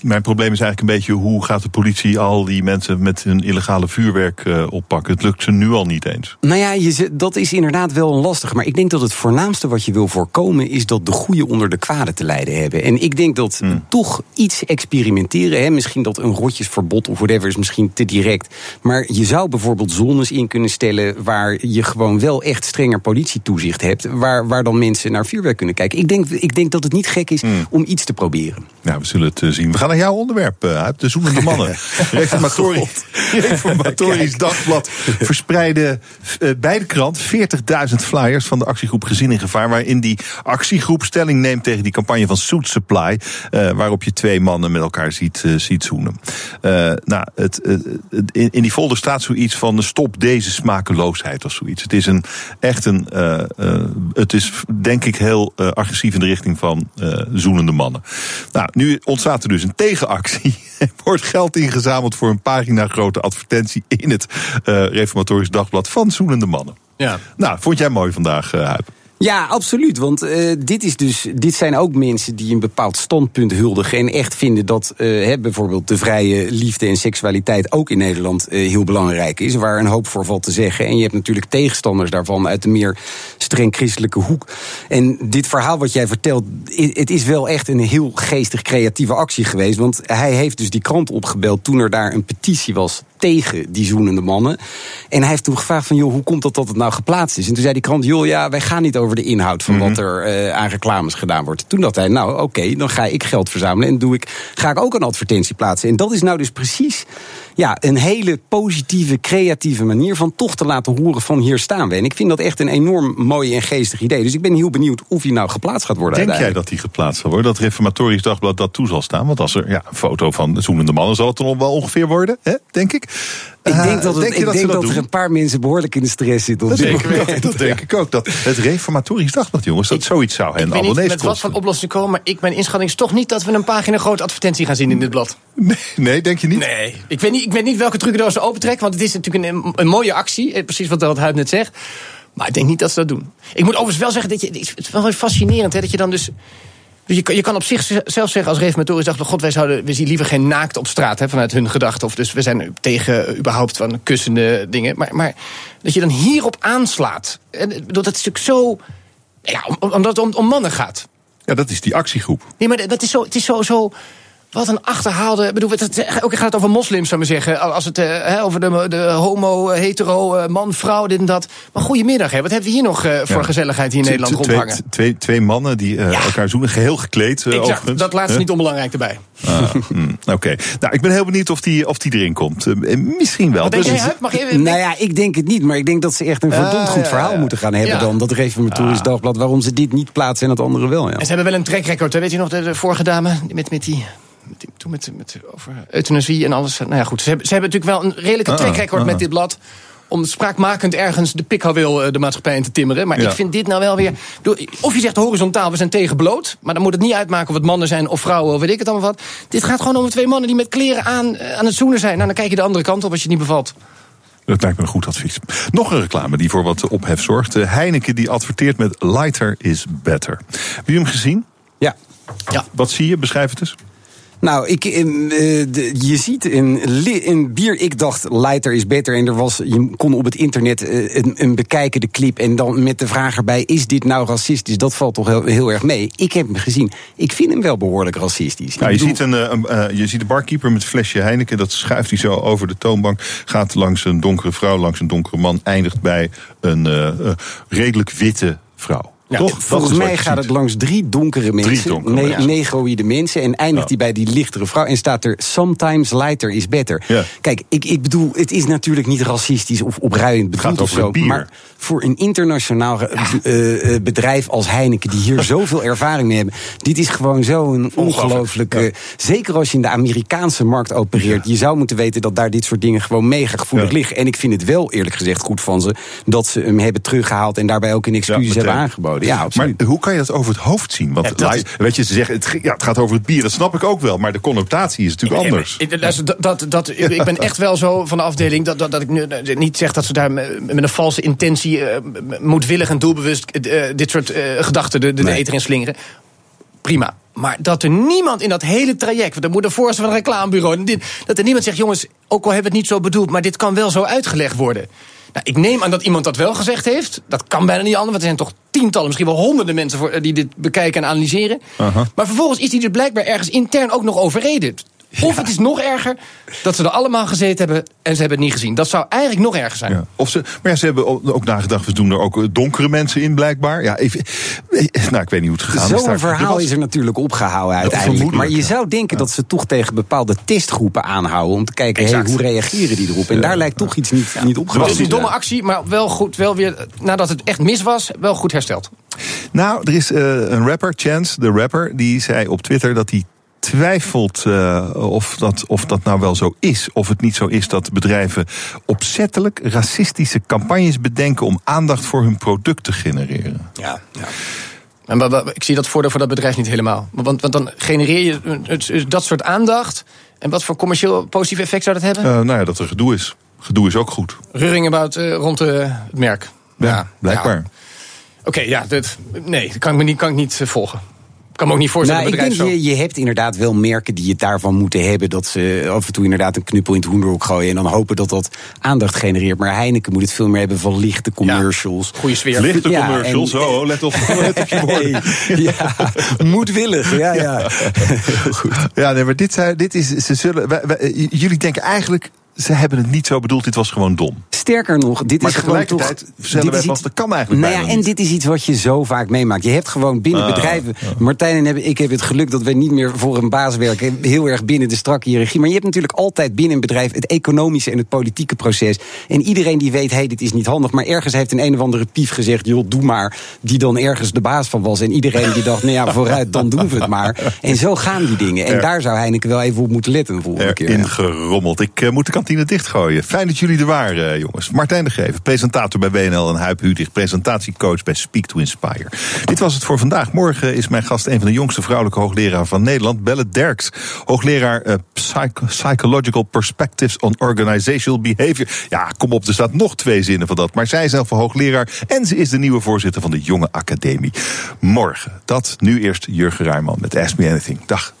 mijn probleem is eigenlijk een beetje hoe gaat de politie al die mensen met hun illegale vuurwerk oppakken. Het lukt ze nu al niet eens. Nou ja, je, dat is inderdaad wel een lastig. Maar ik denk dat het voornaamste wat je wil voorkomen... is dat de goede onder de kwade te lijden hebben. En ik denk dat toch iets experimenteren... Hè, misschien dat een rotjesverbod of whatever is misschien te direct... maar je zou bijvoorbeeld zones in kunnen stellen... waar je gewoon wel echt strenger politietoezicht hebt... waar, waar dan mensen naar vuurwerk kunnen kijken. Ik denk, ik denk dat het niet gek is om iets te proberen. Ja, we zullen het eh, zien. We gaan naar jouw onderwerp, eh, Huip, de zoemende mannen. Reformatori- Reformatorisch Dagblad verspreidde eh, bij de krant 40.000 flyers van de actiegroep Gezin in Gevaar. Waarin die actiegroep stelling neemt tegen die campagne van Suit Supply. waarop je twee mannen met elkaar ziet, eh, ziet zoenen. Eh, nou, het, in, in die folder staat zoiets van stop deze smakeloosheid of zoiets. Het is een, echt een. eh, het is denk ik heel agressief in de richting van zoenende mannen. Nou, nu ontstaat er dus een tegenactie. Er wordt geld ingezameld voor een pagina grote advertentie in het Reformatorisch Dagblad van zoenende mannen. Ja. Nou, vond jij mooi vandaag, Huip? Ja, absoluut. Want eh, dit, is dus, dit zijn ook mensen die een bepaald standpunt huldigen. En echt vinden dat eh, hè, bijvoorbeeld de vrije liefde en seksualiteit ook in Nederland eh, heel belangrijk is. Waar een hoop voor valt te zeggen. En je hebt natuurlijk tegenstanders daarvan uit de meer streng christelijke hoek. En dit verhaal wat jij vertelt, het is wel echt een heel geestig creatieve actie geweest. Want hij heeft dus die krant opgebeld toen er daar een petitie was tegen die zoenende mannen. En hij heeft toen gevraagd van, joh, hoe komt dat dat het nou geplaatst is? En toen zei die krant, joh, ja, wij gaan niet over de inhoud van wat er eh, aan reclames gedaan wordt. Toen dacht hij, nou, oké, dan ga ik geld verzamelen en doe ik, ga ik ook een advertentie plaatsen. En dat is nou dus precies ja, een hele positieve, creatieve manier van toch te laten horen van hier staan we. En ik vind dat echt een enorm mooi en geestig idee. Dus ik ben heel benieuwd of hij nou geplaatst gaat worden. Denk jij dat die geplaatst zal worden? Dat Reformatorisch Dagblad dat toe zal staan? Want als er ja, een foto van de zoenende mannen zal het dan wel ongeveer worden, hè? denk ik. Ik Eh, denk dat, het, denk je ik dat denk dat dat er een paar mensen behoorlijk in de stress zitten. op Dat dit denk, ik, dat denk ik ook. Dat het Reformatorisch Dagblad, jongens, dat zoiets zou hen Ik weet niet abonnees met wat voor oplossing komen, maar ik, mijn inschatting is toch niet dat we een pagina grote advertentie gaan zien in dit blad. Nee, nee, denk je niet? Nee. Ik weet niet, ik weet niet welke trucendoos ze opentrekken, want het is natuurlijk een, een mooie actie. eh, Precies wat, wat Huib net zegt. Maar ik denk niet dat ze dat doen. Ik moet overigens wel zeggen, dat je, het is wel fascinerend hè, dat je dan dus... dus je, kan, je kan op zichzelf zeggen als reformatorisch dacht, god, wij zouden we zien liever geen naakt op straat hè, vanuit hun gedachten. Of dus we zijn tegen eh, überhaupt van kussende dingen. Maar, maar dat je dan hierop aanslaat. En, dat is natuurlijk zo. Ja, om- om- omdat het om, om mannen gaat. Ja, dat is die actiegroep. Nee, maar dat is zo, het is zo, zo wat een achterhaalde. Ik bedoel, het, ook gaat het over moslims, zou ik maar zeggen. Als het eh, hè, over de, de homo, eh, hetero, eh, man, vrouw, dit en dat. Maar goedemiddag, hè. Wat hebben we hier nog eh, voor Ja. gezelligheid hier in Twee- Nederland twee, rondhangen? Twee, twee mannen die elkaar zoenen, geheel gekleed. Exact, dat laatste niet onbelangrijk erbij. Ah, hmm, Oké, nou ik ben heel benieuwd of die, of die erin komt. Misschien wel. Wat Dus- jij? Mag je, Nou ja, ik denk het niet, maar ik denk dat ze echt een verdomd Ah, goed verhaal moeten gaan hebben Ja. dan. Dat Reformatorisch Dagblad, waarom ze dit niet plaatsen en het andere wel. Ja. En ze hebben wel een track record, hè. weet je nog, de, de vorige dame met, met die. Met, toen met, met, over euthanasie en alles. Nou ja, goed. Ze hebben, ze hebben natuurlijk wel een redelijke Ah, ah. met dit blad. Om spraakmakend ergens de pikhouweel eh, de maatschappij in te timmeren. Maar Ja. ik vind dit nou wel weer. Of je zegt horizontaal, we zijn tegen bloot. Maar dan moet het niet uitmaken of het mannen zijn of vrouwen of weet ik het allemaal wat. Dit gaat gewoon om twee mannen die met kleren aan, eh, aan het zoenen zijn. Nou, dan kijk je de andere kant op als je het niet bevalt. Dat lijkt me een goed advies. Nog een reclame die voor wat ophef zorgt. Heineken die adverteert met lighter is better. Heb je hem gezien? Ja. Ja. Wat zie je? Beschrijf het eens. Nou, ik, eh, de, je ziet in, in bier, ik dacht lighter is beter. En er was, je kon op het internet eh, een, een bekijken de clip. En dan met de vraag erbij, is dit nou racistisch? Dat valt toch heel, heel erg mee. Ik heb hem gezien. Ik vind hem wel behoorlijk racistisch. Nou, je, bedoel- ziet een, eh, een, eh, je ziet de barkeeper met een flesje Heineken. Dat schuift hij zo over de toonbank. Gaat langs een donkere vrouw, langs een donkere man. Eindigt bij een eh, eh, redelijk witte vrouw. Toch? Volgens mij gaat het langs drie donkere mensen, donkere ne- mensen. negroïde mensen, en eindigt hij bij die lichtere vrouw en staat er sometimes lighter is better. Ja. Kijk, ik, ik bedoel, het is natuurlijk niet racistisch of opruiend bedoeld of zo, maar voor een internationaal eh, eh, bedrijf als Heineken die hier zoveel ervaring mee hebben, dit is gewoon zo'n ongelooflijke. Zeker als je in de Amerikaanse markt opereert, je zou moeten weten dat daar dit soort dingen gewoon mega gevoelig Ja. liggen. En ik vind het wel eerlijk gezegd goed van ze dat ze hem hebben teruggehaald en daarbij ook een excuus meteen. hebben aangeboden. Ja, absoluut. Maar hoe kan je dat over het hoofd zien? Want Ja, weet je, ze zeggen het, ja, het gaat over het bier, dat snap ik ook wel. Maar de connotatie is natuurlijk Nee, anders. ik- luister, dat, dat, dat, ik, ben echt wel zo van de afdeling dat, dat, dat ik nu eh, niet zeg dat ze daar met een valse intentie, eh, moedwillig en doelbewust eh, dit soort eh, gedachten de, de, de Nee. eter in slingeren. Prima. Maar dat er niemand in dat hele traject, want er moet een voorstel van een reclamebureau, en dit, dat er niemand zegt, jongens, ook al hebben we het niet zo bedoeld, maar dit kan wel zo uitgelegd worden. Nou, ik neem aan dat iemand dat wel gezegd heeft. Dat kan bijna niet anders, want er zijn toch tientallen, misschien wel honderden mensen voor, die dit bekijken en analyseren. Maar vervolgens is die er blijkbaar ergens intern ook nog overreden. Of het is nog erger dat ze er allemaal gezeten hebben en ze hebben het niet gezien. Dat zou eigenlijk nog erger zijn. Ja. Of ze, maar ja, ze hebben ook nagedacht, we doen er ook eh, donkere mensen in blijkbaar. Ja, even, eh, nou, ik weet niet hoe het gegaan is. Zo'n verhaal Er is er natuurlijk opgehouden uiteindelijk. Maar je ja. zou denken dat ze toch tegen bepaalde testgroepen aanhouden... om te kijken, hey, hoe reageren die erop? En daar lijkt toch iets niet, niet Het opgelost is te een domme actie, maar wel goed, wel weer, nadat het echt mis was, wel goed hersteld. Nou, er is eh, een rapper, Chance, de rapper, die zei op Twitter dat hij twijfelt eh, of, dat, of dat nou wel zo is. Of het niet zo is dat bedrijven opzettelijk racistische campagnes bedenken om aandacht voor hun product te genereren. Ja, ja. En, maar- maar ik zie dat voordeel voor dat bedrijf niet helemaal. Want, want dan genereer je het- dat soort aandacht. En wat voor commercieel positief effect zou dat hebben? Eh, nou ja, dat er gedoe is. Gedoe is ook goed. Reuring about, eh, rond eh, het merk. Ja, blijkbaar. ja. Oké, ja, dit, nee, dat kan ik, me niet, kan ik niet eh, volgen. Ik kan me ook niet voorstellen Nou, dat ik een denk, bedrijf zo... je, je hebt inderdaad wel merken die het daarvan moeten hebben... dat ze af en toe inderdaad een knuppel in het hoenderhok gooien... en dan hopen dat dat aandacht genereert. Maar Heineken moet het veel meer hebben van lichte commercials. Goede sfeer. Lichte Ja, commercials, en- oh, let op, let op je woorden. Hey, ja, moedwillig, ja, ja. Heel goed. Ja, nee, maar dit, zijn, dit is, ze zullen, wij- wij- jullie denken eigenlijk ze hebben het niet zo bedoeld, dit was gewoon dom. Sterker nog, dit Maar is gewoon toch... dit is iets- dat kan eigenlijk Nou ja, en niet. dit is iets wat je zo vaak meemaakt. Je hebt gewoon binnen Ah, bedrijven... Martijn en ik heb het geluk dat we niet meer voor een baas werken. Heel erg binnen de strakke hiërarchie. Maar je hebt natuurlijk altijd binnen een bedrijf... het economische en het politieke proces. En iedereen die weet, hé, hey, dit is niet handig. Maar ergens heeft een een of andere pief gezegd... joh, doe maar. Die dan ergens de baas van was. En iedereen die dacht, nou ja, vooruit, dan doen we het maar. En zo gaan die dingen. En Er- daar zou Heineken wel even op moeten letten de volgende keer. Erin gerommeld. Ik eh, moet de kantine dichtgooien. Fijn dat jullie er waren, eh, jongens. Martijn de Geven, presentator bij WNL en Huip Hudig, presentatiecoach bij Speak to Inspire. Dit was het voor vandaag. Morgen is mijn gast een van de jongste vrouwelijke hoogleraren van Nederland, Belle Derks. Hoogleraar eh, Psych- Psychological Perspectives on Organizational Behavior. Ja, kom op, er staat nog twee zinnen van dat. Maar zij is zelf een hoogleraar en ze is de nieuwe voorzitter van de Jonge Academie. Morgen. Dat nu eerst Jurgen Rijman met Ask Me Anything. Dag.